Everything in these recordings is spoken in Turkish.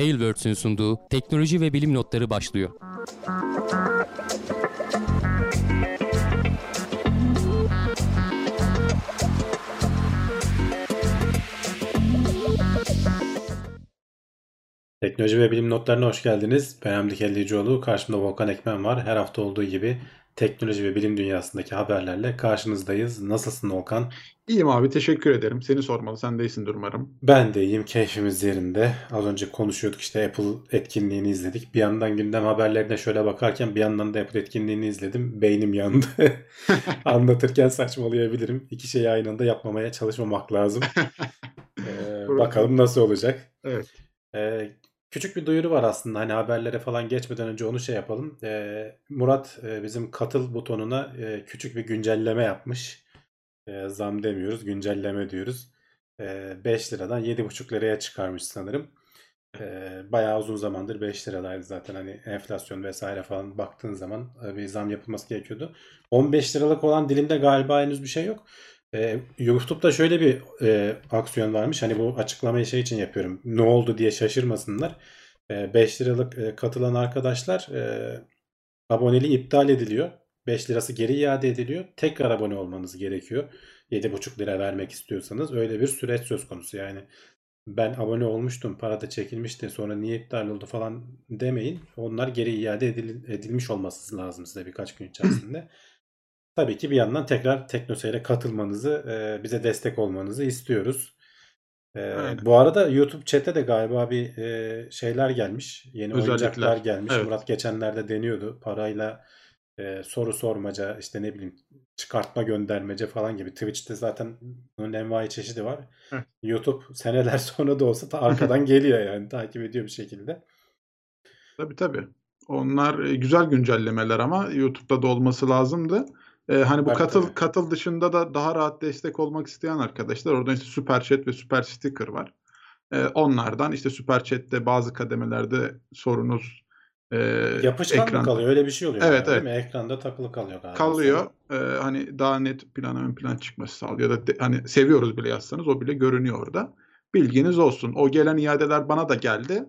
Tailwords'ün sunduğu teknoloji ve bilim notları başlıyor. Teknoloji ve bilim notlarına hoş geldiniz. Ben Hamdi Kellecioğlu. Karşımda Volkan Ekmen var. Her hafta olduğu gibi teknoloji ve bilim dünyasındaki haberlerle karşınızdayız. Nasılsın Volkan? İyiyim abi teşekkür ederim. Seni sormalı. Sen de iyisindir umarım. Ben de iyiyim. Keyfimiz yerinde. Az önce konuşuyorduk işte Apple etkinliğini izledik. Bir yandan gündem haberlerine şöyle bakarken bir yandan da Apple etkinliğini izledim. Beynim yandı. Anlatırken saçmalayabilirim. İki şeyi aynı anda yapmamaya çalışmamak lazım. Ee, bakalım nasıl olacak. Evet. Ee, küçük bir duyuru var aslında. Hani haberlere falan geçmeden önce onu şey yapalım. Ee, Murat e, bizim katıl butonuna e, küçük bir güncelleme yapmış. E, zam demiyoruz, güncelleme diyoruz. E, 5 liradan 7,5 liraya çıkarmış sanırım. E, bayağı uzun zamandır 5 liradaydı zaten. Hani enflasyon vesaire falan baktığın zaman e, bir zam yapılması gerekiyordu. 15 liralık olan dilimde galiba henüz bir şey yok. E, YouTube'da şöyle bir e, aksiyon varmış. Hani bu açıklamayı şey için yapıyorum. Ne oldu diye şaşırmasınlar. E, 5 liralık e, katılan arkadaşlar e, aboneliği iptal ediliyor. 5 lirası geri iade ediliyor. Tekrar abone olmanız gerekiyor. 7,5 lira vermek istiyorsanız öyle bir süreç söz konusu. Yani ben abone olmuştum, para da çekilmişti, sonra niye iptal oldu falan demeyin. Onlar geri iade edil- edilmiş olması lazım size birkaç gün içerisinde. Tabii ki bir yandan tekrar Teknoseyir'e katılmanızı, e, bize destek olmanızı istiyoruz. E, Aynen. bu arada YouTube chat'e de galiba bir e, şeyler gelmiş. Yeni Özellikler. oyuncaklar gelmiş. Evet. Murat geçenlerde deniyordu. Parayla e, soru sormaca, işte ne bileyim çıkartma göndermece falan gibi. Twitch'te zaten bunun envai çeşidi var. Heh. YouTube seneler sonra da olsa ta arkadan geliyor yani takip ediyor bir şekilde. Tabii tabii. Onlar e, güzel güncellemeler ama YouTube'da da olması lazımdı. E, hani bu katıl tabii. katıl dışında da daha rahat destek olmak isteyen arkadaşlar orada işte Super Chat ve Super Sticker var. E, onlardan işte Super Chat'te bazı kademelerde sorunuz e, Yapışkan mı ekran kalıyor? Öyle bir şey oluyor Evet, galiba, değil mi? Ekranda takılı kalıyor galiba. kalıyor. E, hani daha net plana ön plan çıkması sağlıyor. Ya da de- hani seviyoruz bile yazsanız o bile görünüyor orada. Bilginiz olsun. O gelen iadeler bana da geldi.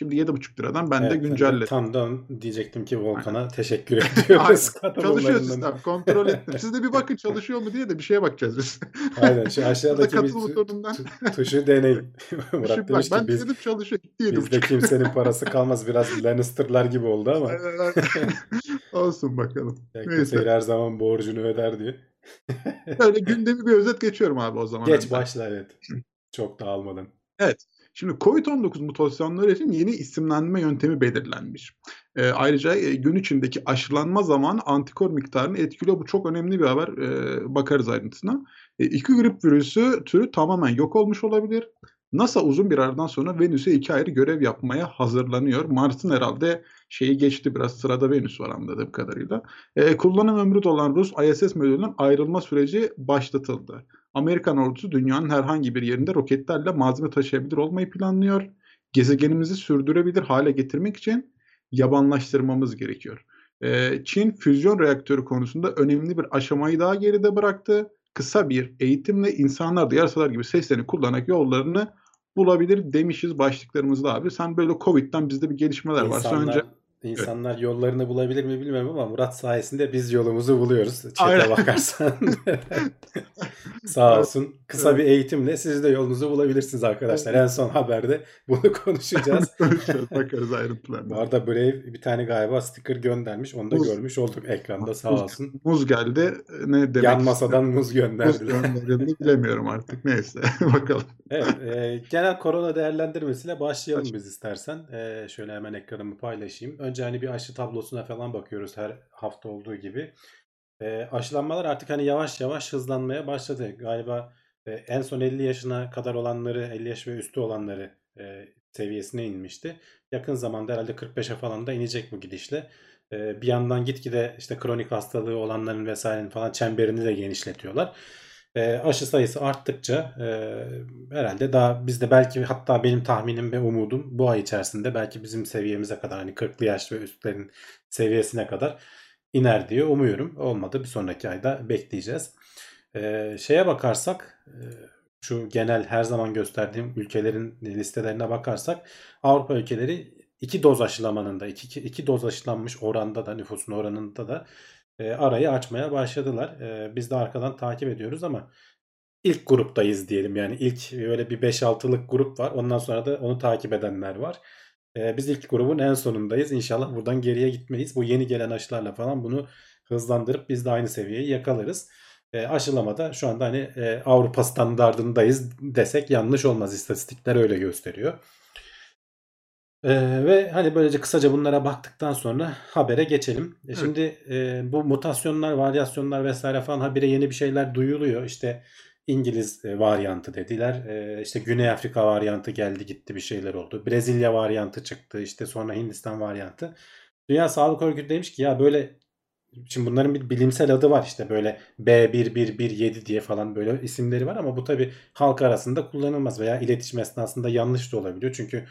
Şimdi 7,5 liradan ben Evet, de güncelledim. Tam da diyecektim ki Volkan'a teşekkür Aynen. ediyoruz. Çalışıyor sistem. Kontrol ettim. Siz de bir bakın çalışıyor mu diye de bir şeye bakacağız biz. Aynen şu aşağıdaki bir butonundan. tu- tuşu deneyin. Murat Şimdi bak, demiş ben ki biz, dedim çalışıyor. Gitti 7,5. bizde kimsenin parası kalmaz. Biraz Lannister'lar gibi oldu ama Olsun bakalım. Neyse. her zaman borcunu öder diyor. Böyle gündemi bir özet geçiyorum abi o zaman. Geç önden. başla evet. Çok dağılmadan. Evet. Şimdi COVID-19 mutasyonları için yeni isimlenme yöntemi belirlenmiş. Ee, ayrıca e, gün içindeki aşılanma zamanı antikor miktarını etkiliyor. Bu çok önemli bir haber. Ee, bakarız ayrıntısına. E, iki grip virüsü türü tamamen yok olmuş olabilir. NASA uzun bir aradan sonra Venüs'e iki ayrı görev yapmaya hazırlanıyor. Mars'ın herhalde şeyi geçti biraz sırada Venüs var anladığım kadarıyla. E, kullanım ömrü dolan Rus ISS modülünün ayrılma süreci başlatıldı. Amerikan ordusu dünyanın herhangi bir yerinde roketlerle malzeme taşıyabilir olmayı planlıyor. Gezegenimizi sürdürebilir hale getirmek için yabanlaştırmamız gerekiyor. Ee, Çin füzyon reaktörü konusunda önemli bir aşamayı daha geride bıraktı. Kısa bir eğitimle insanlar da yarasalar gibi seslerini kullanarak yollarını bulabilir demişiz başlıklarımızda abi. Sen böyle Covid'den bizde bir gelişmeler İnsanlar, önce insanlar yollarını bulabilir mi bilmiyorum ama Murat sayesinde biz yolumuzu buluyoruz. Aynen. bakarsan. Sağ Evet, olsun. Kısa evet. bir eğitimle siz de yolunuzu bulabilirsiniz arkadaşlar. En son haberde bunu konuşacağız. bakarız Bu ayrıntılarına. arada Brave bir tane galiba sticker göndermiş. Onu da Muz. görmüş olduk ekranda sağ Muz, olsun. muz geldi. Ne demek Yan masadan muz Muz gönderdiler. gönderildi bilemiyorum artık. Neyse bakalım. Evet, e, genel korona değerlendirmesiyle başlayalım Baş- biz istersen. E, şöyle hemen ekranımı paylaşayım. Önce hani bir aşı tablosuna falan bakıyoruz her hafta olduğu gibi. E, aşılanmalar artık hani yavaş yavaş hızlanmaya başladı. Galiba e, en son 50 yaşına kadar olanları, 50 yaş ve üstü olanları e, seviyesine inmişti. Yakın zamanda herhalde 45'e falan da inecek bu gidişle. E, bir yandan gitgide işte kronik hastalığı olanların vesairenin falan çemberini de genişletiyorlar. E, aşı sayısı arttıkça e, herhalde daha bizde belki hatta benim tahminim ve umudum bu ay içerisinde belki bizim seviyemize kadar hani 40'lı yaş ve üstlerin seviyesine kadar iner diye umuyorum. Olmadı bir sonraki ayda bekleyeceğiz. E, şeye bakarsak e, şu genel her zaman gösterdiğim ülkelerin listelerine bakarsak Avrupa ülkeleri iki doz aşılamanın da iki, iki doz aşılanmış oranda da nüfusun oranında da e, arayı açmaya başladılar. E, biz de arkadan takip ediyoruz ama ilk gruptayız diyelim yani ilk böyle bir 5-6'lık grup var. Ondan sonra da onu takip edenler var. E, biz ilk grubun en sonundayız. İnşallah buradan geriye gitmeyiz. Bu yeni gelen aşılarla falan bunu hızlandırıp biz de aynı seviyeyi yakalarız. E, aşılamada şu anda hani e, Avrupa standardındayız desek yanlış olmaz. İstatistikler öyle gösteriyor. Ee, ve hani böylece kısaca bunlara baktıktan sonra habere geçelim. E, şimdi e, bu mutasyonlar, varyasyonlar vesaire falan habire yeni bir şeyler duyuluyor. İşte İngiliz e, varyantı dediler. E, işte Güney Afrika varyantı geldi gitti bir şeyler oldu. Brezilya varyantı çıktı. İşte sonra Hindistan varyantı. Dünya Sağlık Örgütü demiş ki ya böyle Şimdi bunların bir bilimsel adı var işte böyle B1117 diye falan böyle isimleri var ama bu tabi halk arasında kullanılmaz veya iletişim esnasında yanlış da olabiliyor. Çünkü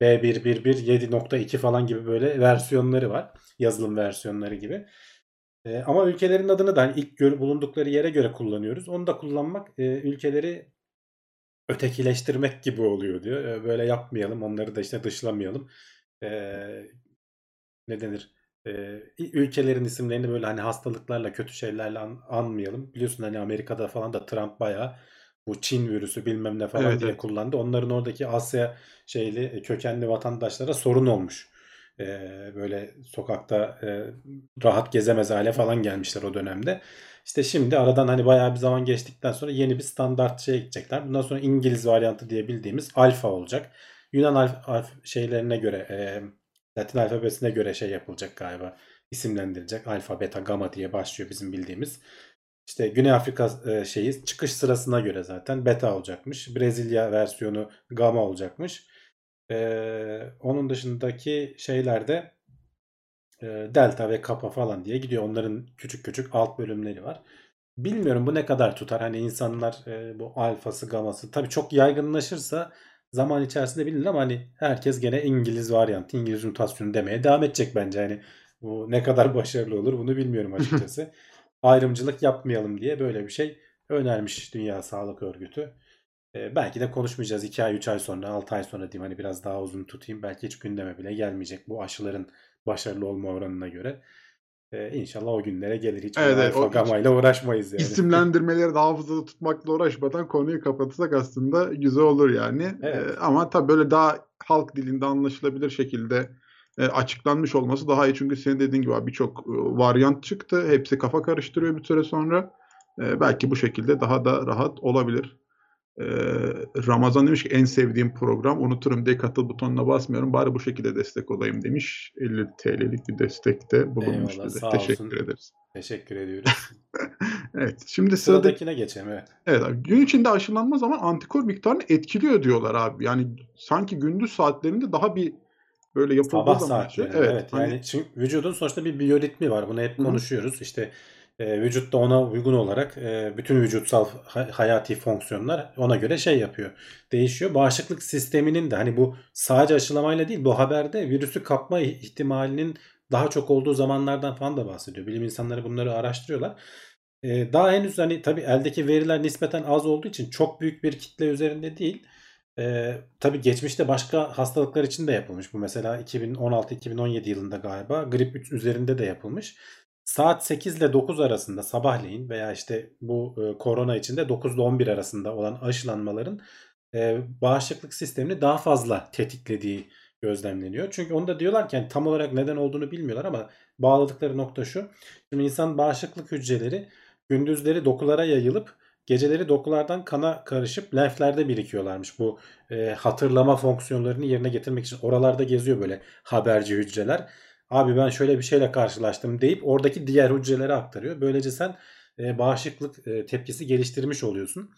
B1117.2 falan gibi böyle versiyonları var. Yazılım versiyonları gibi. E, ama ülkelerin adını da hani ilk gör, bulundukları yere göre kullanıyoruz. Onu da kullanmak e, ülkeleri ötekileştirmek gibi oluyor diyor. E, böyle yapmayalım. Onları da işte dışlamayalım. E, ne denir? E, ülkelerin isimlerini böyle hani hastalıklarla kötü şeylerle an, anmayalım. Biliyorsun hani Amerika'da falan da Trump bayağı bu Çin virüsü bilmem ne falan Evet, diye evet. kullandı. Onların oradaki Asya şeyli e, kökenli vatandaşlara sorun olmuş. E, böyle sokakta e, rahat gezemez hale falan gelmişler o dönemde. İşte şimdi aradan hani bayağı bir zaman geçtikten sonra yeni bir standart şeye gidecekler. Bundan sonra İngiliz varyantı diye bildiğimiz alfa olacak. Yunan alf, alf şeylerine göre e, Latin alfabesine göre şey yapılacak galiba. isimlendirilecek. Alfa, beta, gamma diye başlıyor bizim bildiğimiz. İşte Güney Afrika e, şeyi çıkış sırasına göre zaten beta olacakmış. Brezilya versiyonu gamma olacakmış. Ee, onun dışındaki şeylerde e, delta ve kappa falan diye gidiyor. Onların küçük küçük alt bölümleri var. Bilmiyorum bu ne kadar tutar. Hani insanlar e, bu alfası, gaması tabii çok yaygınlaşırsa zaman içerisinde bilinir ama hani herkes gene İngiliz varyantı, İngiliz mutasyonu demeye devam edecek bence. Hani bu ne kadar başarılı olur bunu bilmiyorum açıkçası. Ayrımcılık yapmayalım diye böyle bir şey önermiş Dünya Sağlık Örgütü. Ee, belki de konuşmayacağız 2 ay 3 ay sonra 6 ay sonra diyeyim hani biraz daha uzun tutayım. Belki hiç gündeme bile gelmeyecek bu aşıların başarılı olma oranına göre. Ee, inşallah o günlere gelir. Hiç Evet, evet, o- ile uğraşmayız yani. İsimlendirmeleri de hafızada tutmakla uğraşmadan konuyu kapatırsak aslında güzel olur yani. Evet. Ee, ama tabii böyle daha halk dilinde anlaşılabilir şekilde e, açıklanmış olması daha iyi. Çünkü senin dediğin gibi birçok e, varyant çıktı. Hepsi kafa karıştırıyor bir süre sonra. E, belki bu şekilde daha da rahat olabilir. E, Ramazan demiş ki en sevdiğim program unuturum diye katıl butonuna basmıyorum. Bari bu şekilde destek olayım demiş. 50 TL'lik bir destekte bulunmuş Eyvallah, bize. Teşekkür olsun. ederiz. Teşekkür ediyoruz. Evet. Şimdi sıradaki Sıradakine geçelim evet. Evet abi. Gün içinde aşılanma zaman antikor miktarını etkiliyor diyorlar abi. Yani sanki gündüz saatlerinde daha bir böyle yapıldığı Sabah zaman saatlerinde evet, evet. hani- Yani çünkü vücudun sonuçta bir biyoritmi var. Bunu hep konuşuyoruz. İşte e, vücut da ona uygun olarak e, bütün vücutsal ha- hayati fonksiyonlar ona göre şey yapıyor. Değişiyor. Bağışıklık sisteminin de hani bu sadece aşılamayla değil bu haberde virüsü kapma ihtimalinin daha çok olduğu zamanlardan falan da bahsediyor. Bilim insanları bunları araştırıyorlar. E, daha henüz hani tabii eldeki veriler nispeten az olduğu için çok büyük bir kitle üzerinde değil. E, tabii geçmişte başka hastalıklar için de yapılmış. Bu mesela 2016-2017 yılında galiba grip üç- üzerinde de yapılmış. Saat 8 ile 9 arasında sabahleyin veya işte bu e, korona için de 9 ile 11 arasında olan aşılanmaların e, bağışıklık sistemini daha fazla tetiklediği gözlemleniyor. Çünkü onu da diyorlar ki yani tam olarak neden olduğunu bilmiyorlar ama bağladıkları nokta şu. Şimdi insan bağışıklık hücreleri gündüzleri dokulara yayılıp geceleri dokulardan kana karışıp lenflerde birikiyorlarmış. Bu e, hatırlama fonksiyonlarını yerine getirmek için oralarda geziyor böyle haberci hücreler. Abi ben şöyle bir şeyle karşılaştım deyip oradaki diğer hücrelere aktarıyor. Böylece sen e, bağışıklık e, tepkisi geliştirmiş oluyorsun.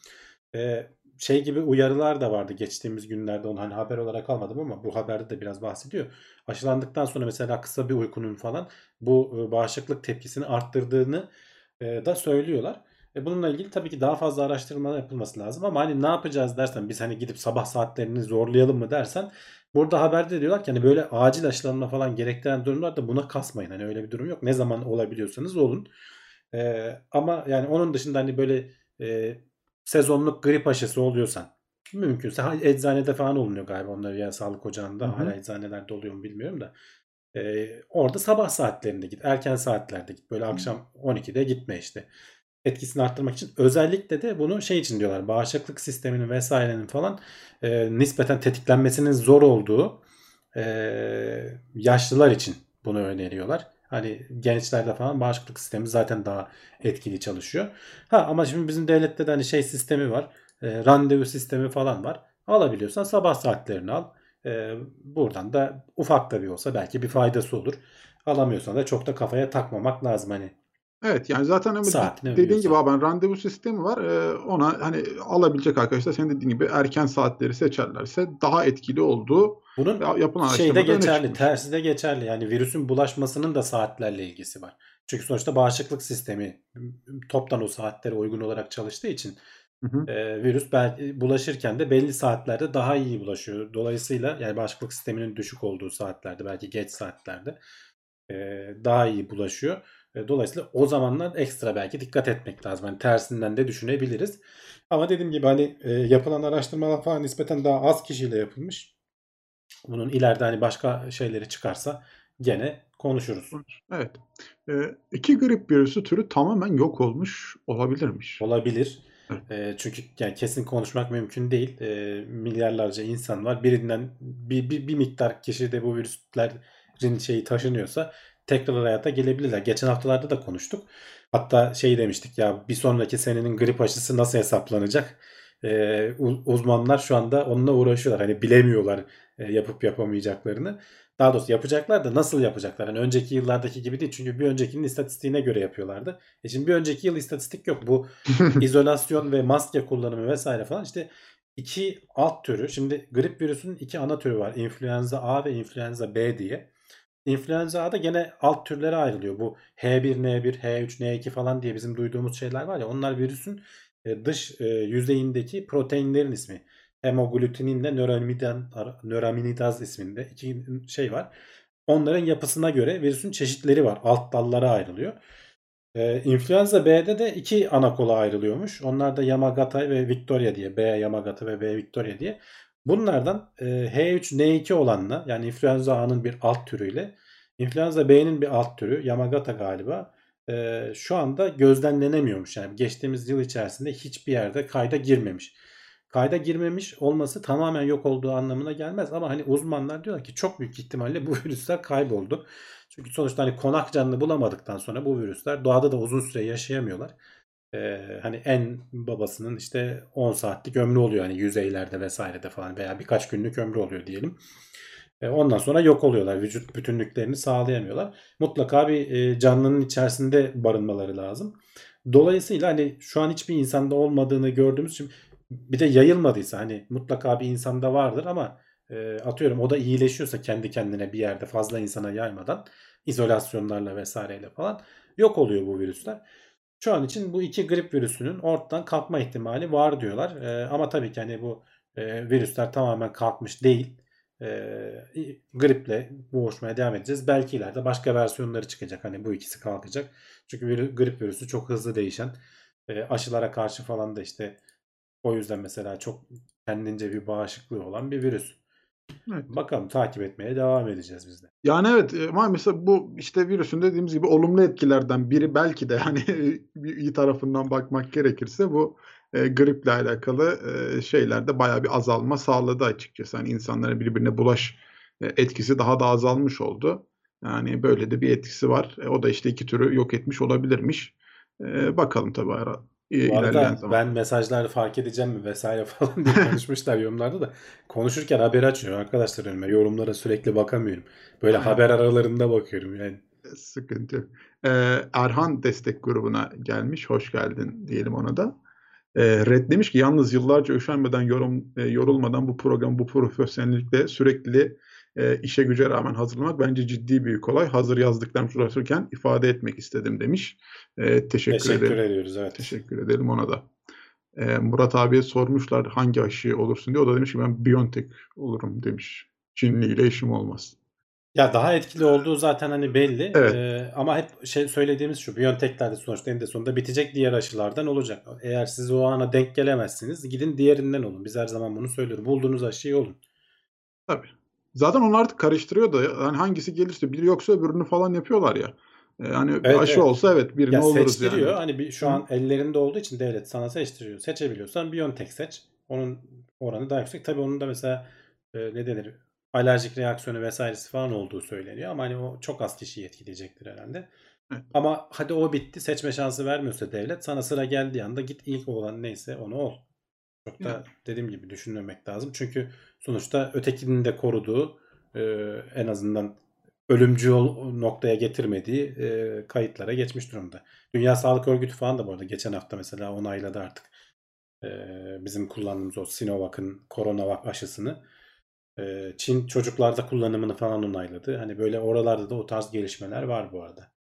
E, şey gibi uyarılar da vardı geçtiğimiz günlerde onu hani haber olarak almadım ama bu haberde de biraz bahsediyor. Aşılandıktan sonra mesela kısa bir uykunun falan bu e, bağışıklık tepkisini arttırdığını e, da söylüyorlar. E, bununla ilgili tabii ki daha fazla araştırma yapılması lazım ama hani ne yapacağız dersen biz hani gidip sabah saatlerini zorlayalım mı dersen burada haberde diyorlar ki hani böyle acil aşılanma falan gerektiren durumlarda buna kasmayın. Hani öyle bir durum yok. Ne zaman olabiliyorsanız olun. E, ama yani onun dışında hani böyle e, sezonluk grip aşısı oluyorsan mümkünse eczanede falan olunuyor galiba onlar ya sağlık ocağında Hı hı. hala eczanelerde oluyor mu bilmiyorum da e, orada sabah saatlerinde git erken saatlerde git böyle akşam 12'de gitme işte etkisini arttırmak için özellikle de bunu şey için diyorlar bağışıklık sisteminin vesairenin falan e, nispeten tetiklenmesinin zor olduğu e, yaşlılar için bunu öneriyorlar. Hani gençlerde falan bağışıklık sistemi zaten daha etkili çalışıyor. Ha ama şimdi bizim devlette de hani şey sistemi var. E, randevu sistemi falan var. Alabiliyorsan sabah saatlerini al. E, buradan da ufak da bir olsa belki bir faydası olur. Alamıyorsan da çok da kafaya takmamak lazım hani. Evet yani zaten ama Saatine dediğin gibi abi ben randevu sistemi var. Ee, ona hani alabilecek arkadaşlar senin dediğin gibi erken saatleri seçerlerse daha etkili olduğu Bunun ya- yapılan şey de araştırmada öne geçerli, tersi de geçerli. Yani virüsün bulaşmasının da saatlerle ilgisi var. Çünkü sonuçta bağışıklık sistemi toptan o saatlere uygun olarak çalıştığı için Hı hı. e, virüs bulaşırken de belli saatlerde daha iyi bulaşıyor. Dolayısıyla yani bağışıklık sisteminin düşük olduğu saatlerde belki geç saatlerde e, daha iyi bulaşıyor. E, dolayısıyla o zamanlar ekstra belki dikkat etmek lazım. Hani tersinden de düşünebiliriz. Ama dediğim gibi hani e, yapılan araştırmalar falan nispeten daha az kişiyle yapılmış. Bunun ileride hani başka şeyleri çıkarsa gene konuşuruz. Evet. Ee, iki grip virüsü türü tamamen yok olmuş olabilirmiş. Olabilir. Evet. E, çünkü yani kesin konuşmak mümkün değil. E, milyarlarca insan var. Birinden bir, bir, bir miktar kişi de bu virüslerin şeyi taşınıyorsa tekrar hayata gelebilirler. Geçen haftalarda da konuştuk. Hatta şey demiştik ya bir sonraki senenin grip aşısı nasıl hesaplanacak? E, u- uzmanlar şu anda onunla uğraşıyorlar. Hani bilemiyorlar e, yapıp yapamayacaklarını. Daha doğrusu yapacaklar da nasıl yapacaklar? Hani önceki yıllardaki gibi değil. Çünkü bir öncekinin istatistiğine göre yapıyorlardı. E şimdi bir önceki yıl istatistik yok. Bu izolasyon ve maske kullanımı vesaire falan işte iki alt türü. Şimdi grip virüsünün iki ana türü var. İnfluenza A ve influenza B diye. İnfluenza A'da gene alt türlere ayrılıyor. Bu H1N1, H3, N2 falan diye bizim duyduğumuz şeyler var ya onlar virüsün e, dış e, yüzeyindeki proteinlerin ismi. Hemoglutinin nöramidaz, nöraminidaz isminde iki şey var. Onların yapısına göre virüsün çeşitleri var. Alt dallara ayrılıyor. Ee, influenza B'de de iki ana kola ayrılıyormuş. Onlar da Yamagata ve Victoria diye. B Yamagata ve B Victoria diye. Bunlardan e, H3N2 olanla yani influenza A'nın bir alt türüyle influenza B'nin bir alt türü Yamagata galiba e, şu anda gözlemlenemiyormuş. Yani geçtiğimiz yıl içerisinde hiçbir yerde kayda girmemiş. Kayda girmemiş olması tamamen yok olduğu anlamına gelmez ama hani uzmanlar diyorlar ki çok büyük ihtimalle bu virüsler kayboldu. Çünkü sonuçta hani konak canlı bulamadıktan sonra bu virüsler doğada da uzun süre yaşayamıyorlar. Ee, hani en babasının işte 10 saatlik ömrü oluyor hani yüzeylerde vesairede falan veya birkaç günlük ömrü oluyor diyelim. Ee, ondan sonra yok oluyorlar. Vücut bütünlüklerini sağlayamıyorlar. Mutlaka bir e, canlının içerisinde barınmaları lazım. Dolayısıyla hani şu an hiçbir insanda olmadığını gördüğümüz için bir de yayılmadıysa hani mutlaka bir insanda vardır ama e, atıyorum o da iyileşiyorsa kendi kendine bir yerde fazla insana yaymadan izolasyonlarla vesaireyle falan yok oluyor bu virüsler. Şu an için bu iki grip virüsünün ortadan kalkma ihtimali var diyorlar. E, ama tabii ki hani bu e, virüsler tamamen kalkmış değil. E, griple boğuşmaya devam edeceğiz. Belki ileride başka versiyonları çıkacak. Hani bu ikisi kalkacak. Çünkü virü- grip virüsü çok hızlı değişen. E, aşılara karşı falan da işte o yüzden mesela çok kendince bir bağışıklığı olan bir virüs. Evet. Bakalım takip etmeye devam edeceğiz biz de. Yani evet e, ama mesela bu işte virüsün dediğimiz gibi olumlu etkilerden biri belki de hani iyi tarafından bakmak gerekirse bu e, griple alakalı e, şeylerde bayağı bir azalma sağladı açıkçası. Hani insanların birbirine bulaş e, etkisi daha da azalmış oldu. Yani böyle de bir etkisi var. E, o da işte iki türü yok etmiş olabilirmiş. E, bakalım tabii ara, e, Bu arada zaman. ben mesajları fark edeceğim mi vesaire falan diye konuşmuşlar yorumlarda da. Konuşurken haber açıyor arkadaşlar önüme. Yorumlara sürekli bakamıyorum. Böyle haber aralarında bakıyorum yani. Sıkıntı yok. Ee, Erhan destek grubuna gelmiş. Hoş geldin diyelim ona da. Ee, Red demiş ki yalnız yıllarca üşenmeden yorum, e, yorulmadan bu programı bu profesyonellikle sürekli e, işe güce rağmen hazırlamak bence ciddi bir olay. Hazır yazdıklarımı uğraşırken ifade etmek istedim demiş. Ee, teşekkür, Teşekkür ederim. ediyoruz evet. Teşekkür edelim ona da. Ee, Murat abiye sormuşlar hangi aşı olursun diye. O da demiş ki ben Biontech olurum demiş. Çinli ile işim olmaz. Ya daha etkili olduğu zaten hani belli. Evet. Ee, ama hep şey söylediğimiz şu. Biontech'ler de sonuçta eninde sonunda bitecek diğer aşılardan olacak. Eğer siz o ana denk gelemezsiniz gidin diğerinden olun. Biz her zaman bunu söylüyoruz. Bulduğunuz aşıyı olun. Tabii. Zaten onlar artık karıştırıyor da yani hangisi gelirse biri yoksa öbürünü falan yapıyorlar ya. E, Yani Evet, aşı evet. olsa evet birini Ya oluruz seçtiriyor. yani. Hani bir, şu an ellerinde olduğu için devlet sana seçtiriyor. Seçebiliyorsan Biontech seç. Onun oranı daha yüksek. Tabii onun da mesela e, ne denir? Alerjik reaksiyonu vesairesi falan olduğu söyleniyor ama hani o çok az kişiyi etkileyecektir herhalde. Evet. Ama hadi o bitti seçme şansı vermiyorsa devlet sana sıra geldiği anda git ilk olan neyse onu ol. Çok da dediğim gibi düşünmemek lazım. Çünkü sonuçta ötekinin de koruduğu e, en azından ölümcül noktaya getirmediği e, kayıtlara geçmiş durumda. Dünya Sağlık Örgütü falan da bu arada geçen hafta mesela onayladı artık e, bizim kullandığımız o Sinovac'ın Coronavac aşısını. E, Çin çocuklarda kullanımını falan onayladı. Hani böyle oralarda da o tarz gelişmeler var bu arada.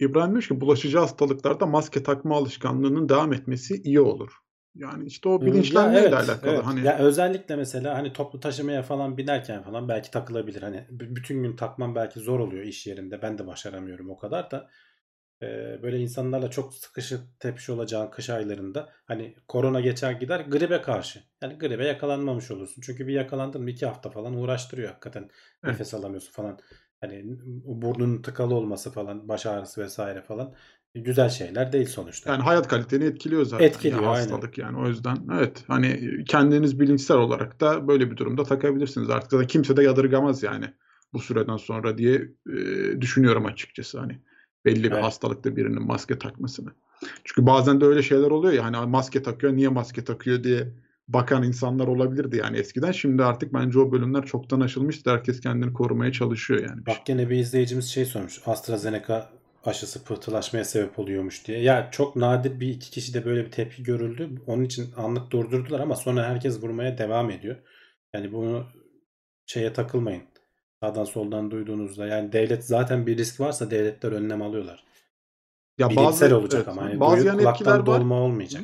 İbrahim demiş ki bulaşıcı hastalıklarda maske takma alışkanlığının devam etmesi iyi olur. Yani işte o Ya bilinçlenmeyle evet, alakalı. evet. Hani Ya özellikle mesela hani toplu taşımaya falan binerken falan belki takılabilir. Hani bütün gün takmam belki zor oluyor iş yerinde. Ben de başaramıyorum o kadar da. Ee, böyle insanlarla çok sıkışı tepişi olacağın kış aylarında hani korona geçer gider gribe karşı. Yani gribe yakalanmamış olursun. Çünkü bir yakalandın mı iki hafta falan uğraştırıyor hakikaten. Evet. Nefes alamıyorsun falan. Hani burnunun tıkalı olması falan, baş ağrısı vesaire falan güzel şeyler değil sonuçta. yani hayat kaliteni etkiliyor zaten Etkiliyor, ya aynen. hastalık yani o yüzden evet hani kendiniz bilinçsel olarak da böyle bir durumda takabilirsiniz artık da kimse de yadırgamaz yani bu süreden sonra diye e, düşünüyorum açıkçası hani belli bir Evet. hastalıkta birinin maske takmasını. Çünkü bazen de öyle şeyler oluyor ya hani maske takıyor niye maske takıyor diye bakan insanlar olabilirdi yani eskiden. Şimdi artık bence o bölümler çoktan aşılmıştı. Herkes kendini korumaya çalışıyor yani. Bak gene bir izleyicimiz şey sormuş. AstraZeneca aşısı pıhtılaşmaya sebep oluyormuş diye. Ya çok nadir bir iki kişi de böyle bir tepki görüldü. Onun için anlık durdurdular ama sonra herkes vurmaya devam ediyor. Yani bunu şeye takılmayın. Sağdan soldan duyduğunuzda. Yani devlet zaten bir risk varsa devletler önlem alıyorlar. Ya Bilimsel olacak evet, ama. Yani bazı yan etkiler var. dolma olmayacak.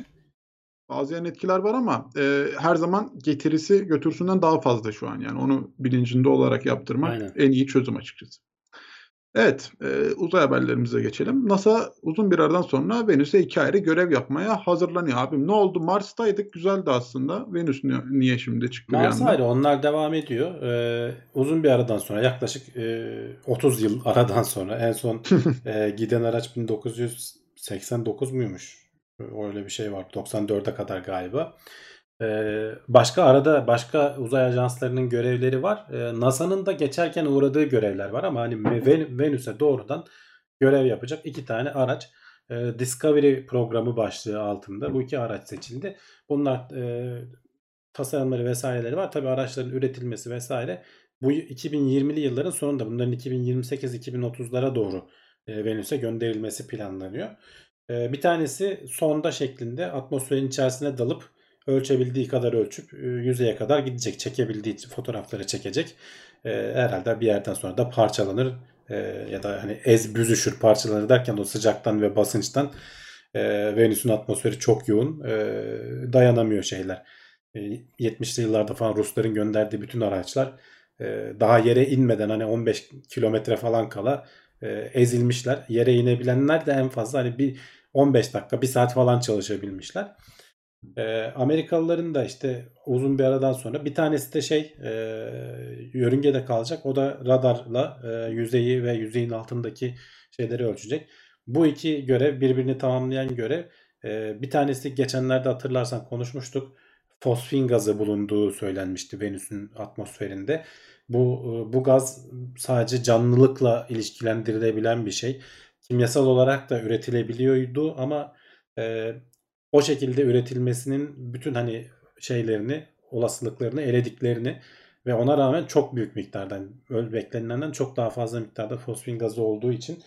Bazı yan etkiler var ama e, her zaman getirisi götürsünden daha fazla şu an. Yani onu bilincinde olarak yaptırmak Aynen. en iyi çözüm açıkçası. Evet, e, uzay haberlerimize geçelim. NASA uzun bir aradan sonra Venüs'e iki ayrı görev yapmaya hazırlanıyor. Abim ne oldu? Mars'taydık, güzeldi aslında. Venüs niye, niye şimdi çıktı bir Mars anda? ayrı onlar devam ediyor. Ee, uzun bir aradan sonra yaklaşık e, 30 yıl aradan sonra en son e, giden araç 1989 muymuş? Öyle bir şey var. 94'e kadar galiba. Ee, başka arada başka uzay ajanslarının görevleri var. Ee, NASA'nın da geçerken uğradığı görevler var ama hani Ven- Venüs'e doğrudan görev yapacak iki tane araç. Ee, Discovery programı başlığı altında bu iki araç seçildi. Bunlar e, tasarımları vesaireleri var. Tabi araçların üretilmesi vesaire bu 2020'li yılların sonunda bunların 2028-2030'lara doğru e, Venüs'e gönderilmesi planlanıyor. E, bir tanesi sonda şeklinde atmosferin içerisine dalıp ölçebildiği kadar ölçüp e, yüzeye kadar gidecek. Çekebildiği fotoğrafları çekecek. E, herhalde bir yerden sonra da parçalanır e, ya da hani ez büzüşür parçalanır derken o sıcaktan ve basınçtan e, Venüs'ün atmosferi çok yoğun. E, dayanamıyor şeyler. E, 70'li yıllarda falan Rusların gönderdiği bütün araçlar daha yere inmeden hani 15 kilometre falan kala ezilmişler. Yere inebilenler de en fazla hani bir 15 dakika, bir saat falan çalışabilmişler. E, Amerikalıların da işte uzun bir aradan sonra bir tanesi de şey e, yörüngede kalacak. O da radarla e, yüzeyi ve yüzeyin altındaki şeyleri ölçecek. Bu iki görev birbirini tamamlayan görev. E, bir tanesi geçenlerde hatırlarsan konuşmuştuk. Fosfin gazı bulunduğu söylenmişti Venüs'ün atmosferinde. Bu e, bu gaz sadece canlılıkla ilişkilendirilebilen bir şey. Kimyasal olarak da üretilebiliyordu ama e, o şekilde üretilmesinin bütün hani şeylerini, olasılıklarını elediklerini ve ona rağmen çok büyük miktardan, beklenilenden çok daha fazla miktarda fosfin gazı olduğu için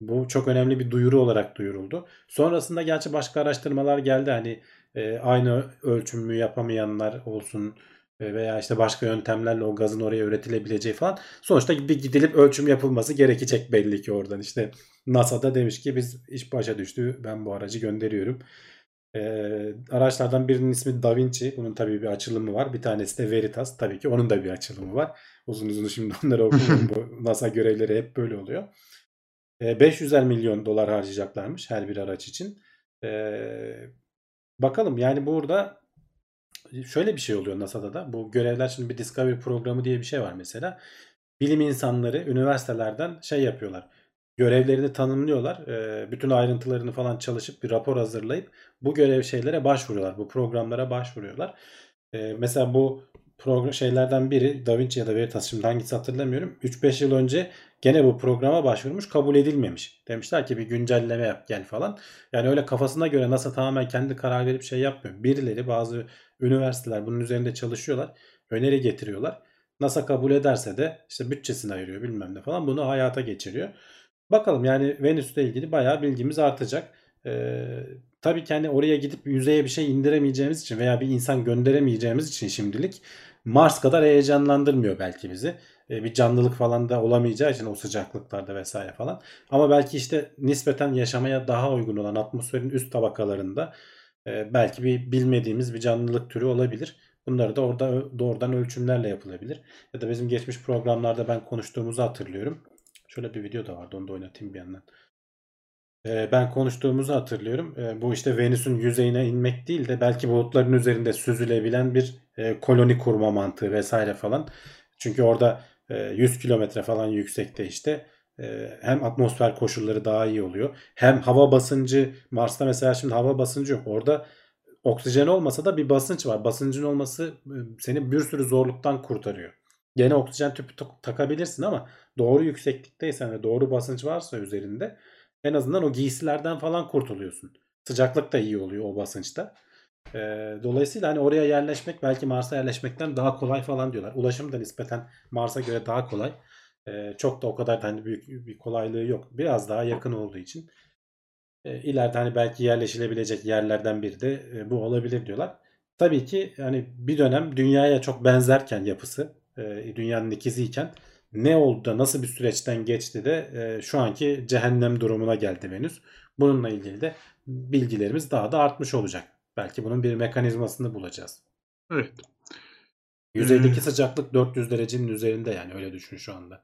bu çok önemli bir duyuru olarak duyuruldu. Sonrasında gerçi başka araştırmalar geldi hani e, aynı ölçümü yapamayanlar olsun e, veya işte başka yöntemlerle o gazın oraya üretilebileceği falan. Sonuçta bir gidilip ölçüm yapılması gerekecek belli ki oradan. İşte NASA'da demiş ki biz iş başa düştü ben bu aracı gönderiyorum. Ee, araçlardan birinin ismi Da Vinci. Bunun tabii bir açılımı var. Bir tanesi de Veritas. Tabii ki onun da bir açılımı var. Uzun uzun şimdi onları okumuyorum. Bu NASA görevleri hep böyle oluyor. Ee, 500'er milyon dolar harcayacaklarmış her bir araç için. Ee, bakalım yani burada şöyle bir şey oluyor NASA'da da. Bu görevler şimdi bir Discovery programı diye bir şey var mesela. Bilim insanları üniversitelerden şey yapıyorlar. Görevlerini tanımlıyorlar. Ee, bütün ayrıntılarını falan çalışıp bir rapor hazırlayıp bu görev şeylere başvuruyorlar. Bu programlara başvuruyorlar. Ee, mesela bu program şeylerden biri Da Vinci ya da Veritas şimdi hangisi hatırlamıyorum. 3-5 yıl önce gene bu programa başvurmuş kabul edilmemiş. Demişler ki bir güncelleme yap gel falan. Yani öyle kafasına göre NASA tamamen kendi karar verip şey yapmıyor. Birileri bazı üniversiteler bunun üzerinde çalışıyorlar. Öneri getiriyorlar. NASA kabul ederse de işte bütçesini ayırıyor bilmem ne falan bunu hayata geçiriyor. Bakalım yani Venüs'le ilgili bayağı bilgimiz artacak. Ee, tabii ki hani oraya gidip yüzeye bir şey indiremeyeceğimiz için veya bir insan gönderemeyeceğimiz için şimdilik Mars kadar heyecanlandırmıyor belki bizi. Ee, bir canlılık falan da olamayacağı için o sıcaklıklarda vesaire falan. Ama belki işte nispeten yaşamaya daha uygun olan atmosferin üst tabakalarında e, belki bir bilmediğimiz bir canlılık türü olabilir. Bunları da orada doğrudan ölçümlerle yapılabilir. Ya da bizim geçmiş programlarda ben konuştuğumuzu hatırlıyorum. Şöyle bir video da vardı onu da oynatayım bir yandan. Ee, ben konuştuğumuzu hatırlıyorum. Ee, bu işte Venüs'ün yüzeyine inmek değil de belki bulutların üzerinde süzülebilen bir e, koloni kurma mantığı vesaire falan. Çünkü orada e, 100 kilometre falan yüksekte işte e, hem atmosfer koşulları daha iyi oluyor. Hem hava basıncı Mars'ta mesela şimdi hava basıncı yok. Orada oksijen olmasa da bir basınç var. Basıncın olması e, seni bir sürü zorluktan kurtarıyor. Gene oksijen tüpü tak- takabilirsin ama doğru yükseklikteysen ve doğru basınç varsa üzerinde en azından o giysilerden falan kurtuluyorsun. Sıcaklık da iyi oluyor o basınçta. Ee, dolayısıyla hani oraya yerleşmek belki Mars'a yerleşmekten daha kolay falan diyorlar. Ulaşım da nispeten Mars'a göre daha kolay. Ee, çok da o kadar da hani büyük bir kolaylığı yok. Biraz daha yakın olduğu için. E, ileride hani belki yerleşilebilecek yerlerden biri de e, bu olabilir diyorlar. Tabii ki hani bir dönem dünyaya çok benzerken yapısı, e, dünyanın ikiziyken ne oldu da nasıl bir süreçten geçti de e, şu anki cehennem durumuna geldi Venüs. Bununla ilgili de bilgilerimiz daha da artmış olacak. Belki bunun bir mekanizmasını bulacağız. Evet. Yüzeydeki Ee, sıcaklık 400 derecenin üzerinde yani öyle düşün şu anda.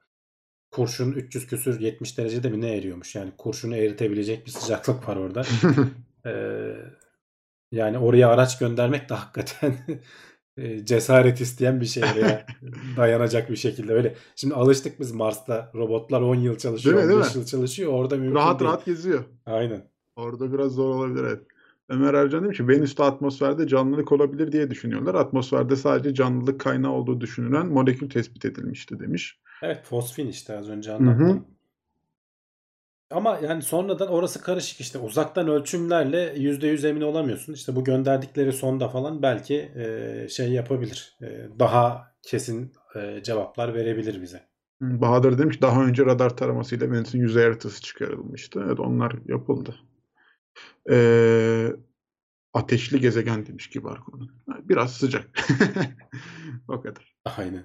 Kurşun 300 küsür 70 derecede mi ne eriyormuş? Yani kurşunu eritebilecek bir sıcaklık var orada. Ee, yani oraya araç göndermek de hakikaten cesaret isteyen bir şey oraya dayanacak bir şekilde öyle. Şimdi alıştık biz Mars'ta robotlar 10 yıl çalışıyor, Değil mi, değil 15 mi? yıl çalışıyor. Orada mümkün rahat değil. rahat geziyor. Aynen. Orada biraz zor olabilir evet. Ömer Ercan demiş ki Venüs'te atmosferde canlılık olabilir diye düşünüyorlar. Atmosferde sadece canlılık kaynağı olduğu düşünülen molekül tespit edilmişti demiş. Evet fosfin işte az önce anlattım. hı. Ama yani sonradan orası karışık işte uzaktan ölçümlerle %100 emin olamıyorsun. İşte bu gönderdikleri sonda falan belki e, şey yapabilir. E, daha kesin e, cevaplar verebilir bize. Bahadır demiş daha önce radar taramasıyla Venüs'ün yüzey haritası çıkarılmıştı. Evet onlar yapıldı. Ee, ateşli gezegen demiş kibar konu. Biraz sıcak. o kadar. Aynen.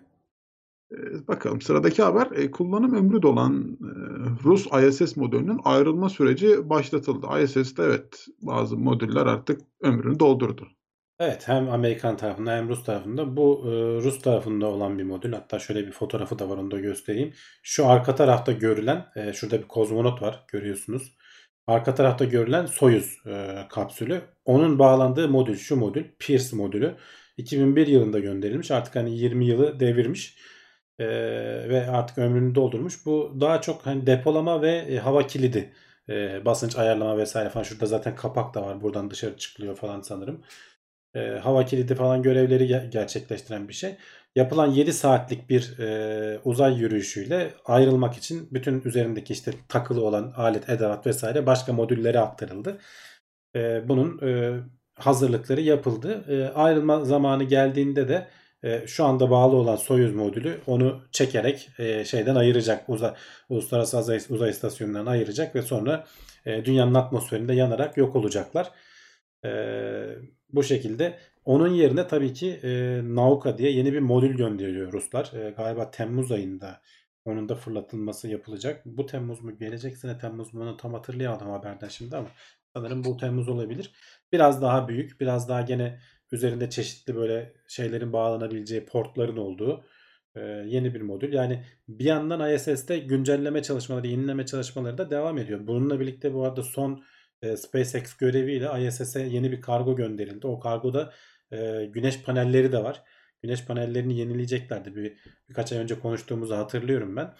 Ee, bakalım sıradaki haber e, kullanım ömrü dolan e, Rus ISS modülünün ayrılma süreci başlatıldı. ISS'te evet bazı modüller artık ömrünü doldurdu. Evet hem Amerikan tarafında hem Rus tarafında bu e, Rus tarafında olan bir modül. Hatta şöyle bir fotoğrafı da var onu da göstereyim. Şu arka tarafta görülen şurada bir kozmonot var görüyorsunuz. Arka tarafta görülen Soyuz kapsülü. Onun bağlandığı modül şu modül Pierce modülü. 2001 yılında gönderilmiş. Artık hani 20 yılı devirmiş. E, ve artık ömrünü doldurmuş. Bu daha çok hani depolama ve e, hava kilidi e, basınç ayarlama vesaire falan. Şurada zaten kapak da var. Buradan dışarı çıkılıyor falan sanırım e, hava kilidi falan görevleri ge- gerçekleştiren bir şey. Yapılan 7 saatlik bir e, uzay yürüyüşüyle ayrılmak için bütün üzerindeki işte takılı olan alet, edevat vesaire başka modüllere aktarıldı. E, bunun e, hazırlıkları yapıldı. E, ayrılma zamanı geldiğinde de e, şu anda bağlı olan Soyuz modülü onu çekerek e, şeyden ayıracak. Uza, Uluslararası Uzay, Uzay İstasyonu'ndan ayıracak ve sonra e, dünyanın atmosferinde yanarak yok olacaklar. Ee, bu şekilde. Onun yerine tabii ki e, Nauka diye yeni bir modül gönderiyor Ruslar. E, galiba Temmuz ayında onun da fırlatılması yapılacak. Bu Temmuz mu gelecek sene Temmuz mu onu tam hatırlayamadım haberden şimdi ama sanırım bu Temmuz olabilir. Biraz daha büyük, biraz daha gene üzerinde çeşitli böyle şeylerin bağlanabileceği portların olduğu e, yeni bir modül. Yani bir yandan ISS'te güncelleme çalışmaları, yenileme çalışmaları da devam ediyor. Bununla birlikte bu arada son e, SpaceX göreviyle ISS'e yeni bir kargo gönderildi. O kargoda e, güneş panelleri de var. Güneş panellerini yenileyeceklerdi. Bir, birkaç ay önce konuştuğumuzu hatırlıyorum ben.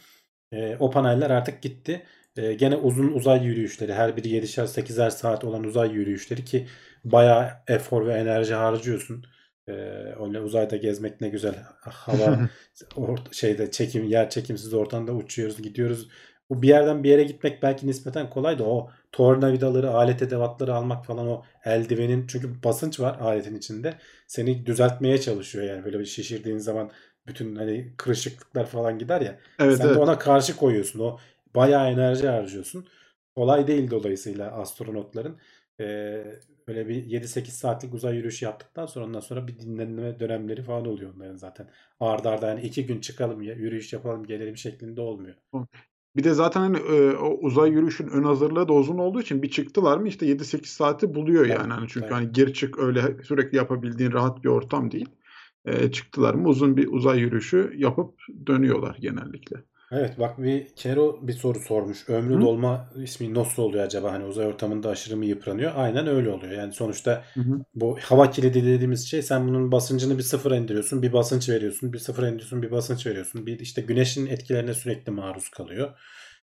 E, o paneller artık gitti. E, gene uzun uzay yürüyüşleri her biri 7'şer 8'er saat olan uzay yürüyüşleri ki bayağı efor ve enerji harcıyorsun. E, öyle uzayda gezmek ne güzel. Hava şeyde çekim yer çekimsiz ortamda uçuyoruz gidiyoruz. Bu bir yerden bir yere gitmek belki nispeten kolay da o tornavidaları, alet edevatları almak falan o eldivenin çünkü basınç var aletin içinde. Seni düzeltmeye çalışıyor yani böyle bir şişirdiğin zaman bütün hani kırışıklıklar falan gider ya. Evet, Sen evet. de ona karşı koyuyorsun. O bayağı enerji harcıyorsun. Kolay değil dolayısıyla astronotların. Ee, böyle bir 7-8 saatlik uzay yürüyüşü yaptıktan sonra ondan sonra bir dinlenme dönemleri falan oluyor onların zaten. Arda arda yani iki gün çıkalım yürüyüş yapalım gelelim şeklinde olmuyor. Bir de zaten hani e, o uzay yürüyüşün ön hazırlığı da uzun olduğu için bir çıktılar mı işte 7-8 saati buluyor Tabii, yani. Hani çünkü tabii. hani gir çık öyle sürekli yapabildiğin rahat bir ortam değil. E, çıktılar mı uzun bir uzay yürüyüşü yapıp dönüyorlar genellikle. Evet bak bir Kero bir soru sormuş. Ömrü Hı. dolma ismi nasıl oluyor acaba? Hani uzay ortamında aşırı mı yıpranıyor? Aynen öyle oluyor. Yani sonuçta Hı hı. bu hava kilidi dediğimiz şey sen bunun basıncını bir sıfır indiriyorsun, bir basınç veriyorsun, bir sıfır indiriyorsun, bir basınç veriyorsun. Bir işte güneşin etkilerine sürekli maruz kalıyor.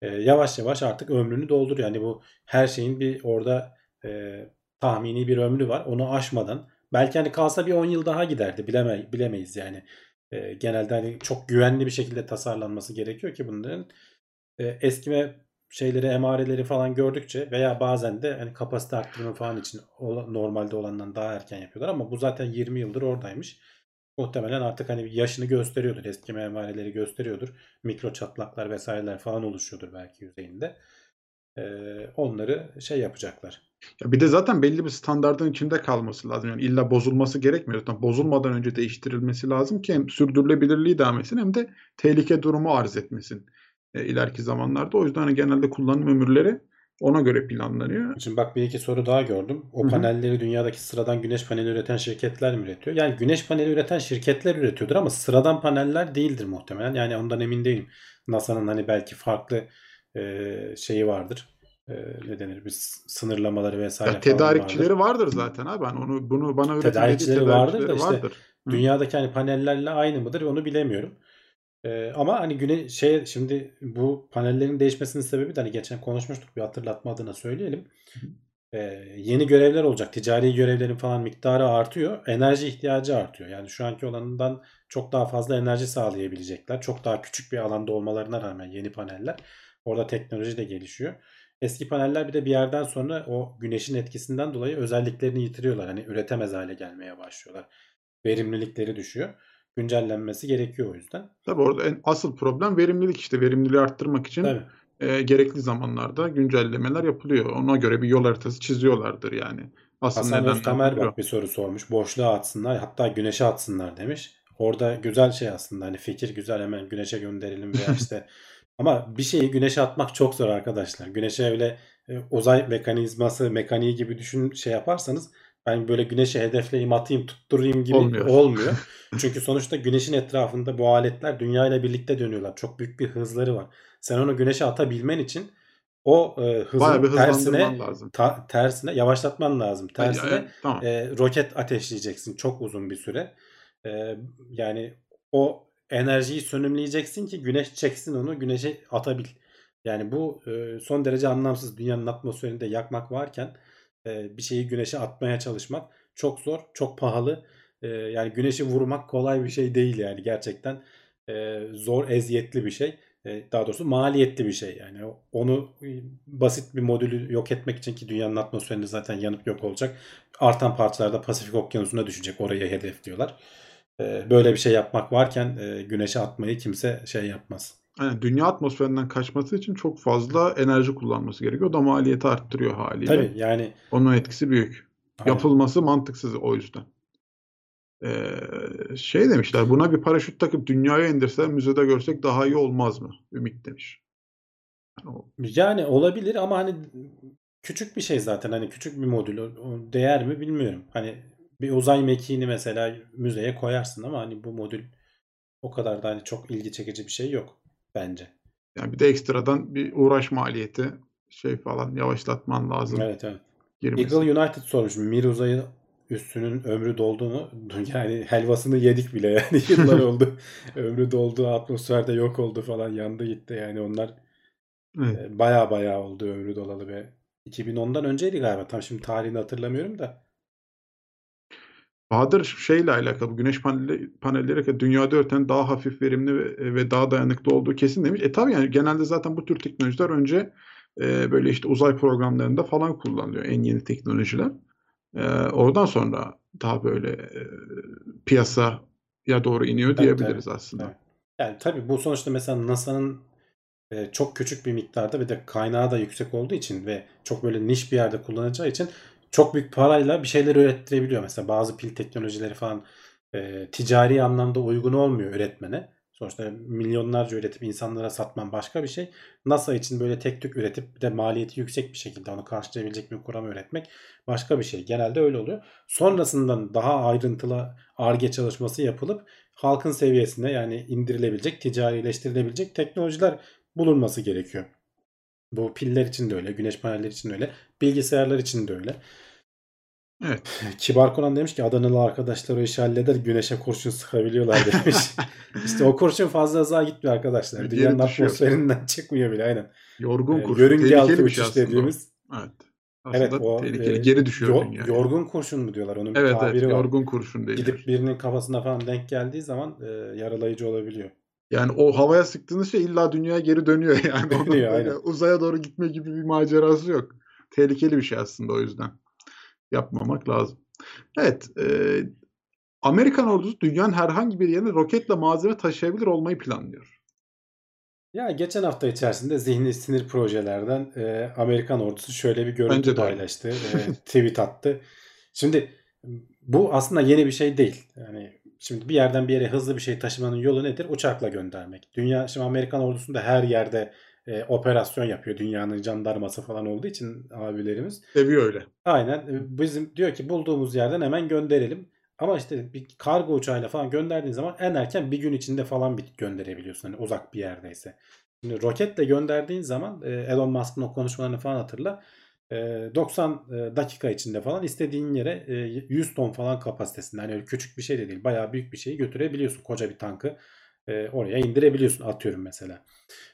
Ee, yavaş yavaş artık ömrünü dolduruyor. Yani bu her şeyin bir orada e, tahmini bir ömrü var. Onu aşmadan belki hani kalsa bir 10 yıl daha giderdi. Bileme, bilemeyiz yani. E, genelde hani çok güvenli bir şekilde tasarlanması gerekiyor ki bunların e, eskime şeyleri, emareleri falan gördükçe veya bazen de hani kapasite arttırma falan için normalde olandan daha erken yapıyorlar ama bu zaten 20 yıldır oradaymış. Muhtemelen artık hani yaşını gösteriyordur. Eskime emareleri gösteriyordur. Mikro çatlaklar vesaireler falan oluşuyordur belki yüzeyinde. E, onları şey yapacaklar. Ya bir de zaten belli bir standardın içinde kalması lazım. Yani illa bozulması gerekmiyor. Zaten bozulmadan önce değiştirilmesi lazım ki hem sürdürülebilirliği devam etsin hem de tehlike durumu arz etmesin e, ileriki zamanlarda. O yüzden hani genelde kullanım ömürleri ona göre planlanıyor. Şimdi bak bir iki soru daha gördüm. O Hı hı. panelleri dünyadaki sıradan güneş paneli üreten şirketler mi üretiyor? Yani güneş paneli üreten şirketler üretiyordur ama sıradan paneller değildir muhtemelen. Yani ondan emin değilim. NASA'nın hani belki farklı e, şeyi vardır. E, ne denir? Bir s- sınırlamaları vesaire Ya tedarikçileri vardır. vardır zaten abi. Hani onu bunu bana üretin dediği Tedarikçileri vardır da tedarikçileri işte vardır. Hı. dünyadaki hani panellerle aynı mıdır onu bilemiyorum. Ee, ama hani güne şey şimdi bu panellerin değişmesinin sebebi de hani geçen konuşmuştuk bir hatırlatma adına söyleyelim. Ee, yeni görevler olacak. Ticari görevlerin falan miktarı artıyor. Enerji ihtiyacı artıyor. Yani şu anki olanından çok daha fazla enerji sağlayabilecekler. Çok daha küçük bir alanda olmalarına rağmen yeni paneller. Orada teknoloji de gelişiyor. Eski paneller bir de bir yerden sonra o güneşin etkisinden dolayı özelliklerini yitiriyorlar. Hani üretemez hale gelmeye başlıyorlar. Verimlilikleri düşüyor. Güncellenmesi gerekiyor o yüzden. Tabii orada en asıl problem verimlilik işte. Verimliliği arttırmak için Tabii. e, gerekli zamanlarda güncellemeler yapılıyor. Ona göre bir yol haritası çiziyorlardır yani. Asıl Hasan Öztamer bak bir soru sormuş. Boşluğa atsınlar hatta güneşe atsınlar demiş. Orada güzel şey aslında hani fikir güzel hemen güneşe gönderelim veya işte ama bir şeyi güneşe atmak çok zor arkadaşlar. Güneşe öyle e, uzay mekanizması, mekaniği gibi düşün şey yaparsanız ben böyle güneşe hedefleyeyim, atayım, tutturayım gibi Olmuyor. olmuyor. Çünkü sonuçta güneşin etrafında bu aletler dünya ile birlikte dönüyorlar. Çok büyük bir hızları var. Sen onu güneşe atabilmen için o e, hızın tersine lazım. ta- tersine yavaşlatman lazım. Tersine ay, tamam. e, roket ateşleyeceksin çok uzun bir süre. E, yani o enerjiyi sönümleyeceksin ki güneş çeksin onu güneşe atabil. Yani bu e, son derece anlamsız. Dünyanın atmosferinde yakmak varken e, bir şeyi güneşe atmaya çalışmak çok zor, çok pahalı. E, yani güneşi vurmak kolay bir şey değil yani gerçekten e, zor, eziyetli bir şey. E, daha doğrusu maliyetli bir şey yani. Onu e, basit bir modülü yok etmek için ki dünyanın atmosferinde zaten yanıp yok olacak. Artan parçalarda Pasifik Okyanusu'na düşecek. Oraya hedefliyorlar. E, böyle bir şey yapmak varken e, güneşe atmayı kimse şey yapmaz. Yani dünya atmosferinden kaçması için çok fazla enerji kullanması gerekiyor. O da maliyeti arttırıyor haliyle. Tabii yani Onun etkisi büyük. aynen. Yapılması mantıksız o yüzden. Ee, şey demişler buna bir paraşüt takıp dünyaya indirseler müzede görsek daha iyi olmaz mı? Ümit demiş. Yani o- Yani olabilir ama hani küçük bir şey zaten. Hani küçük bir modül. Değer mi bilmiyorum. Hani bir uzay mekiğini mesela müzeye koyarsın ama hani bu modül o kadar da hani çok ilgi çekici bir şey yok bence. Yani bir de ekstradan bir uğraş maliyeti şey falan yavaşlatman lazım. Evet evet. girmesi. Eagle United sormuş. Mir uzayı üstünün ömrü doldu mu? Yani helvasını yedik bile yani yıllar oldu. ömrü doldu, atmosferde yok oldu falan yandı gitti yani onlar Evet. e, baya baya oldu ömrü dolalı ve 2010'dan önceydi galiba. Tam şimdi tarihini hatırlamıyorum da. Bahadır şeyle alakalı güneş panelleri, panelleri dünyada örten daha hafif verimli ve, ve daha dayanıklı olduğu kesin demiş. E tabii yani genelde zaten bu tür teknolojiler önce e, böyle işte uzay programlarında falan kullanılıyor en yeni teknolojiler. E, oradan sonra daha böyle e, piyasaya doğru iniyor Tabii, diyebiliriz tabii, aslında. tabii. Yani tabii bu sonuçta mesela NASA'nın e, çok küçük bir miktarda ve de kaynağı da yüksek olduğu için ve çok böyle niş bir yerde kullanacağı için çok büyük parayla bir şeyler ürettirebiliyor. Mesela bazı pil teknolojileri falan e, ticari anlamda uygun olmuyor üretmene. Sonuçta milyonlarca üretip insanlara satman başka bir şey. NASA için böyle tek tük üretip bir de maliyeti yüksek bir şekilde onu karşılayabilecek bir kuram üretmek başka bir şey. Genelde öyle oluyor. Sonrasından daha ayrıntılı ARGE çalışması yapılıp halkın seviyesine yani indirilebilecek, ticarileştirilebilecek teknolojiler bulunması gerekiyor. Bu piller için de öyle, güneş panelleri için de öyle, bilgisayarlar için de öyle. Evet. Kibar Konan demiş ki Adanalı arkadaşlar o işi halleder güneşe kurşun sıkabiliyorlar demiş. işte o kurşun fazla uzağa gitmiyor arkadaşlar. Geri Dünyanın düşüyor. atmosferinden çıkmıyor bile aynen. Yorgun Ee, kurşun. yörünge altı uçuş o. dediğimiz. Evet. Aslında Evet o tehlikeli. e, Geri düşüyor yo- dünya. yorgun kurşun mu diyorlar onun bir Evet evet tabiri var. yorgun kurşun deniyor. Gidip birinin kafasına falan denk geldiği zaman e, yaralayıcı olabiliyor. Yani o havaya sıktığınız şey illa dünyaya geri dönüyor yani. Dönüyor, aynen. uzaya doğru gitme gibi bir macerası yok. Tehlikeli bir şey aslında o yüzden. Yapmamak lazım. Evet. e, Amerikan ordusu dünyanın herhangi bir yerine roketle malzeme taşıyabilir olmayı planlıyor. Ya geçen hafta içerisinde zihni sinir projelerden e, Amerikan ordusu şöyle bir görüntü paylaştı, e, tweet attı. Şimdi bu aslında yeni bir şey değil. Yani şimdi bir yerden bir yere hızlı bir şey taşımanın yolu nedir? Uçakla göndermek. Dünya şimdi Amerikan ordusunda her yerde e, operasyon yapıyor. Dünyanın jandarması falan olduğu için abilerimiz. Seviyor öyle. Aynen. E, Bizim diyor ki bulduğumuz yerden hemen gönderelim. Ama işte bir kargo uçağıyla falan gönderdiğin zaman en erken bir gün içinde falan bir gönderebiliyorsun. Hani uzak bir yerdeyse. Şimdi roketle gönderdiğin zaman e, Elon Musk'ın o konuşmalarını falan hatırla. E, 90 e, dakika içinde falan istediğin yere e, 100 ton falan kapasitesinde. Hani öyle küçük bir şey de değil. Bayağı büyük bir şeyi götürebiliyorsun. Koca bir tankı e, oraya indirebiliyorsun atıyorum mesela.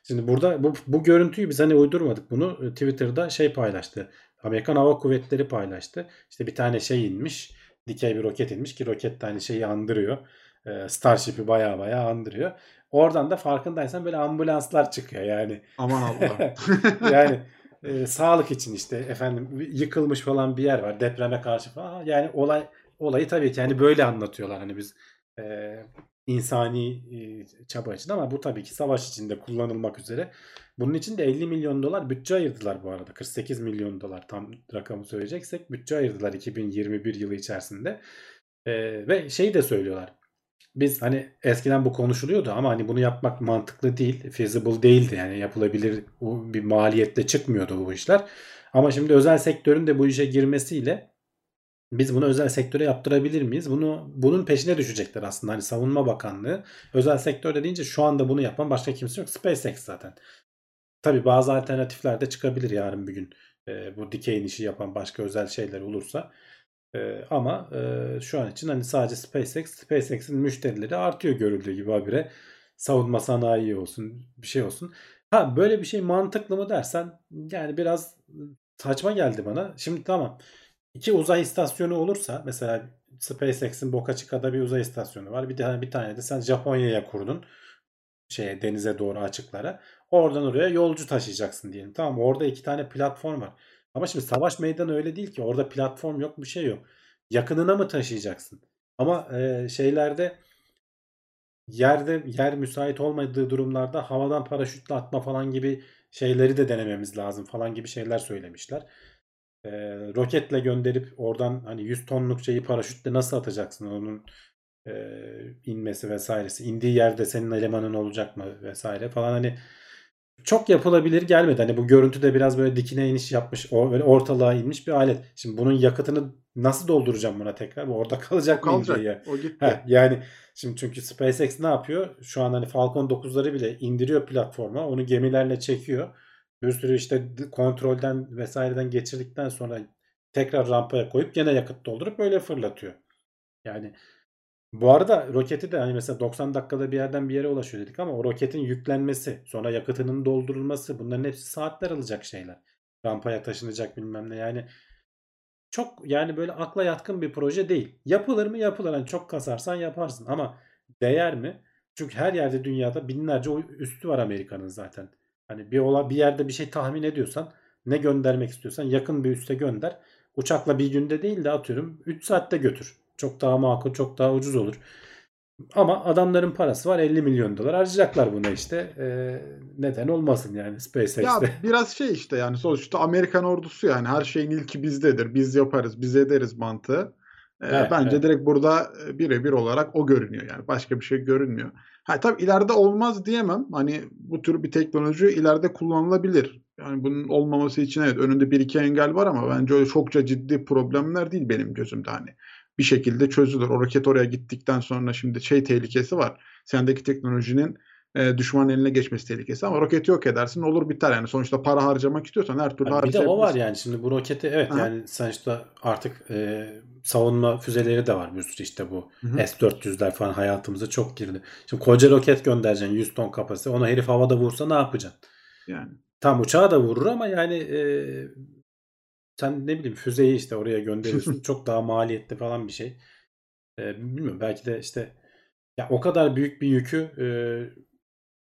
Şimdi burada bu, bu görüntüyü biz hani uydurmadık bunu. E, Twitter'da şey paylaştı. Amerikan Hava Kuvvetleri paylaştı. İşte bir tane şey inmiş. Dikey bir roket inmiş ki roket de hani şeyi andırıyor. E, Starship'i baya baya andırıyor. Oradan da farkındaysan böyle ambulanslar çıkıyor yani. Aman Allah. yani e, sağlık için işte efendim yıkılmış falan bir yer var depreme karşı falan. Yani olay olayı tabii ki hani böyle anlatıyorlar hani biz e, insani e, çaba için ama bu tabii ki savaş içinde kullanılmak üzere. Bunun için de 50 milyon dolar bütçe ayırdılar bu arada. 48 milyon dolar tam rakamı söyleyeceksek bütçe ayırdılar 2021 yılı içerisinde. Ve şeyi de söylüyorlar. Biz hani eskiden bu konuşuluyordu ama hani bunu yapmak mantıklı değil, feasible değildi. Yani yapılabilir bir maliyetle çıkmıyordu bu işler. Ama şimdi özel sektörün de bu işe girmesiyle biz bunu özel sektöre yaptırabilir miyiz? Bunu bunun peşine düşecekler aslında. Hani Savunma Bakanlığı özel sektör deyince şu anda bunu yapan başka kimse yok. SpaceX zaten. Tabii bazı alternatifler de çıkabilir yarın bir gün. Ee, bu dikey işi yapan başka özel şeyler olursa. Ee, ama e, şu an için hani sadece SpaceX, SpaceX'in müşterileri artıyor görüldüğü gibi habire. Savunma sanayi olsun, bir şey olsun. Ha böyle bir şey mantıklı mı dersen yani biraz saçma geldi bana. Şimdi tamam. İki uzay istasyonu olursa mesela SpaceX'in Boca Chica'da bir uzay istasyonu var. Bir tane bir tane de sen Japonya'ya kurdun. Şeye denize doğru açıklara. Oradan oraya yolcu taşıyacaksın diyelim. Tamam orada iki tane platform var. Ama şimdi savaş meydanı öyle değil ki. Orada platform yok bir şey yok. Yakınına mı taşıyacaksın? Ama e, şeylerde yerde yer müsait olmadığı durumlarda havadan paraşütle atma falan gibi şeyleri de denememiz lazım falan gibi şeyler söylemişler. E, roketle gönderip oradan hani 100 tonluk şeyi paraşütle nasıl atacaksın onun e, inmesi vesairesi. indiği yerde senin elemanın olacak mı vesaire falan hani çok yapılabilir gelmedi. Hani bu görüntüde biraz böyle dikine iniş yapmış, o böyle ortalığa inmiş bir alet. Şimdi bunun yakıtını nasıl dolduracağım buna tekrar? Orada kalacak mı diye. O gitti. Heh, yani şimdi çünkü SpaceX ne yapıyor? Şu an hani Falcon 9'ları bile indiriyor platforma. Onu gemilerle çekiyor. Bir sürü işte kontrolden vesaireden geçirdikten sonra tekrar rampaya koyup gene yakıt doldurup böyle fırlatıyor. Yani bu arada roketi de hani mesela 90 dakikada bir yerden bir yere ulaşıyor dedik ama o roketin yüklenmesi, sonra yakıtının doldurulması bunların hepsi saatler alacak şeyler. Rampaya taşınacak bilmem ne yani çok yani böyle akla yatkın bir proje değil. Yapılır mı? Yapılır. Hani çok kasarsan yaparsın ama değer mi? Çünkü her yerde dünyada binlerce üstü var Amerika'nın zaten. Hani bir ola bir yerde bir şey tahmin ediyorsan ne göndermek istiyorsan yakın bir üste gönder. Uçakla bir günde değil de atıyorum 3 saatte götür. Çok daha makul, çok daha ucuz olur. Ama adamların parası var 50 milyon dolar harcayacaklar buna işte. Ee, neden olmasın yani SpaceX'te. Ya biraz şey işte yani sonuçta Amerikan ordusu yani her şeyin ilki bizdedir. Biz yaparız, biz ederiz mantığı. Ee, Evet, bence evet. direkt burada e, birebir olarak o görünüyor yani. Başka bir şey görünmüyor. Ha tabii ileride olmaz diyemem. Hani bu tür bir teknoloji ileride kullanılabilir. Yani bunun olmaması için evet önünde bir iki engel var ama bence öyle çokça ciddi problemler değil benim gözümde hani. Bir şekilde çözülür. O roket oraya gittikten sonra şimdi şey tehlikesi var. Sendeki teknolojinin e, düşmanın eline geçmesi tehlikesi ama roketi yok edersin olur biter yani. Sonuçta para harcamak istiyorsan her türlü Yani bir de o var harcayabilirsin. yani şimdi bu roketi evet Aha. yani sonuçta artık e, savunma füzeleri de var bir sürü işte bu Hı hı. S-400'ler falan hayatımıza çok girdi. Şimdi koca roket göndereceksin 100 ton kapasite ona herif havada vursa ne yapacaksın? Yani. Tam uçağı da vurur ama yani e, sen ne bileyim füzeyi işte oraya gönderiyorsun. çok daha maliyetli falan bir şey. E, bilmiyorum belki de işte ya o kadar büyük bir yükü e,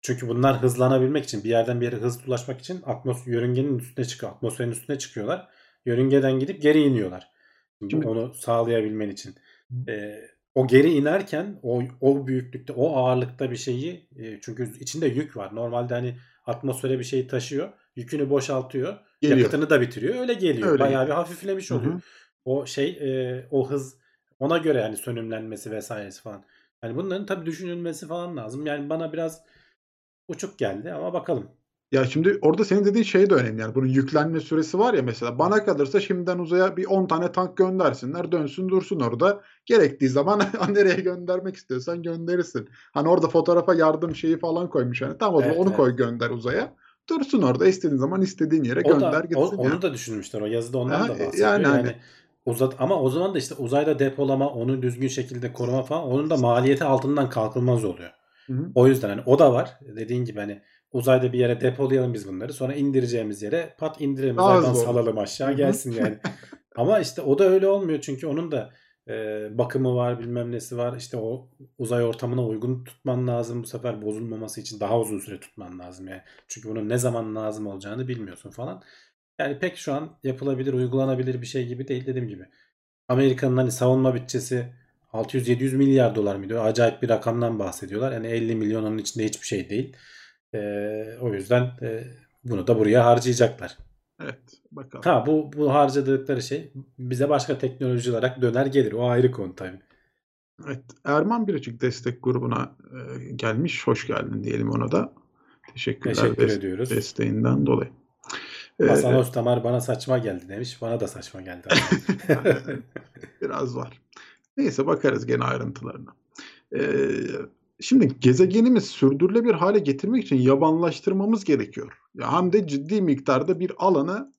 çünkü bunlar hızlanabilmek için bir yerden bir yere hızlı ulaşmak için atmos yörüngenin üstüne çıkıyor. Atmosferin üstüne çıkıyorlar. Yörüngeden gidip geri iniyorlar. Şimdi Şimdi- onu sağlayabilmen için. E, o geri inerken o o büyüklükte o ağırlıkta bir şeyi e, çünkü içinde yük var. Normalde hani atmosfere bir şeyi taşıyor. Yükünü boşaltıyor. Geliyor. Yakıtını da bitiriyor. Öyle geliyor. Öyle Bayağı bir hafiflemiş oluyor. O şey e, o hız ona göre yani sönümlenmesi vesairesi falan. Yani bunların tabii düşünülmesi falan lazım. Yani bana biraz uçuk geldi ama bakalım. Ya şimdi orada senin dediğin şey de önemli yani bunun yüklenme süresi var ya mesela bana kalırsa şimdiden uzaya bir 10 tane tank göndersinler dönsün dursun orada gerektiği zaman nereye göndermek istiyorsan gönderirsin. Hani orada fotoğrafa yardım şeyi falan koymuş hani tamam o zaman Evet, onu evet. koy gönder uzaya dursun orada istediğin zaman istediğin yere O gönder da gitsin o- onu yani. da düşünmüşler. O yazıda ondan Aha, da e, bahsediyor. yani Yani, hani- uzat ama o zaman da işte uzayda depolama, onu düzgün şekilde koruma falan onun da maliyeti altından kalkılmaz oluyor. Hı hı. O yüzden hani o da var. Dediğin gibi hani uzayda bir yere depolayalım biz bunları. Sonra indireceğimiz yere pat indirelim. Uzaydan salalım aşağı gelsin yani. Ama işte o da öyle olmuyor. Çünkü onun da e, bakımı var bilmem nesi var. İşte o uzay ortamına uygun tutman lazım. Bu sefer bozulmaması için daha uzun süre tutman lazım yani. Çünkü bunun ne zaman lazım olacağını bilmiyorsun falan. Yani pek şu an yapılabilir, uygulanabilir bir şey gibi değil dediğim gibi. Amerika'nın hani savunma bütçesi 600-700 milyar dolar mı diyor? Acayip bir rakamdan bahsediyorlar. Yani 50 milyon onun içinde hiçbir şey değil. Ee, o yüzden e, bunu da buraya harcayacaklar. Evet bakalım. Ha bu bu harcadıkları şey bize başka teknoloji olarak döner gelir. O ayrı konu tabii. Evet, Erman Biricik destek grubuna e, gelmiş. Hoş geldin diyelim ona da. Teşekkürler Teşekkür des- ediyoruz. desteğinden dolayı. Ee, Hasan Ostamar bana saçma geldi demiş. Bana da saçma geldi. Biraz var. Neyse bakarız gene ayrıntılarına. Ee, şimdi gezegenimiz sürdürülebilir hale getirmek için yabanlaştırmamız gerekiyor. Ya hem de ciddi miktarda bir alanı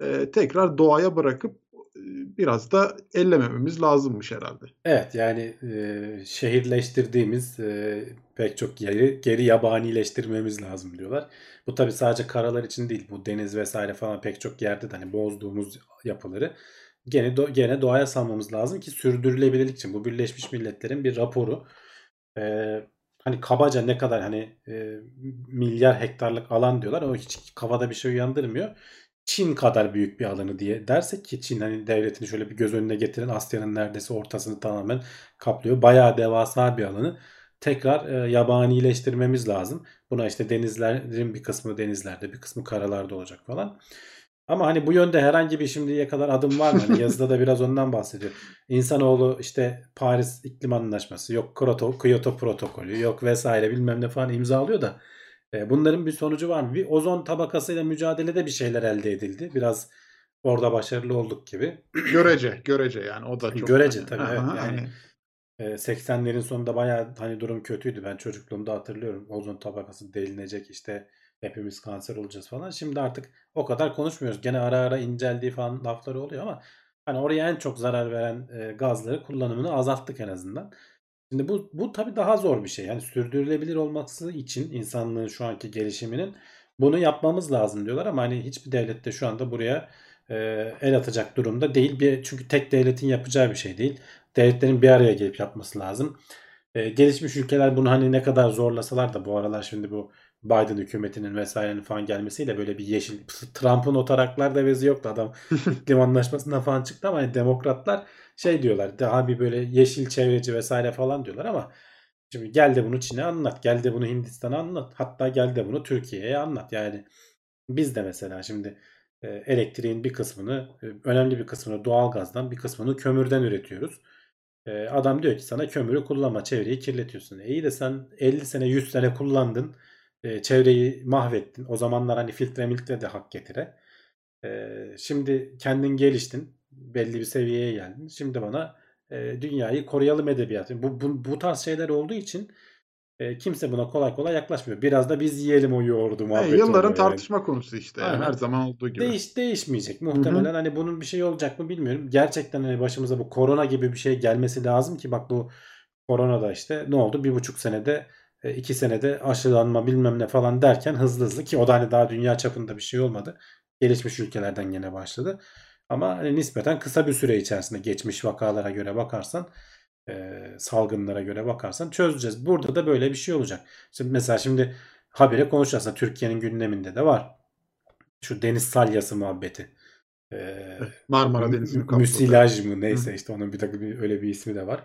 e, tekrar doğaya bırakıp e, biraz da ellemememiz lazımmış herhalde. Evet yani e, şehirleştirdiğimiz e, pek çok yeri geri yabanileştirmemiz lazım diyorlar. Bu tabi sadece karalar için değil. Bu deniz vesaire falan pek çok yerde de hani bozduğumuz yapıları gene do- gene doğaya salmamız lazım ki sürdürülebilirlik için. Bu Birleşmiş Milletler'in bir raporu. E, hani kabaca ne kadar hani e, milyar hektarlık alan diyorlar ama hiç kafada bir şey uyandırmıyor. Çin kadar büyük bir alanı diye dersek ki Çin hani devletini şöyle bir göz önüne getirin Asya'nın neredeyse ortasını tamamen kaplıyor. Bayağı devasa bir alanı tekrar e, yabanileştirmemiz lazım. Buna işte denizlerin bir kısmı denizlerde bir kısmı karalarda olacak falan. Ama hani bu yönde herhangi bir şimdiye kadar adım var mı? Hani yazıda da biraz ondan bahsediyor. İnsanoğlu işte Paris İklim Anlaşması yok Kyoto, Kyoto protokolü yok vesaire bilmem ne falan imzalıyor da E, bunların bir sonucu var mı? Bir ozon tabakasıyla mücadelede bir şeyler elde edildi. Biraz orada başarılı olduk gibi. Görece, görece yani o da çok. Görece tabii, aha, evet, yani hani E, 80'lerin sonunda bayağı hani durum kötüydü. Ben çocukluğumda hatırlıyorum. Ozon tabakası delinecek işte hepimiz kanser olacağız falan. Şimdi artık o kadar konuşmuyoruz. Gene ara ara inceldiği falan lafları oluyor ama hani oraya en çok zarar veren e, gazları kullanımını azalttık en azından. Şimdi bu bu tabii daha zor bir şey. Yani sürdürülebilir olması için insanlığın şu anki gelişiminin bunu yapmamız lazım diyorlar ama hani hiçbir devlet de şu anda buraya e, el atacak durumda değil. Bir, çünkü tek devletin yapacağı bir şey değil. Devletlerin bir araya gelip yapması lazım. E, gelişmiş ülkeler bunu hani ne kadar zorlasalar da bu aralar şimdi bu Biden hükümetinin vesairenin falan gelmesiyle böyle bir yeşil Trump'ın o taraklarda bezi yoktu adam iklim anlaşmasından falan çıktı ama hani demokratlar şey diyorlar daha bir böyle yeşil çevreci vesaire falan diyorlar ama şimdi gel de bunu Çin'e anlat gel de bunu Hindistan'a anlat hatta gel de bunu Türkiye'ye anlat yani biz de mesela şimdi e, elektriğin bir kısmını e, önemli bir kısmını doğalgazdan bir kısmını kömürden üretiyoruz. E, adam diyor ki sana kömürü kullanma çevreyi kirletiyorsun. E iyi de sen 50 sene 100 sene kullandın e, çevreyi mahvettin. O zamanlar hani filtre miltre de hak getire. E, şimdi kendin geliştin. Belli bir seviyeye geldin. Şimdi bana e, dünyayı koruyalım edebiyatı. Bu, bu, bu tarz şeyler olduğu için e, kimse buna kolay kolay yaklaşmıyor. Biraz da biz yiyelim o yoğurdu muhabbeti. e, yılların yani. tartışma konusu işte. Yani her zaman olduğu gibi. Değiş değişmeyecek muhtemelen. Hani bunun bir şey olacak mı bilmiyorum. Gerçekten hani başımıza bu korona gibi bir şey gelmesi lazım ki bak bu korona da işte ne oldu? Bir buçuk senede e, iki senede aşılanma bilmem ne falan derken hızlı hızlı ki o da hani daha dünya çapında bir şey olmadı. Gelişmiş ülkelerden gene başladı. Ama hani nispeten kısa bir süre içerisinde geçmiş vakalara göre bakarsan e, salgınlara göre bakarsan çözeceğiz. Burada da böyle bir şey olacak. Şimdi mesela şimdi habire konuşacağız. Türkiye'nin gündeminde de var. Şu deniz salyası muhabbeti. Ee, Marmara Denizi'ni kapladı. müsilaj mı neyse işte onun bir takım öyle bir ismi de var.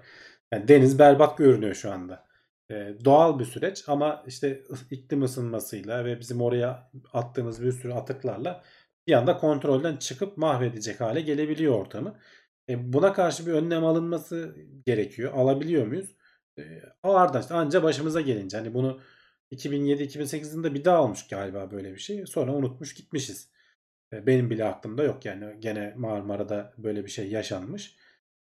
Yani deniz berbat görünüyor şu anda. Ee, doğal bir süreç ama işte iklim ısınmasıyla ve bizim oraya attığımız bir sürü atıklarla bir anda kontrolden çıkıp mahvedecek hale gelebiliyor ortamı. E, buna karşı bir önlem alınması gerekiyor. Alabiliyor muyuz? E, ardından işte anca başımıza gelince hani bunu 2007-2008 yılında bir daha almış galiba böyle bir şey. Sonra unutmuş gitmişiz. E, benim bile aklımda yok yani gene Marmara'da böyle bir şey yaşanmış.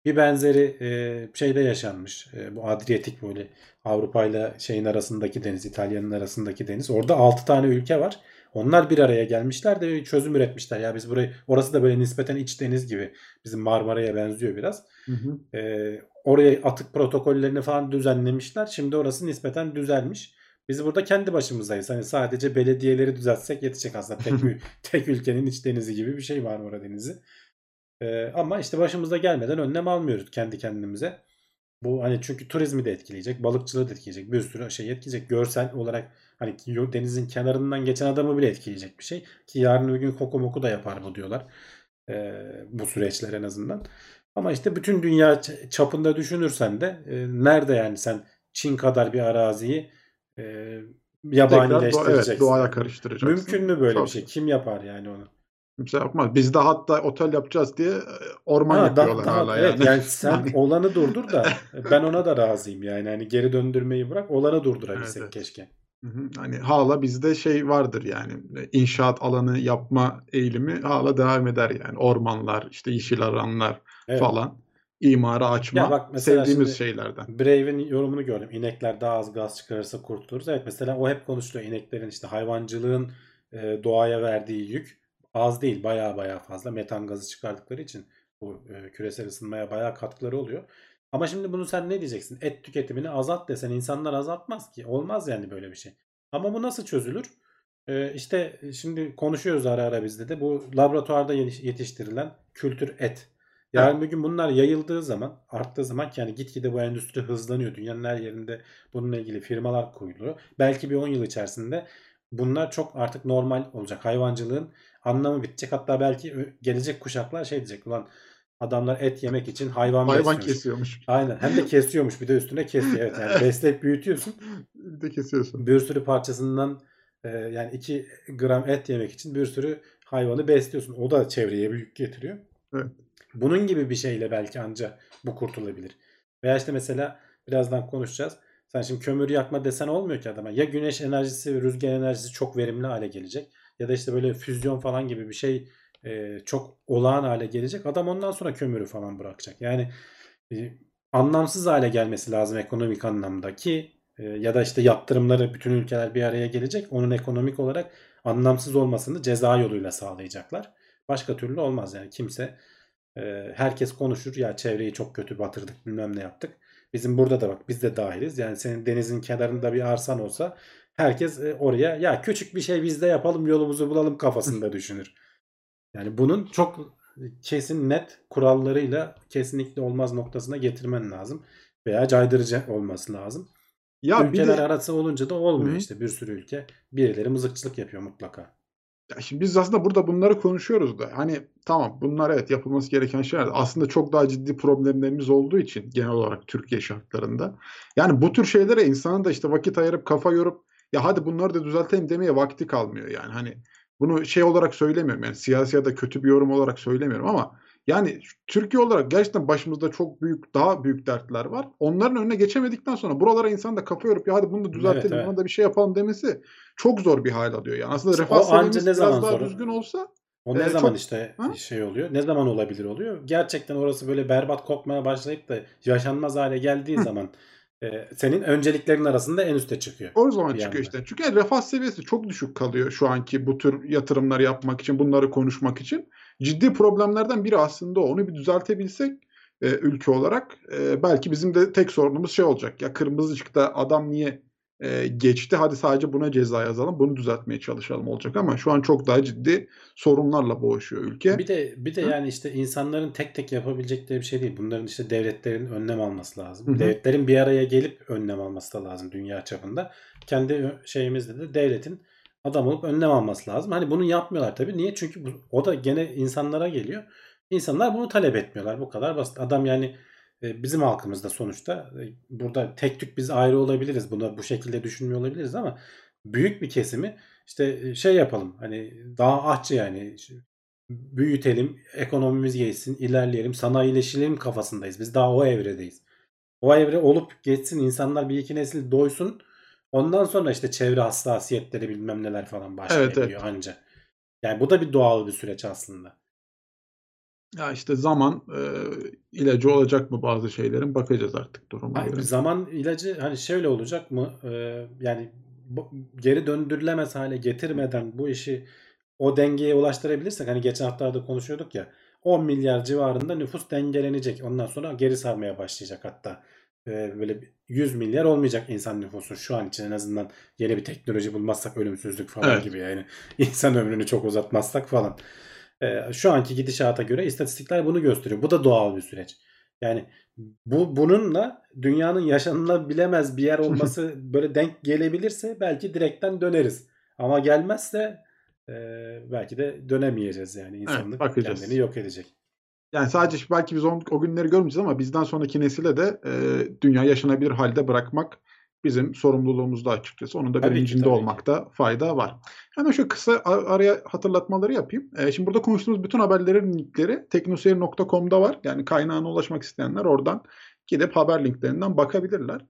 Bir benzeri e, şeyde yaşanmış. E, bu Adriyatik böyle Avrupa ile şeyin arasındaki deniz, İtalya'nın arasındaki deniz. Orada 6 tane ülke var. Onlar bir araya gelmişler de bir çözüm üretmişler. Ya biz burayı orası da böyle nispeten iç deniz gibi. Bizim Marmara'ya benziyor biraz. Hı hı. E, oraya atık protokollerini falan düzenlemişler. Şimdi orası nispeten düzelmiş. Biz burada kendi başımızdayız. Hani sadece belediyeleri düzeltsek yetecek aslında. Tek, tek ülkenin iç denizi gibi bir şey Marmara Denizi. Ee, ama işte başımıza gelmeden önlem almıyoruz kendi kendimize. Bu hani çünkü turizmi de etkileyecek, balıkçılığı da etkileyecek, bir sürü şey etkileyecek. Görsel olarak hani denizin kenarından geçen adamı bile etkileyecek bir şey. Ki yarın bir gün koku moku da yapar bu diyorlar. Ee, bu süreçler en azından. Ama işte bütün dünya çapında düşünürsen de e, nerede yani sen Çin kadar bir araziyi e, yabanileştireceksin. Evet, doğaya karıştıracaksın. Mümkün mü böyle Tabii. bir şey? Kim yapar yani onu? Kimse yapmaz. Biz de hatta otel yapacağız diye e, orman Ha, da- yapıyorlar daha- hala evet, yani. yani sen Yani- olanı durdur da ben ona da razıyım yani. Hani geri döndürmeyi bırak olanı durdurabilsek Evet, evet. keşke. Hani hala bizde şey vardır yani inşaat alanı yapma eğilimi hala devam eder yani ormanlar işte yeşil alanlar Evet. falan imara açma Ya bak sevdiğimiz şeylerden. Brave'in yorumunu gördüm. İnekler daha az gaz çıkarırsa kurtuluruz. Evet mesela o hep konuşuluyor. İneklerin işte hayvancılığın e, doğaya verdiği yük az değil. Baya baya fazla. Metan gazı çıkardıkları için bu e, küresel ısınmaya baya katkıları oluyor. Ama şimdi bunu sen ne diyeceksin? Et tüketimini azalt desen insanlar azaltmaz ki. Olmaz yani böyle bir şey. Ama bu nasıl çözülür? E, işte şimdi konuşuyoruz ara ara bizde de. Bu laboratuvarda yetiş- yetiştirilen kültür et. Yarın bir gün bunlar yayıldığı zaman, arttığı zaman yani gitgide bu endüstri hızlanıyor. Dünyanın her yerinde bununla ilgili firmalar kuruluyor. Belki bir 10 yıl içerisinde bunlar çok artık normal olacak. Hayvancılığın anlamı bitecek. Hatta belki gelecek kuşaklar şey diyecek. Ulan adamlar et yemek için hayvan, Hayvan kesiyormuş. Aynen. Hem de kesiyormuş. Bir de üstüne kesiyor. Evet yani besleyip büyütüyorsun. Bir de kesiyorsun. Bir sürü parçasından e, yani 2 gram et yemek için bir sürü hayvanı besliyorsun. O da çevreye büyük getiriyor. Evet. Bunun gibi bir şeyle belki anca bu kurtulabilir. Veya işte mesela birazdan konuşacağız. Sen şimdi kömür yakma desen olmuyor ki adama. Ya güneş enerjisi, rüzgar enerjisi çok verimli hale gelecek. Ya da işte böyle füzyon falan gibi bir şey e, çok olağan hale gelecek. Adam ondan sonra kömürü falan bırakacak. Yani e, anlamsız hale gelmesi lazım ekonomik anlamda ki e, ya da işte yaptırımları bütün ülkeler bir araya gelecek. Onun ekonomik olarak anlamsız olmasını ceza yoluyla sağlayacaklar. Başka türlü olmaz yani kimse e, herkes konuşur ya çevreyi çok kötü batırdık bilmem ne yaptık. Bizim burada da bak biz de dahiliz. Yani senin denizin kenarında bir arsan olsa herkes e, oraya ya küçük bir şey biz de yapalım yolumuzu bulalım kafasında düşünür. Yani bunun çok kesin net kurallarıyla kesinlikle olmaz noktasına getirmen lazım. Veya caydırıcı olması lazım. Ya Ülkeler de arası olunca da olmuyor Hı. işte bir sürü ülke. Birileri mızıkçılık yapıyor mutlaka. Ya şimdi biz aslında burada bunları konuşuyoruz da hani tamam bunlar evet yapılması gereken şeyler. Aslında çok daha ciddi problemlerimiz olduğu için genel olarak Türkiye şartlarında. Yani bu tür şeylere insanın da işte vakit ayırıp kafa yorup ya hadi bunları da düzeltelim demeye vakti kalmıyor yani. Hani bunu şey olarak söylemiyorum yani siyasi ya da kötü bir yorum olarak söylemiyorum ama yani Türkiye olarak gerçekten başımızda çok büyük daha büyük dertler var. Onların önüne geçemedikten sonra buralara insan da kafa yorup ya hadi bunu da düzeltelim, evet. buna da bir şey yapalım demesi çok zor bir hal alıyor. Yani aslında refah seviyemiz biraz zaman daha sonra- düzgün olsa O ne Ee, zaman çok- işte Ha? şey oluyor? Ne zaman olabilir oluyor? Gerçekten orası böyle berbat kokmaya başlayıp da yaşanmaz hale geldiği Hı. zaman e, senin önceliklerin arasında en üste çıkıyor. o zaman çıkıyor anda. işte. Çünkü refah seviyesi çok düşük kalıyor şu anki bu tür yatırımları yapmak için, bunları konuşmak için. Ciddi problemlerden biri aslında o. Onu bir düzeltebilsek e, ülke olarak e, belki bizim de tek sorunumuz şey olacak. Ya kırmızı ışıkta adam niye e, geçti? Hadi sadece buna ceza yazalım. Bunu düzeltmeye çalışalım olacak ama şu an çok daha ciddi sorunlarla boğuşuyor ülke. Bir de bir de Hı? yani işte insanların tek tek yapabilecekleri bir şey değil. Bunların işte devletlerin önlem alması lazım. Hı hı. Devletlerin bir araya gelip önlem alması da lazım dünya çapında. Kendi şeyimizde de devletin adam olup önlem alması lazım. Hani bunu yapmıyorlar tabii. Niye? Çünkü bu, o da gene insanlara geliyor. İnsanlar bunu talep etmiyorlar. Bu kadar basit. Adam yani bizim halkımızda sonuçta e, burada tek tük biz ayrı olabiliriz. Buna bu şekilde düşünmüyor olabiliriz ama büyük bir kesimi işte e, şey yapalım. Hani daha ahçı yani büyütelim, ekonomimiz gelişsin, ilerleyelim, sanayileşelim kafasındayız. Biz daha o evredeyiz. O evre olup geçsin, insanlar bir iki nesil doysun. Ondan sonra işte çevre hassasiyetleri bilmem neler falan başlayabiliyor evet. anca. Yani bu da bir doğal bir süreç aslında. Ya işte zaman e, ilacı olacak mı bazı şeylerin bakacağız artık duruma Hayır, göre. zaman ilacı hani şöyle olacak mı? Ee, yani bu- geri döndürülemez hale getirmeden bu işi o dengeye ulaştırabilirsek hani geçen haftalarda konuşuyorduk ya 10 milyar civarında nüfus dengelenecek. Ondan sonra geri sarmaya başlayacak hatta. Ee, böyle bir 100 milyar olmayacak insan nüfusu şu an için en azından yeni bir teknoloji bulmazsak ölümsüzlük falan Evet. gibi yani insan ömrünü çok uzatmazsak falan. Şu anki gidişata göre istatistikler bunu gösteriyor. Bu da doğal bir süreç. Yani bu bununla dünyanın yaşanılabilemez bir yer olması böyle denk gelebilirse belki direkten döneriz. Ama gelmezse e, belki de dönemeyeceğiz yani insanlık bakacağız. kendini yok edecek. Yani sadece belki biz o, o günleri görmeyeceğiz ama bizden sonraki nesile de e, dünya yaşanabilir halde bırakmak bizim sorumluluğumuzda açıkçası. Onun da Tabii ki, bilincinde ki. olmakta fayda var. Hemen şu kısa araya hatırlatmaları yapayım. E, şimdi burada konuştuğumuz bütün haberlerin linkleri teknoseyir.com'da var. Yani kaynağına ulaşmak isteyenler oradan gidip haber linklerinden bakabilirler.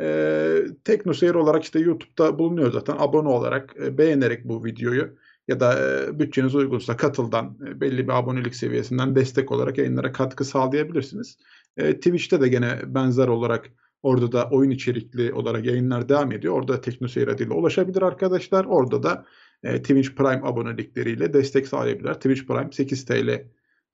E, Teknoseyir olarak işte YouTube'da bulunuyor zaten. Abone olarak, e, beğenerek bu videoyu ya da e, bütçeniz uygunsa katıldan e, belli bir abonelik seviyesinden destek olarak yayınlara katkı sağlayabilirsiniz. E, Twitch'te de gene benzer olarak orada da oyun içerikli olarak yayınlar devam ediyor. Orada Teknoseyir adıyla ulaşabilir arkadaşlar. Orada da e, Twitch Prime abonelikleriyle destek sağlayabilirler. Twitch Prime 8 TL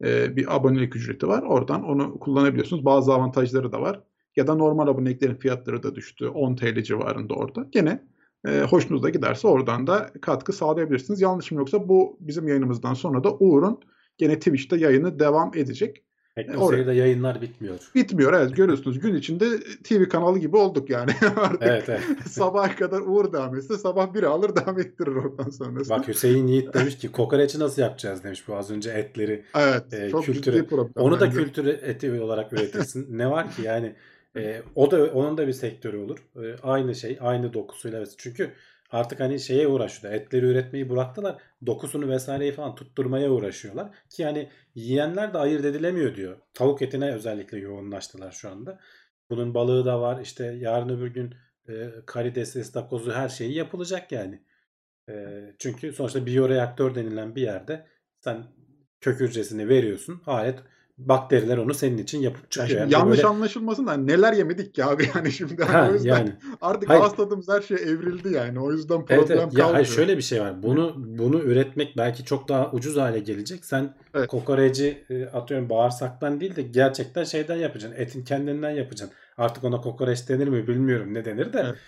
e, bir abonelik ücreti var. Oradan onu kullanabiliyorsunuz. Bazı avantajları da var. Ya da normal aboneliklerin fiyatları da düştü. 10 TL civarında orada. Gene e, hoşunuza giderse oradan da katkı sağlayabilirsiniz. Yanlışım yoksa bu bizim yayınımızdan sonra da Uğur'un gene Twitch'te yayını devam edecek. Teknoseyir'de yayınlar bitmiyor. Bitmiyor evet görüyorsunuz gün içinde TV kanalı gibi olduk yani artık. Evet evet. Sabaha kadar Uğur devam etse sabah biri alır devam ettirir oradan sonrasında. Bak Hüseyin Yiğit demiş ki kokoreçi nasıl yapacağız demiş bu az önce etleri. evet e, çok kültürü- ciddi problem. Onu da kültür eti olarak üretirsin. ne var ki yani e, o da onun da bir sektörü olur. E, aynı şey, aynı dokusuyla evet. Çünkü artık hani şeye uğraşıyorlar. Etleri üretmeyi bıraktılar. Dokusunu vesaireyi falan tutturmaya uğraşıyorlar. Ki yani yiyenler de ayırt edilemiyor diyor. Tavuk etine özellikle yoğunlaştılar şu anda. Bunun balığı da var. İşte yarın öbür gün e, karidesi, ıstakozu her şeyi yapılacak yani. E, çünkü sonuçta biyoreaktör denilen bir yerde sen kök hücresini veriyorsun. Ayet bakteriler onu senin için yapıp Ya çıkıyor. Yani yanlış böyle- anlaşılmasın da neler yemedik ki abi yani şimdi Ha, o yüzden yani. artık Hayır. ağız tadımız her şey evrildi yani o yüzden Evet, problem evet. Ya kalmıyor. hayır şöyle bir şey var. Bunu bunu üretmek belki çok daha ucuz hale gelecek. Sen Evet. kokoreci e, atıyorum bağırsaktan değil de gerçekten şeyden yapacaksın. Etin kendinden yapacaksın. Artık ona kokoreç denir mi bilmiyorum ne denir de. Evet.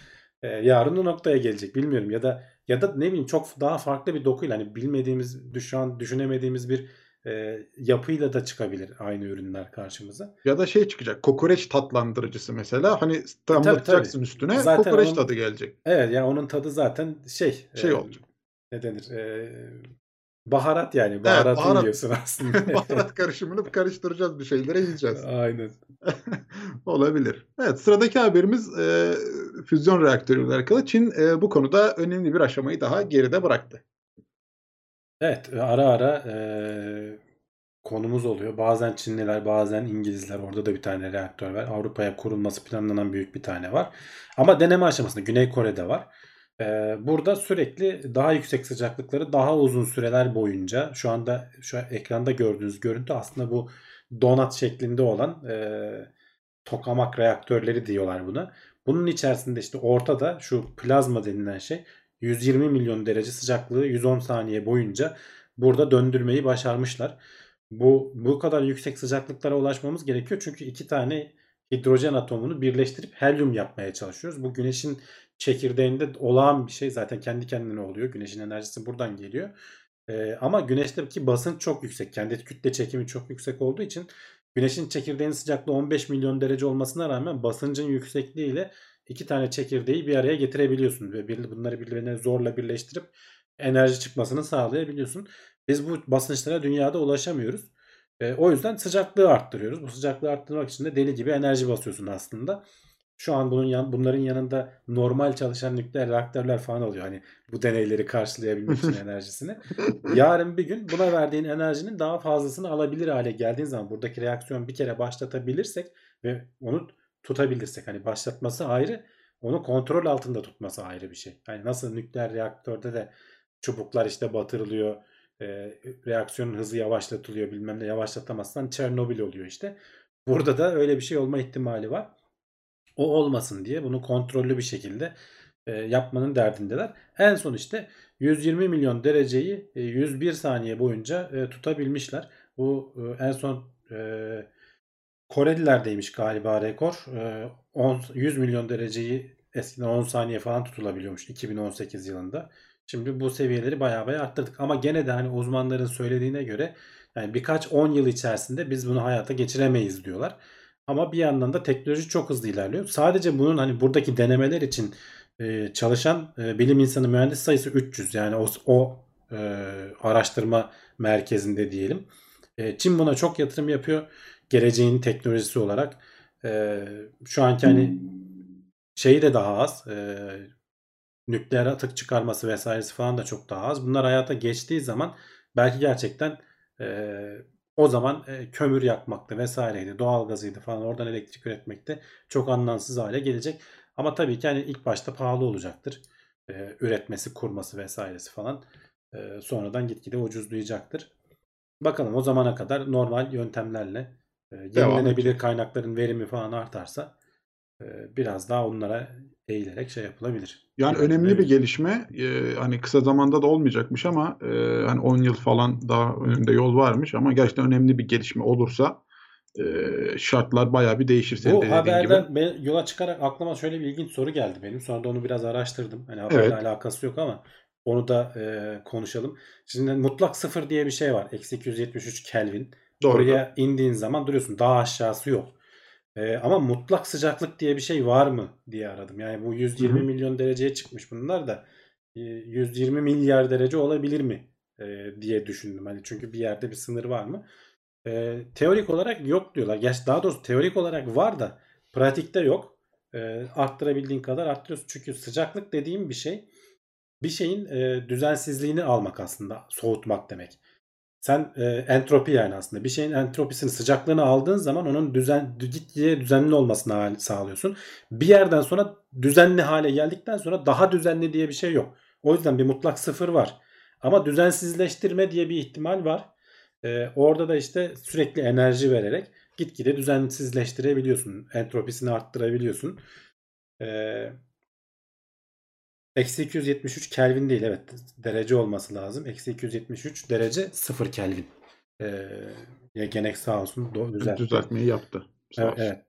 e, yarın o noktaya gelecek bilmiyorum ya da ya da ne bileyim çok daha farklı bir dokuyla hani bilmediğimiz şu an düşünemediğimiz bir e, yapıyla da çıkabilir aynı ürünler karşımıza. Ya da şey çıkacak kokoreç tatlandırıcısı mesela hani damlatacaksın üstüne Zaten kokoreç onun- tadı gelecek. Evet ya onun tadı zaten şey Şey e, olacak. ne denir? E, baharat yani. Baharatı baharat. yiyorsun aslında. Baharat karışımını karıştıracağız bir şeylere yiyeceğiz. Aynen. Olabilir. Evet sıradaki haberimiz e, füzyon reaktörüyle alakalı. Çin e, bu konuda önemli bir aşamayı daha geride bıraktı. Evet ara ara e, konumuz oluyor. Bazen Çinliler bazen İngilizler orada da bir tane reaktör var. Avrupa'ya kurulması planlanan büyük bir tane var. Ama deneme aşamasında Güney Kore'de var. E, burada sürekli daha yüksek sıcaklıkları daha uzun süreler boyunca şu anda şu an ekranda gördüğünüz görüntü aslında bu donat şeklinde olan e, tokamak reaktörleri diyorlar buna. Bunun içerisinde işte ortada şu plazma denilen şey 120 milyon derece sıcaklığı 110 saniye boyunca burada döndürmeyi başarmışlar. Bu bu kadar yüksek sıcaklıklara ulaşmamız gerekiyor çünkü iki tane hidrojen atomunu birleştirip helyum yapmaya çalışıyoruz. Bu güneşin çekirdeğinde olağan bir şey zaten kendi kendine oluyor. Güneşin enerjisi buradan geliyor. Ee, ama güneşteki basınç çok yüksek. Kendi kütle çekimi çok yüksek olduğu için güneşin çekirdeğinin sıcaklığı 15 milyon derece olmasına rağmen basıncın yüksekliğiyle iki tane çekirdeği bir araya getirebiliyorsun ve bir- bunları birbirine zorla birleştirip enerji çıkmasını sağlayabiliyorsun. Biz bu basınçlara dünyada ulaşamıyoruz. E, o yüzden sıcaklığı arttırıyoruz. Bu sıcaklığı arttırmak için de deli gibi enerji basıyorsun aslında. Şu an bunun yan, bunların yanında normal çalışan nükleer reaktörler falan oluyor. Hani bu deneyleri karşılayabilmek için enerjisini. Yarın bir gün buna verdiğin enerjinin daha fazlasını alabilir hale geldiğin zaman buradaki reaksiyon bir kere başlatabilirsek ve onu tutabilirsek hani başlatması ayrı onu kontrol altında tutması ayrı bir şey. Hani nasıl nükleer reaktörde de çubuklar işte batırılıyor e, reaksiyonun hızı yavaşlatılıyor bilmem ne yavaşlatamazsan Çernobil oluyor işte. Burada da öyle bir şey olma ihtimali var. O olmasın diye bunu kontrollü bir şekilde e, yapmanın derdindeler. En son işte 120 milyon dereceyi e, 101 saniye boyunca e, tutabilmişler. Bu e, en son e, Korelilerdeymiş galiba rekor. E, 10, 100 milyon dereceyi eskiden 10 saniye falan tutulabiliyormuş 2018 yılında. Şimdi bu seviyeleri bayağı bayağı arttırdık. Ama gene de hani uzmanların söylediğine göre yani birkaç 10 yıl içerisinde biz bunu hayata geçiremeyiz diyorlar. Ama bir yandan da teknoloji çok hızlı ilerliyor. Sadece bunun hani buradaki denemeler için e, çalışan e, bilim insanı mühendis sayısı 300. Yani o, o e, araştırma merkezinde diyelim. Çin buna çok yatırım yapıyor. Geleceğin teknolojisi olarak. E, şu anki hani şeyi de daha az. E, nükleer atık çıkarması vesairesi falan da çok daha az. Bunlar hayata geçtiği zaman belki gerçekten e, o zaman e, kömür yakmakta vesaireydi, doğalgazıydı falan oradan elektrik üretmekte çok anlamsız hale gelecek. Ama tabii ki hani ilk başta pahalı olacaktır. E, üretmesi, kurması vesairesi falan. E, sonradan gitgide ucuzlayacaktır. Bakalım o zamana kadar normal yöntemlerle e, yenilenebilir kaynakların verimi falan artarsa e, biraz daha onlara eğilerek şey yapılabilir. Yani önemli bir gelişme. Ee, hani kısa zamanda da olmayacakmış ama e, hani 10 yıl falan daha önünde yol varmış ama gerçekten önemli bir gelişme olursa e, şartlar bayağı bir değişir senin Bu de dediğin gibi. haberden ben yola çıkarak aklıma şöyle bir ilginç soru geldi benim. Sonra da onu biraz araştırdım. Hani haberle Evet. alakası yok ama onu da e, konuşalım. Şimdi mutlak sıfır diye bir şey var. Eksi 273 Kelvin. Doğru. Oraya indiğin zaman duruyorsun. Daha aşağısı yok. E, ama mutlak sıcaklık diye bir şey var mı diye aradım. Yani bu 120 Hı hı. milyon dereceye çıkmış bunlar da e, 120 milyar derece olabilir mi e, diye düşündüm. Hani çünkü bir yerde bir sınır var mı? E, teorik olarak yok diyorlar. Gerçi daha doğrusu teorik olarak var da pratikte yok. E, arttırabildiğin kadar arttırıyorsun. Çünkü sıcaklık dediğim bir şey bir şeyin e, düzensizliğini almak aslında soğutmak demek. Sen e, entropi yani aslında bir şeyin entropisini sıcaklığını aldığın zaman onun düzen gitgide düzenli olmasını sağlıyorsun. Bir yerden sonra düzenli hale geldikten sonra daha düzenli diye bir şey yok. O yüzden bir mutlak sıfır var. Ama düzensizleştirme diye bir ihtimal var. E, orada da işte sürekli enerji vererek gitgide düzensizleştirebiliyorsun. Entropisini arttırabiliyorsun. E, Eksi 273 Kelvin değil evet derece olması lazım. Eksi 273 derece 0 Kelvin. Ee, ya Genek sağ olsun do- düzeltti. Düzeltmeyi yaptı. Sağ Evet, olsun. evet.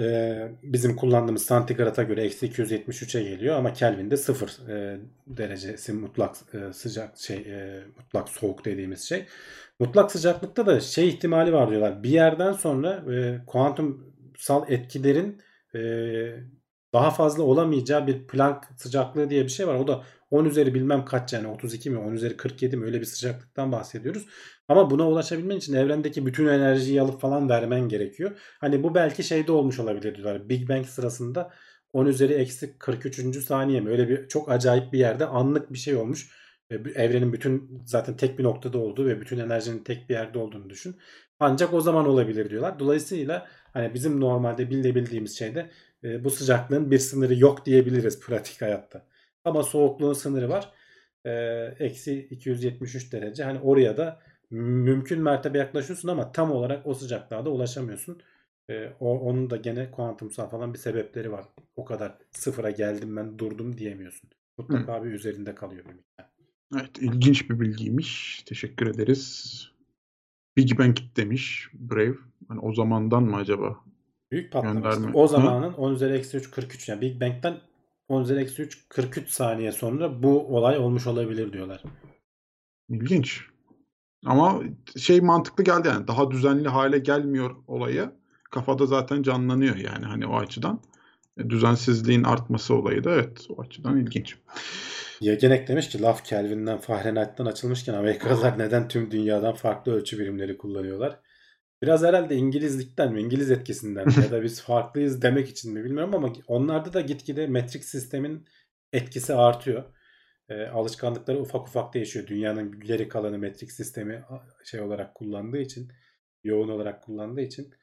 Ee, bizim kullandığımız santigrata göre eksi 273'e geliyor ama Kelvin'de 0 e, derecesi mutlak e, sıcak şey e, mutlak soğuk dediğimiz şey. Mutlak sıcaklıkta da şey ihtimali var diyorlar. Bir yerden sonra e, kuantumsal etkilerin e, daha fazla olamayacağı bir Planck sıcaklığı diye bir şey var. O da 10 üzeri bilmem kaç yani 32 mi 10 üzeri 47 mi öyle bir sıcaklıktan bahsediyoruz. Ama buna ulaşabilmen için evrendeki bütün enerjiyi alıp falan vermen gerekiyor. Hani bu belki şeyde olmuş olabilir diyorlar. Big Bang sırasında 10 üzeri eksi 43. saniye mi? Öyle bir çok acayip bir yerde anlık bir şey olmuş. Evrenin bütün zaten tek bir noktada olduğu ve bütün enerjinin tek bir yerde olduğunu düşün. Ancak o zaman olabilir diyorlar. Dolayısıyla hani bizim normalde bilebildiğimiz şeyde e, bu sıcaklığın bir sınırı yok diyebiliriz pratik hayatta. Ama soğukluğun sınırı var. E, Eksi 273 derece. Hani oraya da mümkün mertebe yaklaşıyorsun ama tam olarak o sıcaklığa da ulaşamıyorsun. E, o, onun da gene kuantumsal falan bir sebepleri var. O kadar sıfıra geldim ben durdum diyemiyorsun. Mutlaka bir üzerinde kalıyor bir miktar. Evet, ilginç bir bilgiymiş. Teşekkür ederiz. Big Bang demiş Brave. Hani o zamandan mı acaba? Büyük. Gönderme. O Hı? zamanın 10 üzeri eksi 3 43 yani Big Bang'den 10 üzeri eksi 3 43 saniye sonra bu olay olmuş olabilir diyorlar. İlginç. Ama şey mantıklı geldi yani. Daha düzenli hale gelmiyor olayı. Kafada zaten canlanıyor yani hani o açıdan. E, Düzensizliğin artması olayı da evet o açıdan ilginç. Yegenek demiş ki laf Kelvin'den Fahrenheit'ten açılmışken Amerikalılar neden tüm dünyadan farklı ölçü birimleri kullanıyorlar? Biraz herhalde İngilizlikten mi, İngiliz etkisinden mi ya da biz farklıyız demek için mi bilmiyorum ama onlarda da gitgide metrik sistemin etkisi artıyor. E, alışkanlıkları ufak ufak değişiyor. Dünyanın geri kalanı metrik sistemi şey olarak kullandığı için, yoğun olarak kullandığı için.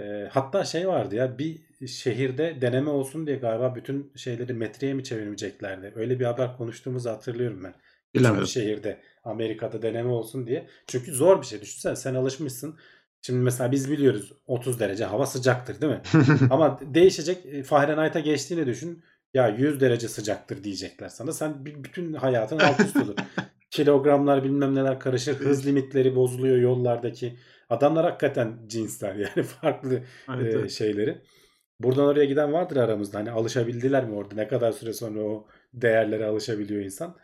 E, hatta şey vardı ya bir şehirde deneme olsun diye galiba bütün şeyleri metreye mi çevirmeyeceklerdi? Öyle bir haber konuştuğumuzu hatırlıyorum ben. Bilemedim. şehirde Amerika'da deneme olsun diye. Çünkü zor bir şey. Düşünsene sen alışmışsın. Şimdi mesela biz biliyoruz 30 derece hava sıcaktır değil mi? Ama değişecek e, Fahrenheit'a geçtiğini düşün. Ya 100 derece sıcaktır diyecekler sana. Sen bütün hayatın alt üst olur. Kilogramlar bilmem neler karışır. Hız limitleri bozuluyor yollardaki. Adamlar hakikaten cinsler yani farklı Evet, e, şeyleri. Buradan oraya giden vardır aramızda. Hani alışabildiler mi orada? Ne kadar süre sonra o değerlere alışabiliyor insan?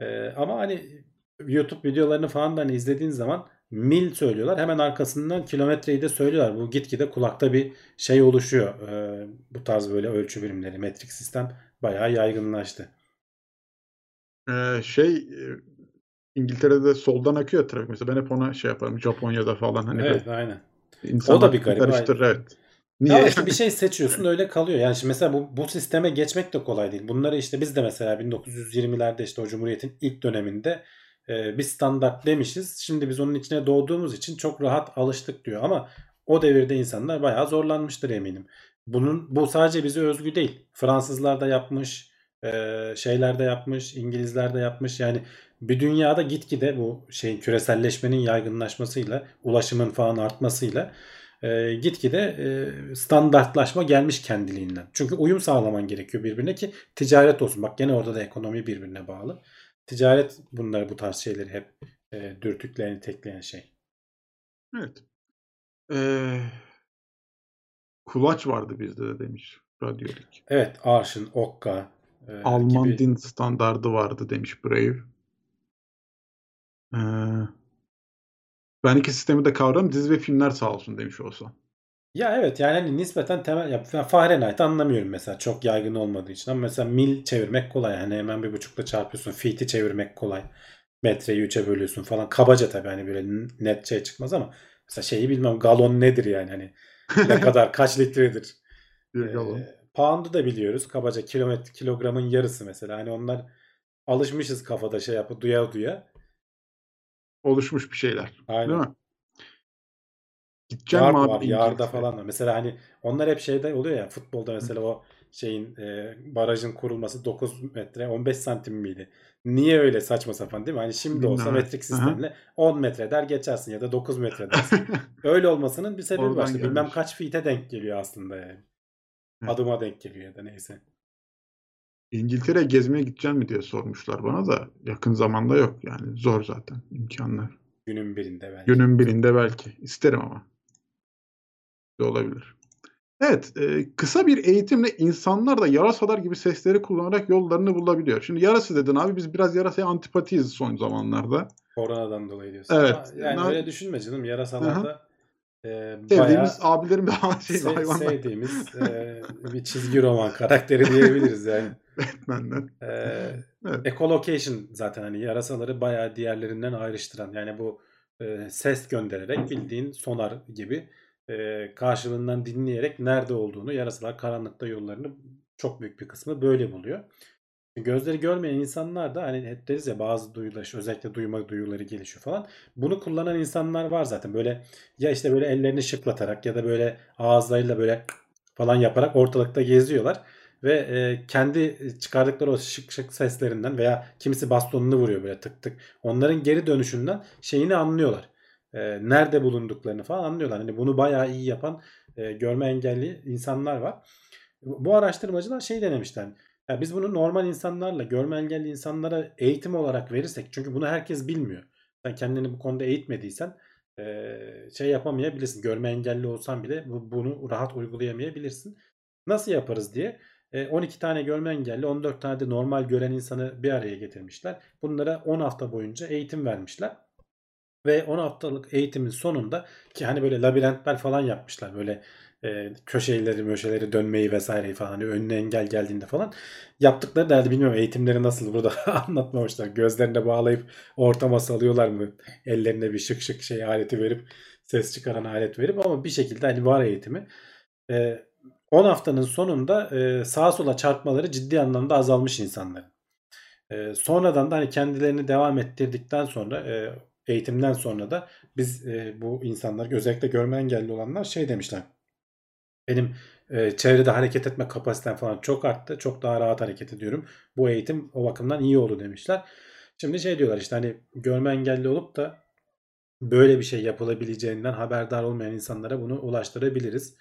E, ama hani YouTube videolarını falan da hani izlediğin zaman mil söylüyorlar. Hemen arkasından kilometreyi de söylüyorlar. Bu gitgide kulakta bir şey oluşuyor. E, bu tarz böyle ölçü birimleri, metrik sistem bayağı yaygınlaştı. Ee, şey e, İngiltere'de soldan akıyor trafik. Mesela ben hep ona şey yaparım. Japonya'da falan hani Evet, aynen. böyle insanlar O da bir garip, karıştırır evet. Ya Niye? işte bir şey seçiyorsun öyle kalıyor. Yani şimdi mesela bu, bu sisteme geçmek de kolay değil. Bunları işte biz de mesela 1920'lerde işte o Cumhuriyet'in ilk döneminde e, bir standart demişiz. Şimdi biz onun içine doğduğumuz için çok rahat alıştık diyor. Ama o devirde insanlar bayağı zorlanmıştır eminim. Bunun bu sadece bize özgü değil. Fransızlar da yapmış, e, şeyler de yapmış, İngilizler de yapmış. Yani bir dünyada gitgide bu şeyin küreselleşmenin yaygınlaşmasıyla, ulaşımın falan artmasıyla e, gitgide e, standartlaşma gelmiş kendiliğinden. Çünkü uyum sağlaman gerekiyor birbirine ki ticaret olsun. Bak gene orada da ekonomi birbirine bağlı. Ticaret bunları bu tarz şeyleri hep e, dürtükleyen, tekleyen şey. Evet. Ee, kulaç vardı bizde de demiş radyolik. Evet Arşın, Okka e, Alman gibi. din standardı vardı demiş Brave. Ee, ben iki sistemi de kavram dizi ve filmler sağ olsun demiş olsa. Ya evet yani hani nispeten temel ya ben Fahrenheit anlamıyorum mesela çok yaygın olmadığı için ama mesela mil çevirmek kolay hani hemen bir buçukla çarpıyorsun feet'i çevirmek kolay metreyi üçe bölüyorsun falan kabaca tabii hani böyle net şey çıkmaz ama mesela şeyi bilmem galon nedir yani hani ne kadar kaç litredir Bir Ee, galon. pound'u da biliyoruz kabaca kilometre kilogramın yarısı mesela hani onlar alışmışız kafada şey yapıp duya duya oluşmuş bir şeyler. Aynen. Değil mi? Gideceğim Yard mi var, abi yarda İngiltere? falan da. Mesela hani onlar hep şeyde oluyor ya futbolda mesela o şeyin e, barajın kurulması 9 metre 15 santim miydi? Niye öyle saçma sapan değil mi? Hani şimdi olsa metrik Aha. sistemle 10 metre der geçersin ya da 9 metre dersin. Öyle olmasının bir sebebi Oradan var. İşte bilmem kaç feet'e denk geliyor aslında yani. Evet. Adıma denk geliyor ya da neyse. İngiltere'ye gezmeye gideceğim mi diye sormuşlar bana da yakın zamanda yok yani zor zaten imkanlar. Günün birinde belki. Günün birinde belki isterim ama. Olabilir. Evet, e, kısa bir eğitimle insanlar da yarasalar gibi sesleri kullanarak yollarını bulabiliyor. Şimdi yarası dedin abi biz biraz yarasaya antipatiyiz son zamanlarda. Koronadan dolayı diyorsun. Evet. Ama yani Na- öyle düşünme canım. Yarasalarda e, Sevdiğimiz abilerim daha şey se- hayvanlar sevdiğimiz e, bir çizgi roman karakteri diyebiliriz yani. benden. E, Evet. echolocation zaten hani yarasaları bayağı diğerlerinden ayrıştıran yani bu e, ses göndererek bildiğin sonar gibi e, karşılığından dinleyerek nerede olduğunu yarasalar karanlıkta yollarını çok büyük bir kısmı böyle buluyor. Gözleri görmeyen insanlar da hani hep deriz ya bazı duyular özellikle duyma duyuları gelişiyor falan. Bunu kullanan insanlar var zaten böyle ya işte böyle ellerini şıklatarak ya da böyle ağızlarıyla böyle falan yaparak ortalıkta geziyorlar. Ve e, kendi çıkardıkları o şık şık seslerinden veya kimisi bastonunu vuruyor böyle tık tık. Onların geri dönüşünden şeyini anlıyorlar. E, nerede bulunduklarını falan anlıyorlar. Hani bunu bayağı iyi yapan e, görme engelli insanlar var. Bu araştırmacılar şey denemişler. Ya biz bunu normal insanlarla, görme engelli insanlara eğitim olarak verirsek çünkü bunu herkes bilmiyor. Sen kendini bu konuda eğitmediysen e, şey yapamayabilirsin. Görme engelli olsan bile bu- bunu rahat uygulayamayabilirsin. Nasıl yaparız diye e, 12 tane görme engelli, 14 tane de normal gören insanı bir araya getirmişler. Bunlara 10 hafta boyunca eğitim vermişler. Ve 10 haftalık eğitimin sonunda ki hani böyle labirentler falan yapmışlar. Böyle e, köşeleri möşeleri dönmeyi vesaireyi falan hani önüne engel geldiğinde falan yaptıkları derdi bilmiyorum eğitimleri nasıl burada anlatmamışlar. Gözlerine bağlayıp ortama salıyorlar mı? Ellerine bir şık şık şey aleti verip ses çıkaran alet verip ama bir şekilde hani var eğitimi. E, 10 haftanın sonunda e, sağa sola çarpmaları ciddi anlamda azalmış insanların. E, sonradan da hani kendilerini devam ettirdikten sonra e, eğitimden sonra da biz e, bu insanlar özellikle görme engelli olanlar şey demişler. Benim e, çevrede hareket etme kapasitem falan çok arttı. Çok daha rahat hareket ediyorum. Bu eğitim o bakımdan iyi oldu demişler. Şimdi şey diyorlar işte hani görme engelli olup da böyle bir şey yapılabileceğinden haberdar olmayan insanlara bunu ulaştırabiliriz.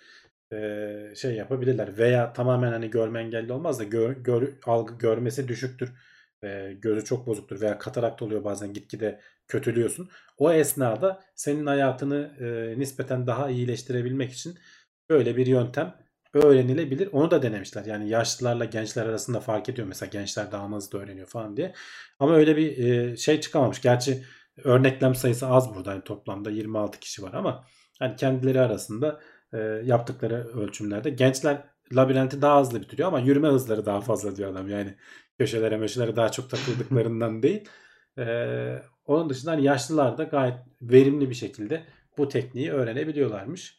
Ee, şey yapabilirler veya tamamen hani görme engelli olmaz da gör, gör- algı görmesi düşüktür. Ee, gözü çok bozuktur veya katarakt oluyor bazen gitgide kötülüyorsun. O esnada senin hayatını e, nispeten daha iyileştirebilmek için böyle bir yöntem öğrenilebilir. Onu da denemişler. Yani yaşlılarla gençler arasında fark ediyor. Mesela gençler daha hızlı öğreniyor falan diye. Ama öyle bir e, şey çıkamamış. Gerçi örneklem sayısı az burada. Yani toplamda 26 kişi var ama hani kendileri arasında e, yaptıkları ölçümlerde gençler labirenti daha hızlı bitiriyor ama yürüme hızları daha fazla diyor adam. Yani köşelere meşelere daha çok takıldıklarından değil. E, onun dışında hani yaşlılar da gayet verimli bir şekilde bu tekniği öğrenebiliyorlarmış.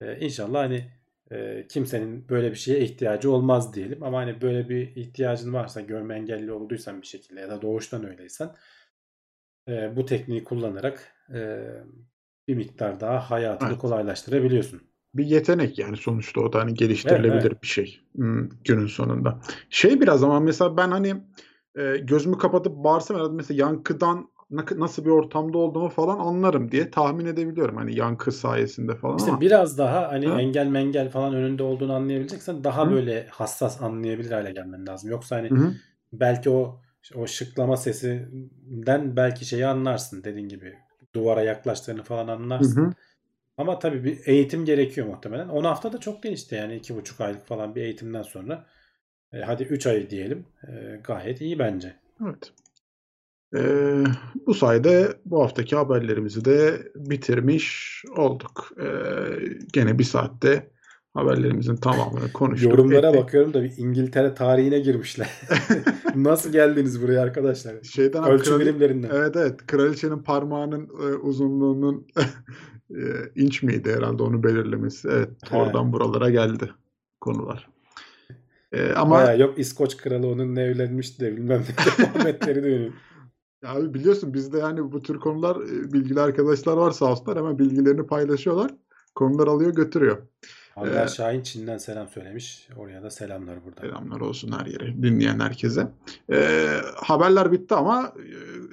E, inşallah hani e, kimsenin böyle bir şeye ihtiyacı olmaz diyelim. Ama hani böyle bir ihtiyacın varsa görme engelli olduysan bir şekilde ya da doğuştan öyleysen e, bu tekniği kullanarak e, bir miktar daha hayatını Evet. kolaylaştırabiliyorsun. Bir yetenek yani sonuçta o da hani geliştirilebilir Evet, bir şey günün sonunda. Şey biraz ama mesela ben hani e, gözümü kapatıp bağırsam herhalde mesela yankıdan na- nasıl bir ortamda olduğumu falan anlarım diye tahmin edebiliyorum. Hani yankı sayesinde falan İşte ama. biraz daha hani Ha? engel mengel falan önünde olduğunu anlayabileceksen daha Hı? böyle hassas anlayabilir hale gelmen lazım. Yoksa hani Hı hı. belki o o şıklama sesinden belki şeyi anlarsın dediğin gibi duvara yaklaştığını falan Hı anlarsın. hı. Ama tabii bir eğitim gerekiyor muhtemelen. 10 hafta da çok değil işte yani 2,5 aylık falan bir eğitimden sonra e, hadi 3 ay diyelim e, gayet iyi bence. Evet. Ee, bu sayede bu haftaki haberlerimizi de bitirmiş olduk. Ee, gene bir saatte haberlerimizin tamamını konuştuk. Yorumlara ettik. bakıyorum da bir İngiltere tarihine girmişler. Nasıl geldiniz buraya arkadaşlar? Şeyden Ölçü krali- birimlerinden. Evet evet. Kraliçenin parmağının e, uzunluğunun e, inç miydi herhalde onu belirlemesi. Evet He. oradan buralara geldi konular. E, ama Baya yok İskoç kralı onunla evlenmişti de bilmem ne muhabbetleri dönüyor. Abi biliyorsun bizde yani bu tür konular e, bilgili arkadaşlar var sağ olsunlar hemen bilgilerini paylaşıyorlar. Konular alıyor götürüyor. Haber Ee, Şahin Çin'den selam söylemiş. Oraya da selamlar buradan. Selamlar olsun her yere, dinleyen herkese. Ee, haberler bitti ama e,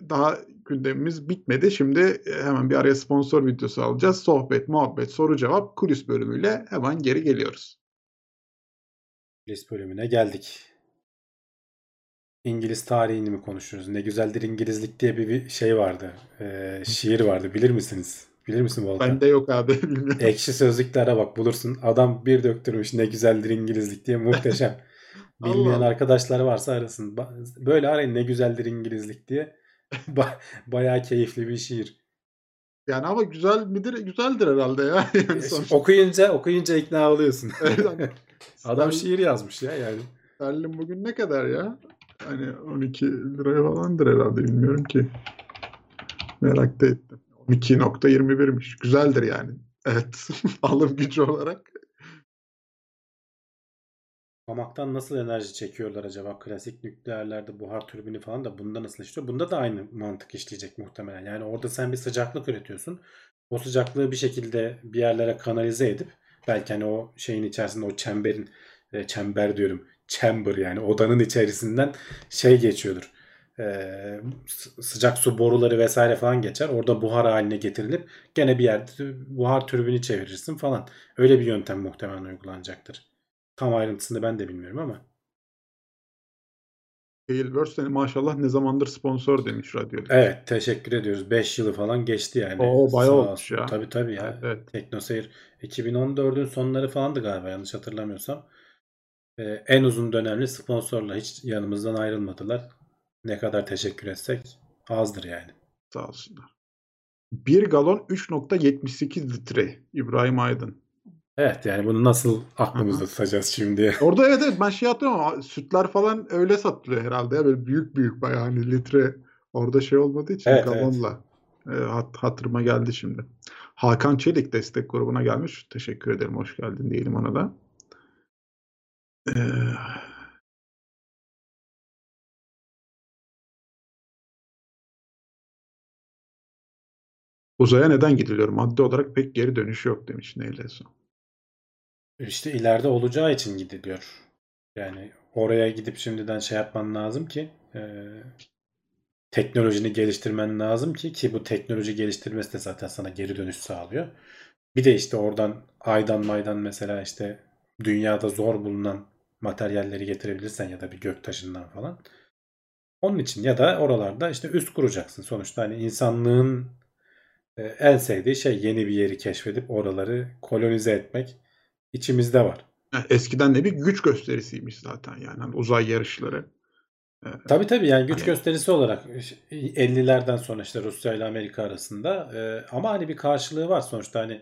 daha gündemimiz bitmedi. Şimdi e, hemen bir araya sponsor videosu alacağız. Sohbet, muhabbet, soru cevap kulis bölümüyle hemen geri geliyoruz. İngiliz bölümüne geldik. İngiliz tarihini mi konuşuyoruz? Ne güzeldir İngilizlik diye bir, şey vardı. Ee, şiir vardı. Bilir misiniz? Bilir misin Volkan? Bende yok abi bilmiyorum. Ekşi sözlüklere bak bulursun. Adam bir döktürmüş ne güzeldir İngilizlik diye muhteşem. Bilmeyen Allah. arkadaşlar varsa arasın. Böyle arayın ne güzeldir İngilizlik diye. Ba- Bayağı keyifli bir şiir. Yani ama güzel midir? Güzeldir herhalde ya. Yani sonuçta- okuyunca okuyunca ikna oluyorsun. Evet, hani Adam şiir yazmış ya yani. Sterlin bugün ne kadar ya? Hani 12 liraya falandır herhalde bilmiyorum ki. Merak da ettim. 12.21'miş. Güzeldir yani. Evet. Alım gücü olarak. Pamaktan nasıl enerji çekiyorlar acaba? Klasik nükleerlerde buhar türbini falan da bunda nasıl işliyor? Bunda da aynı mantık işleyecek muhtemelen. Yani orada sen bir sıcaklık üretiyorsun. O sıcaklığı bir şekilde bir yerlere kanalize edip belki hani o şeyin içerisinde o çemberin e, çember diyorum. Chamber yani odanın içerisinden şey geçiyordur. E, sı- sıcak su boruları vesaire falan geçer. Orada buhar haline getirilip gene bir yerde buhar türbini çevirirsin falan. Öyle bir yöntem muhtemelen uygulanacaktır. Tam ayrıntısını ben de bilmiyorum ama. Tailverse seni maşallah ne zamandır sponsor demiş radyo. Evet teşekkür ediyoruz. 5 yılı falan geçti yani. Oo, bayağı Sağ olmuş ya. Tabii tabii ya. Evet, evet. Teknoseyir 2014'ün sonları falandı galiba yanlış hatırlamıyorsam. Ee, en uzun dönemli sponsorla hiç yanımızdan ayrılmadılar. Ne kadar teşekkür etsek azdır yani. Sağ olsunlar. 1 galon 3.78 litre İbrahim Aydın. Evet yani bunu nasıl aklımızda tutacağız şimdi? Orada evet evet ben şey hatırlıyorum ama sütler falan öyle satılıyor herhalde. Ya, böyle büyük büyük bayağı hani litre orada şey olmadığı için Evet, galonla. E, hat, hatırıma geldi şimdi. Hakan Çelik destek grubuna gelmiş. Teşekkür ederim. Hoş geldin diyelim ona da. Ee, Uzaya neden gidiliyor? Madde olarak pek geri dönüşü yok demiş Neyleson. İşte ileride olacağı için gidiliyor. Yani oraya gidip şimdiden şey yapman lazım ki e, teknolojini geliştirmen lazım ki ki bu teknoloji geliştirmesi de zaten sana geri dönüş sağlıyor. Bir de işte oradan aydan maydan mesela işte dünyada zor bulunan materyalleri getirebilirsen ya da bir göktaşından falan. Onun için ya da oralarda işte üst kuracaksın. Sonuçta hani insanlığın e, en sevdiği şey yeni bir yeri keşfedip oraları kolonize etmek içimizde var. Eskiden de bir güç gösterisiymiş zaten yani Hani uzay yarışları. Ee, Tabii tabii yani güç Hani- gösterisi olarak 50'lerden sonra işte Rusya ile Amerika arasında e, ama hani bir karşılığı var sonuçta hani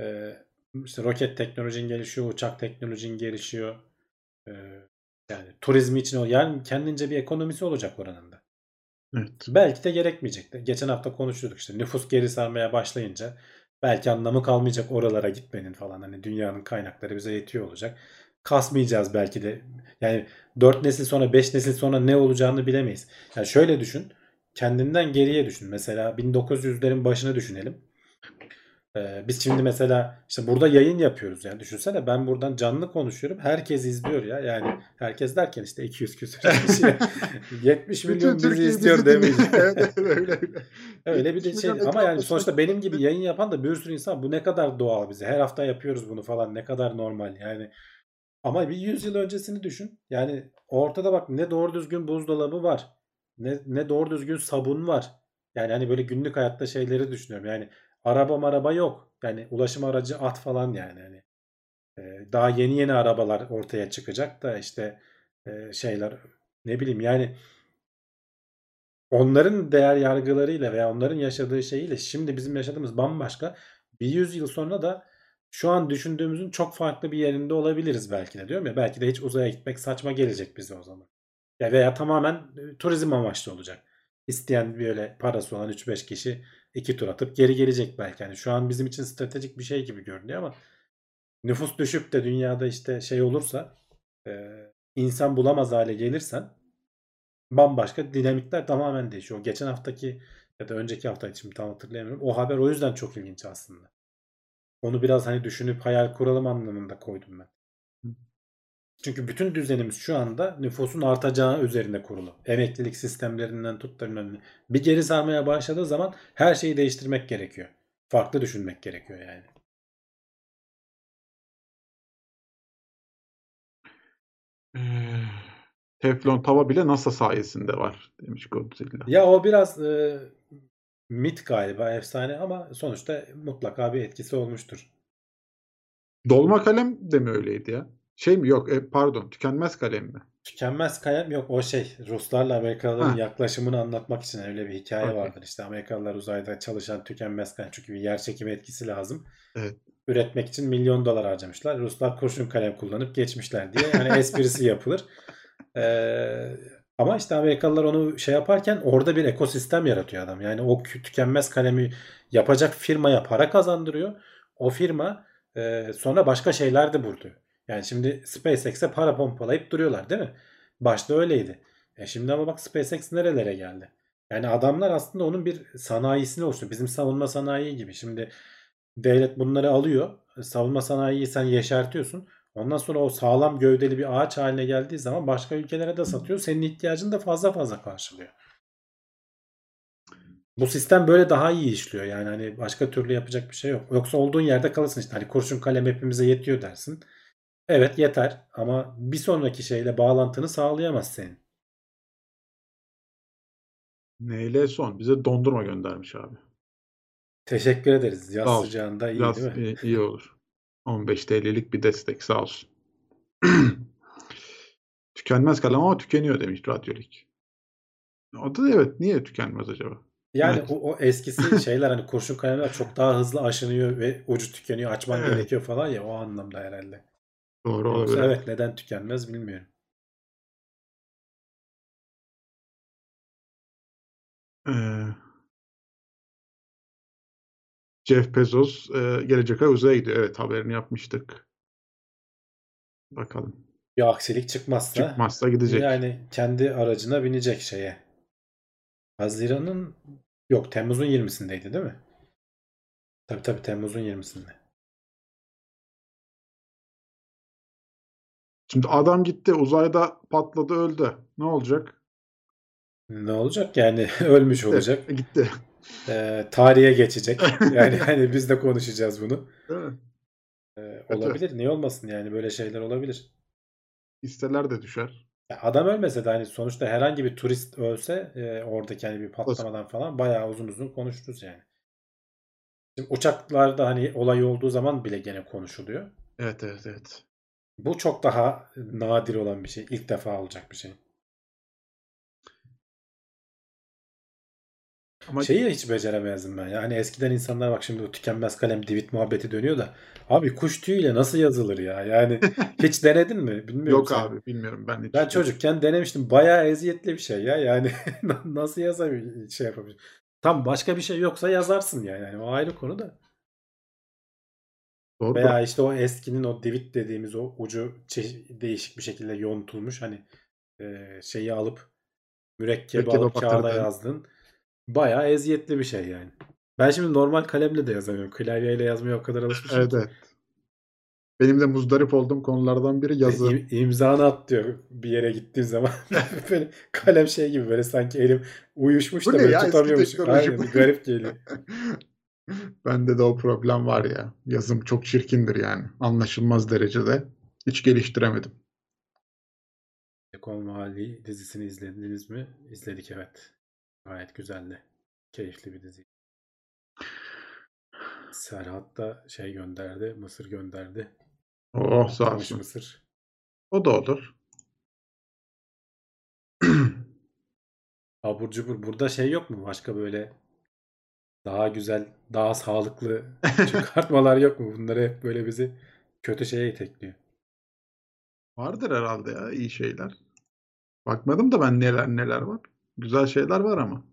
e, işte roket teknolojin gelişiyor, uçak teknolojin gelişiyor. E, yani turizmi için o yani kendince bir ekonomisi olacak oranın da. evet. Belki de gerekmeyecek. Geçen hafta konuşuyorduk işte nüfus geri sarmaya başlayınca belki anlamı kalmayacak oralara gitmenin falan. Hani dünyanın kaynakları bize yetiyor olacak. Kasmayacağız belki de. Yani 4 nesil sonra 5 nesil sonra ne olacağını bilemeyiz. Yani şöyle düşün. Kendinden geriye düşün. Mesela 1900'lerin başını düşünelim. Ee, biz şimdi mesela işte burada yayın yapıyoruz yani düşünsene ben buradan canlı konuşuyorum herkes izliyor ya yani herkes derken işte 200 küsur kişi 70 milyon bizi izliyor demeyiz. evet, öyle öyle. Öyle bir de 70 şey ama yani sonuçta benim gibi yayın yapan da bir sürü insan bu ne kadar doğal bize. Her hafta yapıyoruz bunu falan ne kadar normal yani. Ama bir 100 yıl öncesini düşün. Yani ortada bak ne doğru düzgün buzdolabı var. Ne, ne doğru düzgün sabun var. Yani hani böyle günlük hayatta şeyleri düşünüyorum. Yani araba maraba yok. Yani ulaşım aracı at falan yani. Hani e, daha yeni yeni arabalar ortaya çıkacak da işte e, şeyler ne bileyim yani onların değer yargılarıyla veya onların yaşadığı şeyiyle şimdi bizim yaşadığımız bambaşka. Bir yüzyıl sonra da şu an düşündüğümüzün çok farklı bir yerinde olabiliriz belki de diyorum ya. Belki de hiç uzaya gitmek saçma gelecek bize o zaman. Ya veya tamamen e, turizm amaçlı olacak. İsteyen böyle parası olan 3-5 kişi iki tur atıp geri gelecek belki. Yani şu an bizim için stratejik bir şey gibi görünüyor ama nüfus düşüp de dünyada işte şey olursa e, insan bulamaz hale gelirsen bambaşka dinamikler tamamen değişiyor. Geçen haftaki ya da önceki hafta şimdi tam hatırlayamıyorum. O haber o yüzden çok ilginç aslında. Onu biraz hani düşünüp hayal kuralım anlamında koydum ben. Çünkü bütün düzenimiz şu anda nüfusun artacağı üzerine kurulu. Emeklilik sistemlerinden tut da bilmem ne. Bir geri sarmaya başladığı zaman her şeyi değiştirmek gerekiyor. Farklı düşünmek gerekiyor yani. Eee, Teflon tava bile NASA sayesinde var demiş Godzilla. Ya o biraz e, mit galiba efsane ama sonuçta mutlaka bir etkisi olmuştur. Dolma kalem de mi öyleydi ya? Şey mi? Yok e, pardon tükenmez kalem mi? Tükenmez kalem yok o şey Ruslarla Amerikalıların Ha. yaklaşımını anlatmak için öyle bir hikaye Okey. vardır. İşte Amerikalılar uzayda çalışan tükenmez kalem çünkü bir yer çekimi etkisi lazım. Evet. Üretmek için milyon dolar harcamışlar. Ruslar kurşun kalem kullanıp geçmişler diye yani esprisi yapılır. Ee, ama işte Amerikalılar onu şey yaparken orada bir ekosistem yaratıyor adam. Yani o tükenmez kalemi yapacak firmaya para kazandırıyor. O firma e, sonra başka şeyler de buluyor. Yani şimdi SpaceX'e para pompalayıp duruyorlar değil mi? Başta öyleydi. E şimdi ama bak SpaceX nerelere geldi? Yani adamlar aslında onun bir sanayisini oluşturuyor. Bizim savunma sanayi gibi. Şimdi devlet bunları alıyor. Savunma sanayiyi sen yeşertiyorsun. Ondan sonra o sağlam gövdeli bir ağaç haline geldiği zaman başka ülkelere de satıyor. Senin ihtiyacını da fazla fazla karşılıyor. Bu sistem böyle daha iyi işliyor. Yani hani başka türlü yapacak bir şey yok. Yoksa olduğun yerde kalırsın işte. Hani kurşun kalem hepimize yetiyor dersin. Evet yeter ama bir sonraki şeyle bağlantını sağlayamaz senin. Neyle son? Bize dondurma göndermiş abi. Teşekkür ederiz. Yaz Sağ sıcağında iyi Biraz değil mi? iyi olur. 15 TL'lik bir destek sağ olsun. Tükenmez kalem ama tükeniyor demiş Radyolik. O da evet niye tükenmez acaba? Yani Evet. o, o eskisi şeyler hani kurşun kalemler çok daha hızlı aşınıyor ve ucu tükeniyor, açman Evet. gerekiyor falan ya o anlamda herhalde. Doğru Yoksa olabilir. evet neden tükenmez bilmiyorum. Ee, Jeff Bezos e, gelecek ay uzaya gidiyor. Evet haberini yapmıştık. Bakalım. Bir aksilik çıkmazsa Çıkmazsa gidecek. yani kendi aracına binecek şeye. Haziran'ın yok Temmuz'un 20'sindeydi değil mi? Tabii tabii Temmuz'un 20'sinde. Şimdi adam gitti uzayda patladı öldü. Ne olacak? Ne olacak yani ölmüş Gitti. olacak. Gitti. Ee, tarihe geçecek. Yani hani biz de konuşacağız bunu. Değil mi? Ee, Kötü. olabilir. Niye olmasın yani böyle şeyler olabilir. Hisseler de düşer. Ya adam ölmese de hani sonuçta herhangi bir turist ölse e, oradaki hani bir patlamadan falan bayağı uzun uzun konuşuruz yani. Şimdi uçaklarda hani olay olduğu zaman bile gene konuşuluyor. Evet evet evet. Bu çok daha nadir olan bir şey. İlk defa olacak bir şey. Ama Şeyi hiç beceremezdim ben. Yani eskiden insanlar bak şimdi bu tükenmez kalem divit muhabbeti dönüyor da abi kuş tüyüyle nasıl yazılır ya? Yani hiç denedin mi? Bilmiyorum yok sen. abi bilmiyorum ben hiç. Ben çocukken denemiştim. Bayağı eziyetli bir şey ya. Yani nasıl yazabilir şey yapabilir? Tam başka bir şey yoksa yazarsın yani. yani o ayrı konu da. Doğru. Veya işte o eskinin o divit dediğimiz o ucu değişik bir şekilde yontulmuş hani e, şeyi alıp mürekkebi Mürekkebe alıp kağıda yazdın. Bayağı eziyetli bir şey yani. Ben şimdi normal kalemle de yazamıyorum. Klavyeyle yazmaya o kadar alışmışım Evet evet. Benim de muzdarip olduğum konulardan biri yazı. İm- imzanı at diyor bir yere gittiğim zaman. böyle kalem şey gibi böyle sanki elim uyuşmuş Bu da böyle ya? Tutamıyormuş. Aynen garip geliyor. Bende de o problem var ya. Yazım çok çirkindir yani. Anlaşılmaz derecede. Hiç geliştiremedim. Ekol Mahalli dizisini izlediniz mi? İzledik evet. Gayet güzeldi. Keyifli bir dizi. Serhat da şey gönderdi. Mısır gönderdi. Oh sağ Patlamış olsun. Mısır. O da olur. Abur cubur. Burada şey yok mu? Başka böyle daha güzel, daha sağlıklı çıkartmalar yok mu? Bunları hep böyle bizi kötü şeye itekliyor. Vardır herhalde ya iyi şeyler. Bakmadım da ben neler neler var. Güzel şeyler var ama.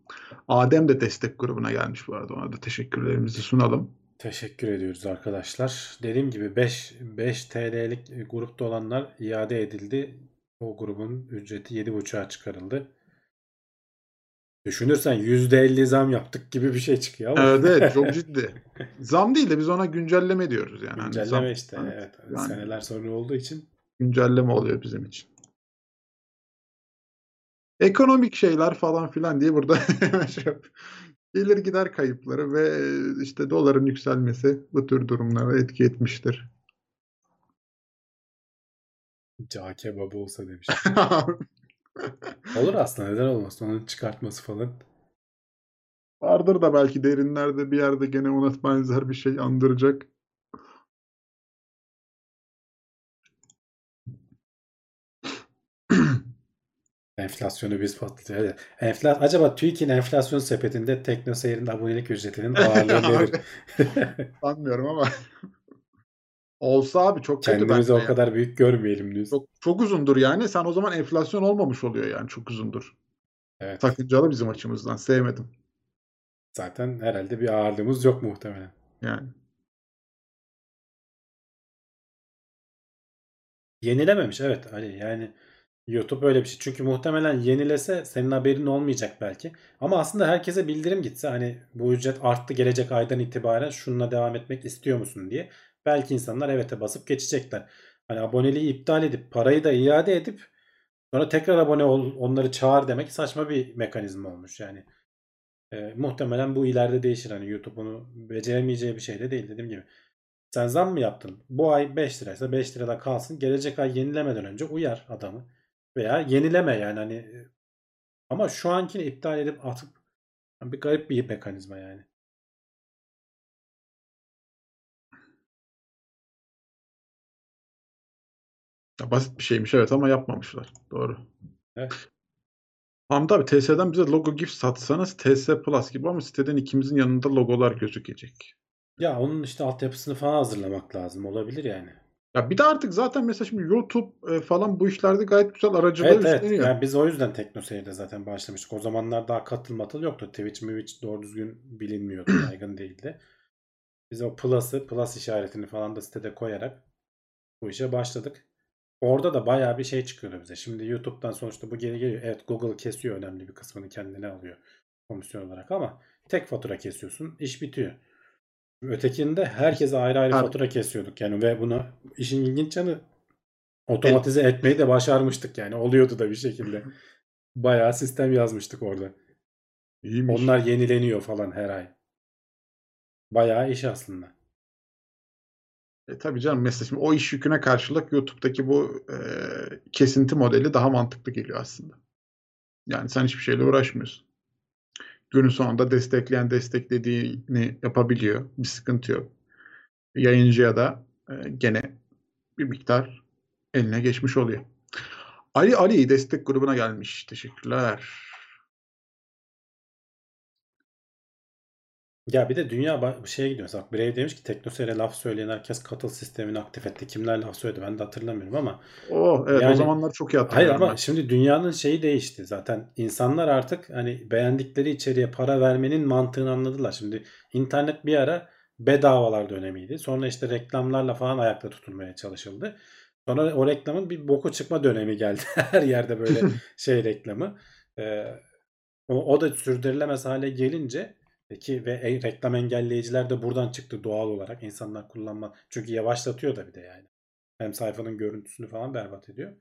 Adem de destek grubuna gelmiş bu arada. Ona da teşekkürlerimizi sunalım. Teşekkür ediyoruz arkadaşlar. Dediğim gibi 5 5 TL'lik grupta olanlar iade edildi. O grubun ücreti 7.5'a çıkarıldı. Düşünürsen %50 zam yaptık gibi bir şey çıkıyor ama. Evet evet çok ciddi. Zam değil de biz ona güncelleme diyoruz yani. Hani Güncelleme zam- işte. evet, Evet. yani Seneler sonra olduğu için. güncelleme oluyor bizim için. Ekonomik şeyler falan filan diye burada şey yap- gelir gider kayıpları ve işte doların yükselmesi bu tür durumlara etki etmiştir. Cağ kebabı olsa demiş. Olur aslında neden olmasın onun çıkartması falan. Vardır da belki derinlerde bir yerde gene ona benzer bir şey andıracak. Enflasyonu biz patlatıyoruz. Enfla acaba TÜİK'in enflasyon sepetinde TeknoSeyir'in abonelik ücretinin ağırlığı nedir? Sanmıyorum ama olsa abi çok kötü Kendimizi o ya. kadar büyük görmeyelim diyorsun. Çok, çok uzundur yani. Sen o zaman enflasyon olmamış oluyor yani çok uzundur. Evet. Sakıncalı bizim açımızdan. Sevmedim Zaten herhalde bir ağırlığımız yok muhtemelen. yani. Yenilememiş evet Ali yani YouTube öyle bir şey. Çünkü muhtemelen yenilese senin haberin olmayacak belki. Ama aslında herkese bildirim gitse hani bu ücret arttı gelecek aydan itibaren şununla devam etmek istiyor musun diye. Belki insanlar evete basıp geçecekler. Hani aboneliği iptal edip parayı da iade edip sonra tekrar abone ol onları çağır demek saçma bir mekanizma olmuş yani. E, muhtemelen bu ileride değişir. Hani YouTube onu beceremeyeceği bir şey de değil dediğim gibi. Sen zam mı yaptın? Bu ay 5 liraysa 5 lirada kalsın. Gelecek ay yenilemeden önce uyar adamı. Veya yenileme yani hani ama şu ankini iptal edip atıp bir garip bir mekanizma yani. Ya basit bir şeymiş evet ama yapmamışlar. Doğru. Evet. Hamdi abi TS'den bize logo gif satsanız TS Plus gibi ama siteden ikimizin yanında logolar gözükecek. Ya onun işte altyapısını falan hazırlamak lazım. Olabilir yani. Ya bir de artık zaten mesela şimdi YouTube e, falan bu işlerde gayet güzel aracılar Evet evet. üstleniyor. Yani biz o yüzden TeknoSeyir'de zaten başlamıştık. O zamanlar daha katıl matıl yoktu. Twitch, Twitch doğru düzgün bilinmiyordu. Yaygın değildi. Biz o Plus'ı, Plus işaretini falan da sitede koyarak bu işe başladık. Orada da bayağı bir şey çıkıyordu bize. Şimdi YouTube'dan sonuçta bu geri geliyor. Evet Google kesiyor önemli bir kısmını kendine alıyor komisyon olarak ama tek fatura kesiyorsun. iş bitiyor. Ötekinde herkese ayrı ayrı Abi. fatura kesiyorduk yani ve bunu işin ilginç yanı otomatize etmeyi de başarmıştık yani. Oluyordu da bir şekilde. Bayağı sistem yazmıştık orada. İyiymiş. Onlar yenileniyor falan her ay. Bayağı iş aslında. E, tabii canım mesela şimdi o iş yüküne karşılık YouTube'daki bu e, kesinti modeli daha mantıklı geliyor aslında. Yani sen hiçbir şeyle uğraşmıyorsun. Günün sonunda destekleyen desteklediğini yapabiliyor. Bir sıkıntı yok. Yayıncıya da e, gene bir miktar eline geçmiş oluyor. Ali Ali destek grubuna gelmiş. Teşekkürler. Ya bir de dünya şeye gidiyor. Mesela Brave demiş ki teknoseyre laf söyleyen herkes katıl sistemini aktif etti. Kimler laf söyledi ben de hatırlamıyorum ama. Oh evet Yani- o zamanlar çok iyi Hayır ama ben. şimdi dünyanın şeyi değişti zaten. İnsanlar artık hani beğendikleri içeriğe para vermenin mantığını anladılar. Şimdi internet bir ara bedavalar dönemiydi. Sonra işte reklamlarla falan ayakta tutulmaya çalışıldı. Sonra o reklamın bir boku çıkma dönemi geldi. Her yerde böyle şey reklamı. Ee, o, o da sürdürülemez hale gelince ki ve e- reklam engelleyiciler de buradan çıktı doğal olarak insanlar kullanma çünkü yavaşlatıyor da bir de yani. Hem sayfanın görüntüsünü falan berbat ediyor.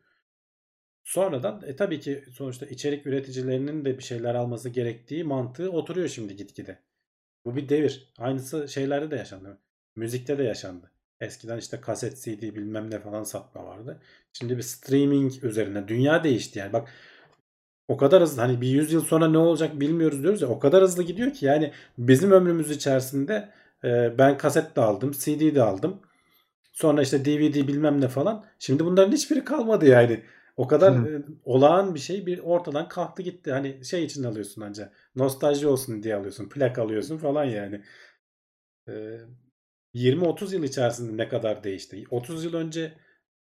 Sonradan e, tabii ki sonuçta içerik üreticilerinin de bir şeyler alması gerektiği mantığı oturuyor şimdi gitgide. Bu bir devir. Aynısı şeylerde de yaşandı. Müzikte de yaşandı. Eskiden işte kaset, CD bilmem ne falan satma vardı. Şimdi bir streaming üzerine dünya değişti yani. Bak o kadar hızlı hani bir 100 yıl sonra ne olacak bilmiyoruz diyoruz ya o kadar hızlı gidiyor ki yani bizim ömrümüz içerisinde e, ben kaset de aldım, CD de aldım. Sonra işte DVD bilmem ne falan. Şimdi bunların hiçbiri kalmadı yani. O kadar e, olağan bir şey bir ortadan kalktı gitti. Hani şey için alıyorsun anca. Nostalji olsun diye alıyorsun. Plak alıyorsun falan yani. E, 20-30 yıl içerisinde ne kadar değişti. 30 yıl önce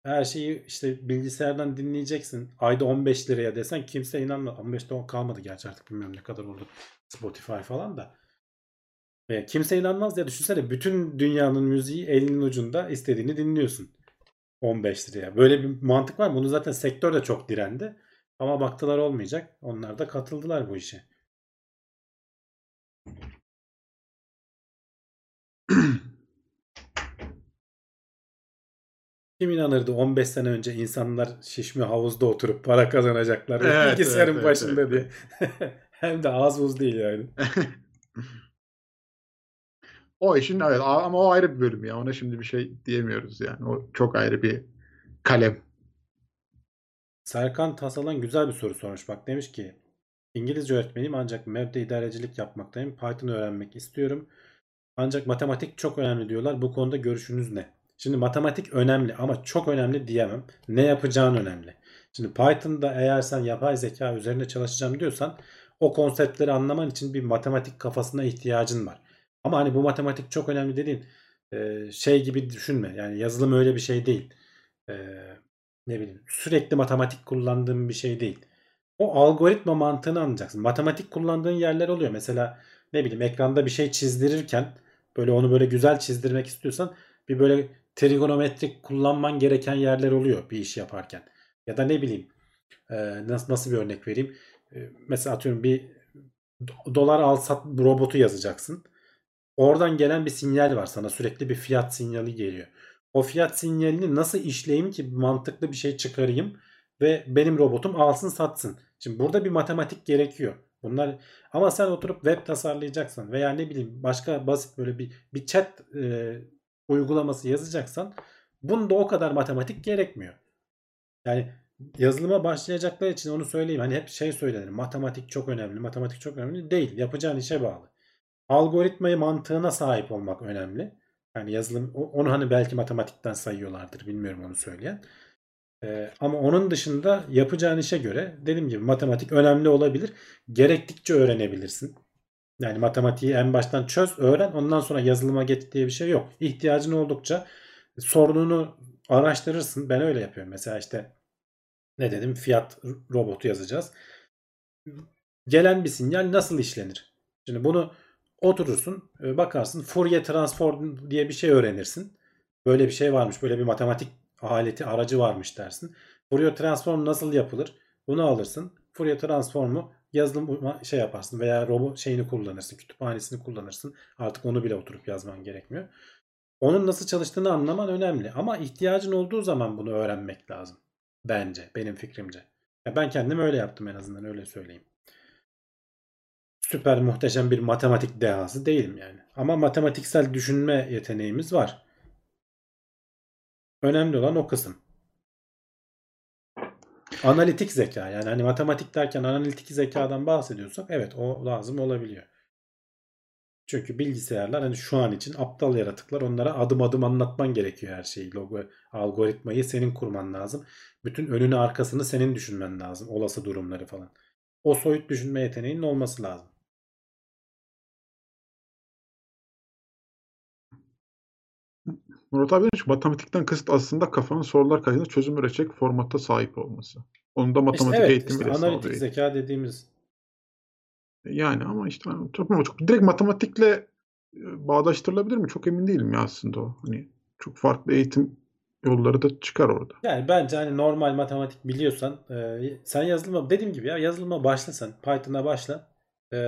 her şeyi işte bilgisayardan dinleyeceksin. Ayda 15 liraya desen kimse inanmaz. 15 de kalmadı gerçi artık bilmiyorum ne kadar oldu. Spotify falan da. E, kimse inanmaz diye düşünsene bütün dünyanın müziği elinin ucunda istediğini dinliyorsun. 15 liraya. Böyle bir mantık var? Bunu zaten sektör de çok direndi. Ama baktılar olmayacak. Onlar da katıldılar bu işe. Kim inanırdı 15 sene önce insanlar şişme havuzda oturup para kazanacaklar Evet, bilgisayarın evet, başında evet, diye. Hem de az buz değil yani. O işin evet ama o ayrı bir bölüm ya. Ona şimdi bir şey diyemiyoruz yani. O çok ayrı bir kalem. Serkan Tasalan güzel bir soru sormuş. Bak demiş ki İngilizce öğretmeniyim ancak webde idarecilik yapmaktayım. Python öğrenmek istiyorum. Ancak matematik çok önemli diyorlar. Bu konuda görüşünüz ne? Şimdi matematik önemli ama çok önemli diyemem. Ne yapacağın önemli. Şimdi Python'da eğer sen yapay zeka üzerine çalışacağım diyorsan o konseptleri anlaman için bir matematik kafasına ihtiyacın var. Ama hani bu matematik çok önemli dediğin e, şey gibi düşünme. Yani yazılım öyle bir şey değil. E, ne bileyim sürekli matematik kullandığım bir şey değil. O algoritma mantığını anlayacaksın. Matematik kullandığın yerler oluyor. Mesela ne bileyim ekranda bir şey çizdirirken böyle onu böyle güzel çizdirmek istiyorsan bir böyle trigonometrik kullanman gereken yerler oluyor bir iş yaparken. Ya da ne bileyim e, nasıl, nasıl bir örnek vereyim. E, mesela atıyorum bir do- dolar al sat robotu yazacaksın. Oradan gelen bir sinyal var sana sürekli bir fiyat sinyali geliyor. O fiyat sinyalini nasıl işleyeyim ki mantıklı bir şey çıkarayım ve benim robotum alsın satsın. Şimdi burada bir matematik gerekiyor. Bunlar ama sen oturup web tasarlayacaksan veya ne bileyim başka basit böyle bir bir chat e, uygulaması yazacaksan bunda o kadar matematik gerekmiyor. Yani yazılıma başlayacaklar için onu söyleyeyim. Hani hep şey söylenir. Matematik çok önemli. Matematik çok önemli. Değil. Yapacağın işe bağlı. Algoritmayı mantığına sahip olmak önemli. Yani yazılım onu hani belki matematikten sayıyorlardır. Bilmiyorum onu söyleyen. Ee, ama onun dışında yapacağın işe göre dediğim gibi matematik önemli olabilir. Gerektikçe öğrenebilirsin. Yani matematiği en baştan çöz, öğren. Ondan sonra yazılıma geç diye bir şey yok. İhtiyacın oldukça sorununu araştırırsın. Ben öyle yapıyorum. Mesela işte ne dedim? Fiyat robotu yazacağız. Gelen bir sinyal nasıl işlenir? Şimdi bunu oturursun, e, bakarsın. Fourier transform diye bir şey öğrenirsin. Böyle bir şey varmış. Böyle bir matematik aleti, aracı varmış dersin. Fourier transform nasıl yapılır? Bunu alırsın. Fourier transformu yazılım şey yaparsın veya robot şeyini kullanırsın, kütüphanesini kullanırsın. Artık onu bile oturup yazman gerekmiyor. Onun nasıl çalıştığını anlaman önemli ama ihtiyacın olduğu zaman bunu öğrenmek lazım. Bence, benim fikrimce. Ya ben kendim öyle yaptım en azından öyle söyleyeyim. Süper muhteşem bir matematik dehası değilim yani. Ama matematiksel düşünme yeteneğimiz var. Önemli olan o kısım. Analitik zeka yani hani matematik derken analitik zekadan bahsediyorsak evet o lazım olabiliyor. Çünkü bilgisayarlar hani şu an için aptal yaratıklar onlara adım adım anlatman gerekiyor her şeyi. Logo, algoritmayı senin kurman lazım. Bütün önünü arkasını senin düşünmen lazım. Olası durumları falan. O soyut düşünme yeteneğinin olması lazım. Murat abi demiş matematikten kasıt aslında kafanın sorular karşısında çözüm üretecek formata sahip olması. Onun da İşte matematik evet eğitimiyle işte analitik sağlıyor. zeka dediğimiz Yani ama işte çok, çok direkt matematikle e, bağdaştırılabilir mi? Çok emin değilim ya aslında o. Hani çok farklı eğitim yolları da çıkar orada. Yani bence hani normal matematik biliyorsan e, sen yazılıma dediğim gibi ya yazılıma başla sen. Python'a başla. E,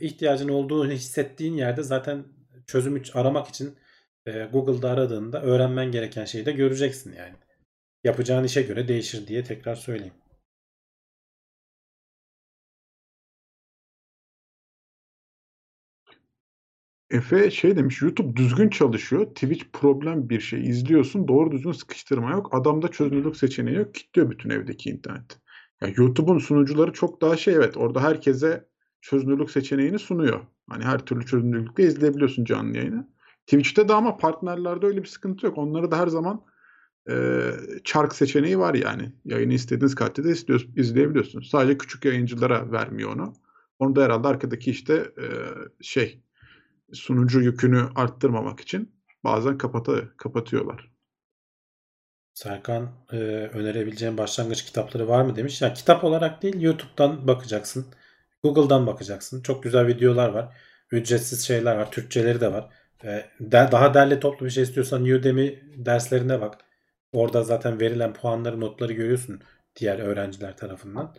ihtiyacın olduğunu hissettiğin yerde zaten çözümü aramak için e, Google'da aradığında öğrenmen gereken şeyi de göreceksin yani. Yapacağın işe göre değişir diye tekrar söyleyeyim. Efe şey demiş YouTube düzgün çalışıyor. Twitch problem bir şey. izliyorsun doğru düzgün sıkıştırma yok. Adamda çözünürlük seçeneği yok. Kilitliyor bütün evdeki internet. Ya YouTube'un sunucuları çok daha şey evet orada herkese çözünürlük seçeneğini sunuyor. Hani her türlü çözünürlükle izleyebiliyorsun canlı yayını. Twitch'te de ama partnerlerde öyle bir sıkıntı yok. Onları da her zaman e, çark seçeneği var yani. Yayını istediğiniz kalitede izliyor- izleyebiliyorsunuz. Sadece küçük yayıncılara vermiyor onu. Onu da herhalde arkadaki işte e, şey sunucu yükünü arttırmamak için bazen kapata, kapatıyorlar. Serkan e, önerebileceğim başlangıç kitapları var mı demiş. Ya kitap olarak değil YouTube'dan bakacaksın. Google'dan bakacaksın. Çok güzel videolar var. Ücretsiz şeyler var. Türkçeleri de var. Daha derli toplu bir şey istiyorsan Udemy derslerine bak. Orada zaten verilen puanları, notları görüyorsun diğer öğrenciler tarafından.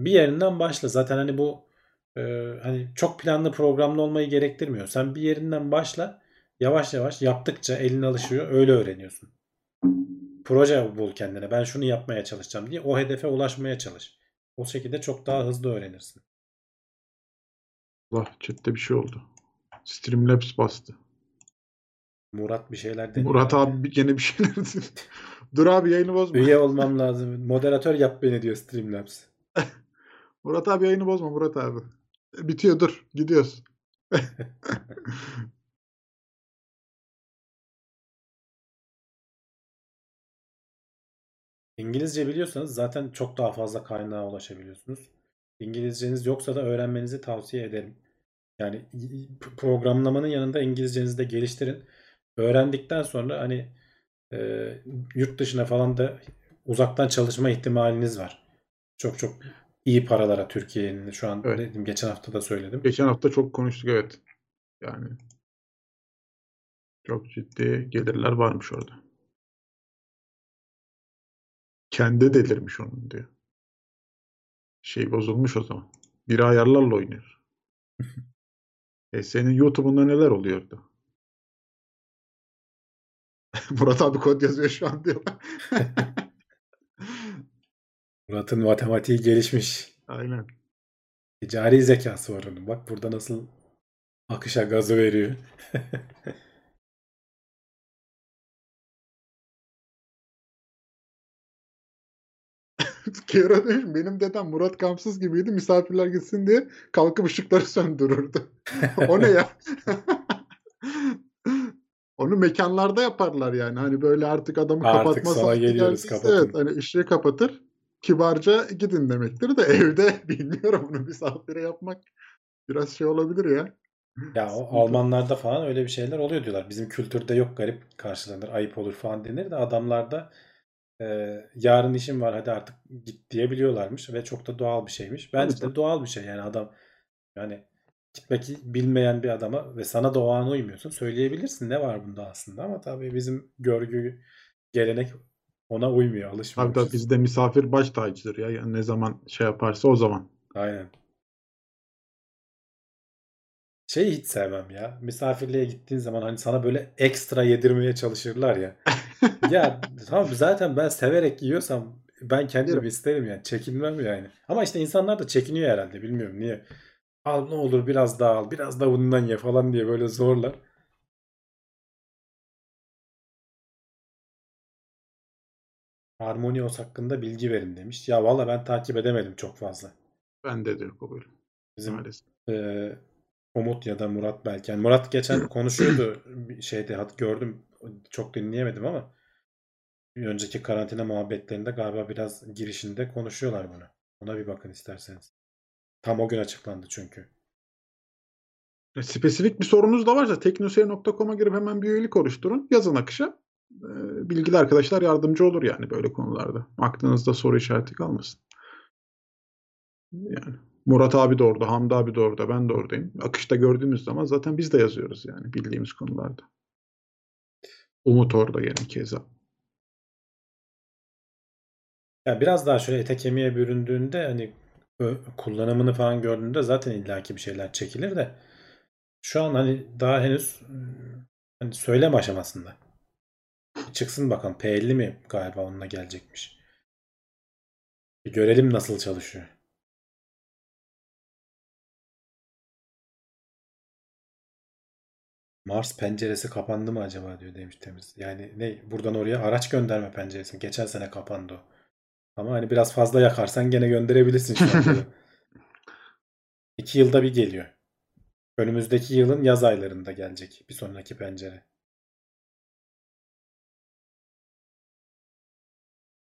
Bir yerinden başla. Zaten hani bu e, hani çok planlı programlı olmayı gerektirmiyor. Sen bir yerinden başla. Yavaş yavaş yaptıkça elin alışıyor. Öyle öğreniyorsun. proje bul kendine. Ben şunu yapmaya çalışacağım diye o hedefe ulaşmaya çalış. O şekilde çok daha hızlı öğrenirsin. Allah chatte bir şey oldu. Streamlabs bastı. Murat bir şeyler deniyor. Murat abi bir- gene bir şeyler dedi. Dur abi yayını bozma. Üye olmam lazım. Moderatör yap beni diyor Streamlabs. Murat abi yayını bozma Murat abi. Bitiyor dur. Gidiyoruz. İngilizce biliyorsanız zaten çok daha fazla kaynağa ulaşabiliyorsunuz. İngilizceniz yoksa da öğrenmenizi tavsiye ederim. Yani programlamanın yanında İngilizcenizi de geliştirin. Öğrendikten sonra hani e, yurt dışına falan da uzaktan çalışma ihtimaliniz var. Çok çok iyi paralara Türkiye'nin şu an Evet. dedim geçen hafta da söyledim. Geçen hafta çok konuştuk evet. Yani çok ciddi gelirler varmış orada. Kendi delirmiş onun diyor. Şey bozulmuş o zaman. Bir ayarlarla oynuyor. e senin YouTube'unda neler oluyordu? Murat abi kod yazıyor şu an diyorlar. Murat'ın matematiği gelişmiş. Aynen. Ticari zekası var onun. Bak burada nasıl akışa gazı veriyor. Kera demiş benim dedem Murat Kamsız gibiydi. Misafirler gitsin diye kalkıp ışıkları söndürürdü. o ne ya? Onu mekanlarda yaparlar yani. Hani böyle artık adamı Artık kapatma sana saati geliyoruz, kapatın. Evet hani ışığı kapatır. Kibarca gidin demektir de evde bilmiyorum bunu misafire yapmak biraz şey olabilir ya. Ya o. Almanlarda falan öyle bir şeyler oluyor diyorlar. Bizim kültürde yok garip karşılanır, ayıp olur falan denir de adamlarda e, yarın işim var hadi artık git diyebiliyorlarmış ve çok da doğal bir şeymiş. Bence Tabii de doğal bir şey yani adam yani gitmek bilmeyen bir adama ve sana an uymuyorsun söyleyebilirsin ne var bunda aslında ama tabii bizim görgü gelenek ona uymuyor alışmamışız. tabii bizde misafir baş tacıdır ya. Yani ne zaman şey yaparsa o zaman. Aynen. Şeyi hiç sevmem ya. Misafirliğe gittiğin zaman hani sana böyle ekstra yedirmeye çalışırlar ya. Ya tamam zaten ben severek yiyorsam ben kendim isterim yani. Çekinmem yani. Ama işte insanlar da çekiniyor herhalde. Bilmiyorum niye. Al ne olur biraz daha al. Biraz da bundan ye falan diye böyle zorlar. Harmonios hakkında bilgi verin demiş. Ya valla ben takip edemedim çok fazla. Bende de yok o. Bizim Maalesef. e, Umut ya da Murat belki. Yani Murat geçen konuşuyordu şeyde hat gördüm. Çok dinleyemedim ama önceki karantina muhabbetlerinde galiba biraz girişinde konuşuyorlar bunu. Ona bir bakın isterseniz. Tam o gün açıklandı çünkü. E, Spesifik bir sorunuz da varsa teknoseyir.com'a girip hemen bir üyelik oluşturun. Yazın akışa. E, Bilgili arkadaşlar yardımcı olur yani böyle konularda. Aklınızda soru işareti kalmasın. Yani Murat abi de orada, Hamdi abi de orada, ben de oradayım. Akışta gördüğümüz zaman zaten biz de yazıyoruz yani bildiğimiz konularda. Umut orada yani keza. Ya biraz daha şöyle ete kemiğe büründüğünde hani kullanımını falan gördüğünde zaten illaki bir şeyler çekilir de şu an hani daha henüz hani söylem aşamasında. Çıksın bakalım. P50 mi galiba onunla gelecekmiş. Bir görelim nasıl çalışıyor. Mars penceresi kapandı mı acaba diyor demiş temiz. Yani ne buradan oraya araç gönderme penceresi. Geçen sene kapandı o. Ama hani biraz fazla yakarsan gene gönderebilirsin şu. İki yılda bir geliyor. Önümüzdeki yılın yaz aylarında gelecek bir sonraki pencere.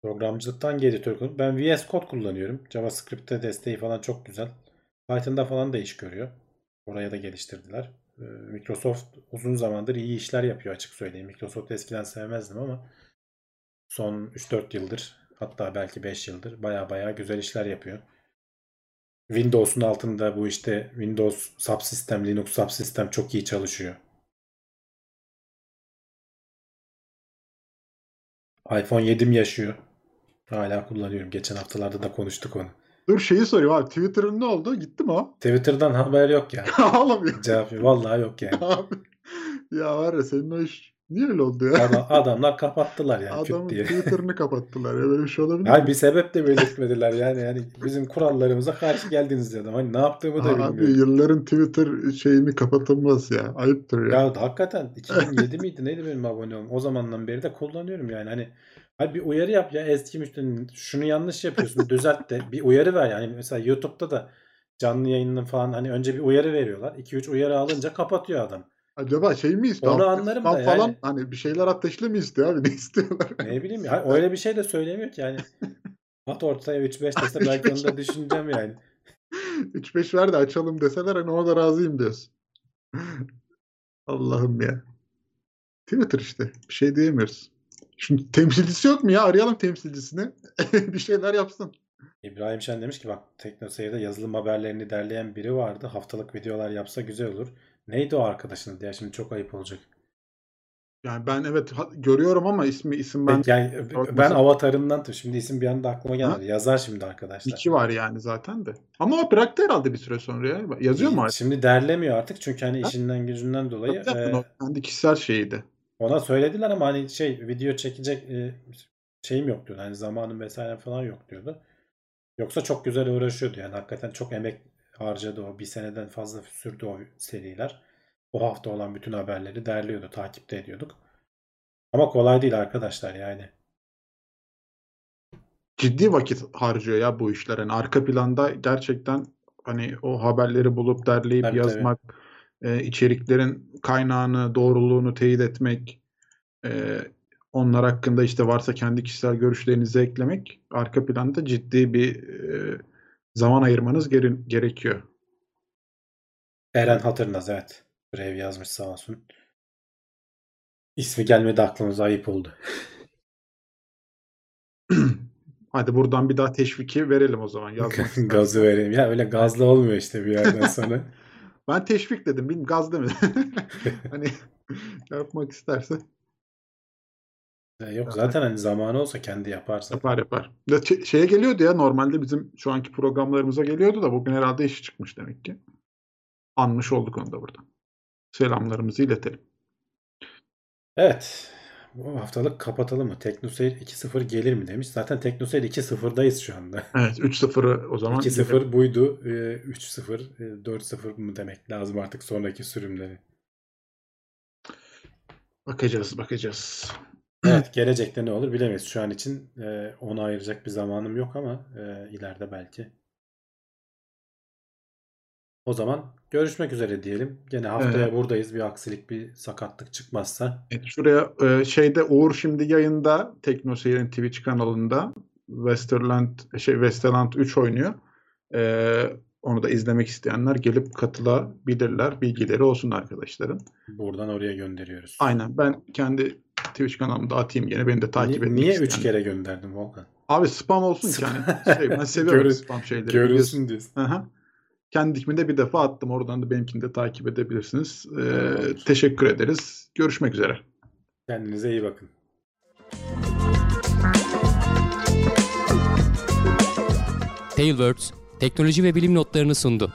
Programcılıktan geri Türk. Ben VS Code kullanıyorum. JavaScript'te desteği falan çok güzel. Python'da falan da iş görüyor. Oraya da geliştirdiler. Ee, Microsoft uzun zamandır iyi işler yapıyor açık söyleyeyim. Microsoft eskiden sevmezdim ama son 3-4 yıldır hatta belki 5 yıldır baya baya güzel işler yapıyor. Windows'un altında bu işte Windows subsistem, Linux subsistem çok iyi çalışıyor. iPhone 7'm yaşıyor. Hala kullanıyorum. Geçen haftalarda da konuştuk onu. Dur şeyi sorayım abi. Twitter'ın ne oldu? Gitti mi o? Twitter'dan haber yok ya. Ağlamıyor. Cevap yok. Vallahi yok yani. Abi. Ya var ya senin o iş Niye öyle oldu ya? Adam, adamlar kapattılar yani Adamın diye. Twitter'ını kapattılar. Ya böyle bir şey olabilir Hayır mi? bir sebep de belirtmediler yani. yani bizim kurallarımıza karşı geldiniz dedim. Hani ne yaptığımı da Abi bilmiyorum. yılların Twitter şeyini kapatılmaz ya. Ayıptır ya. Ya hakikaten 2007 miydi neydi benim abone olmam? O zamandan beri de kullanıyorum yani. Hani Hayır bir uyarı yap ya eski müşterinin şunu yanlış yapıyorsun düzelt de bir uyarı ver yani mesela YouTube'da da canlı yayının falan hani önce bir uyarı veriyorlar 2-3 uyarı alınca kapatıyor adam. Acaba şey mi istiyor? Onu anlarım da falan yani. hani bir şeyler ateşli mi istiyor abi? Ne istiyorlar? Ne bileyim ya öyle bir şey de söylemiyor ki yani. At ortaya 3-5 dese belki onu da düşüneceğim yani. 3-5 ver de açalım deseler hani ona da razıyım diyorsun. Allah'ım ya. Twitter işte. Bir şey diyemiyoruz. Şimdi temsilcisi yok mu ya? Arayalım temsilcisini. bir şeyler yapsın. İbrahim Şen demiş ki bak TeknoSeyir'de yazılım haberlerini derleyen biri vardı. Haftalık videolar yapsa güzel olur. Neydi o arkadaşın diye şimdi çok ayıp olacak. Yani ben evet görüyorum ama ismi isim ben yani ben avatarından tut. Şimdi isim bir anda aklıma gelmedi. Ha? Yazar şimdi arkadaşlar. iki var yani zaten de. Ama o bıraktı herhalde bir süre sonra ya. Yazıyor mu artık? Şimdi derlemiyor artık çünkü hani Ha? işinden gücünden dolayı yok, e, kendi kişisel şeyiydi. Ona söylediler ama hani şey video çekecek e, şeyim yok diyordu. Hani zamanım vesaire falan yok diyordu. Yoksa çok güzel uğraşıyordu yani hakikaten çok emek harcadı o. Bir seneden fazla sürdü o seriler. O hafta olan bütün haberleri derliyordu, takipte ediyorduk. Ama kolay değil arkadaşlar yani. ciddi vakit harcıyor ya bu işler. Yani arka planda gerçekten hani o haberleri bulup derleyip Tabii, yazmak, e, içeriklerin kaynağını, doğruluğunu teyit etmek, e, onlar hakkında işte varsa kendi kişisel görüşlerinizi eklemek arka planda ciddi bir e, zaman ayırmanız gere- gerekiyor. Eren Hatırnaz evet. Brave yazmış sağ olsun. İsmi gelmedi aklımıza ayıp oldu. Hadi buradan bir daha teşviki verelim o zaman. Gazı vereyim. Ya öyle gazlı olmuyor işte bir yerden sonra. Ben teşvik dedim. Bilmiyorum gaz demedim. hani yapmak isterse Ya Yok zaten hani zamanı olsa kendi yaparsa. yapar yapar. Ya şeye geliyordu ya normalde bizim şu anki programlarımıza geliyordu da bugün herhalde işi çıkmış demek ki. Anmış olduk onu da burada. Selamlarımızı iletelim. Evet. Bu haftalık kapatalım mı? TeknoSeyir 2.0 gelir mi demiş. Zaten TeknoSeyir 2.0'dayız şu anda. Evet 3-0'ı o zaman 2.0 buydu. Ee, 3.0, e, 4.0 mı demek lazım artık sonraki sürümleri. bakacağız bakacağız. Evet gelecekte ne olur bilemeyiz. Şu an için e, ona ayıracak bir zamanım yok ama e, ileride belki. O zaman görüşmek üzere diyelim. Gene haftaya Evet. buradayız. Bir aksilik, bir sakatlık çıkmazsa. Evet, şuraya e, şeyde Uğur şimdi yayında Teknoseyir'in Twitch kanalında Westerland şey Westerland 3 oynuyor. E, onu da izlemek isteyenler gelip katılabilirler. Bilgileri olsun arkadaşların. Buradan oraya gönderiyoruz. Aynen ben kendi Twitch kanalımda atayım gene. Beni de takip etmek Niye üç isteyenler. kere gönderdin Volkan? Abi spam olsun ki hani. Şey, ben seviyorum Görün- spam şeyleri. Görülsün diyorsun. Aha. Kendikimi de bir defa attım. Oradan da benimkini de takip edebilirsiniz. Ee, Tamamdır. teşekkür ederiz. Görüşmek üzere. Kendinize iyi bakın. Tailwords teknoloji ve bilim notlarını sundu.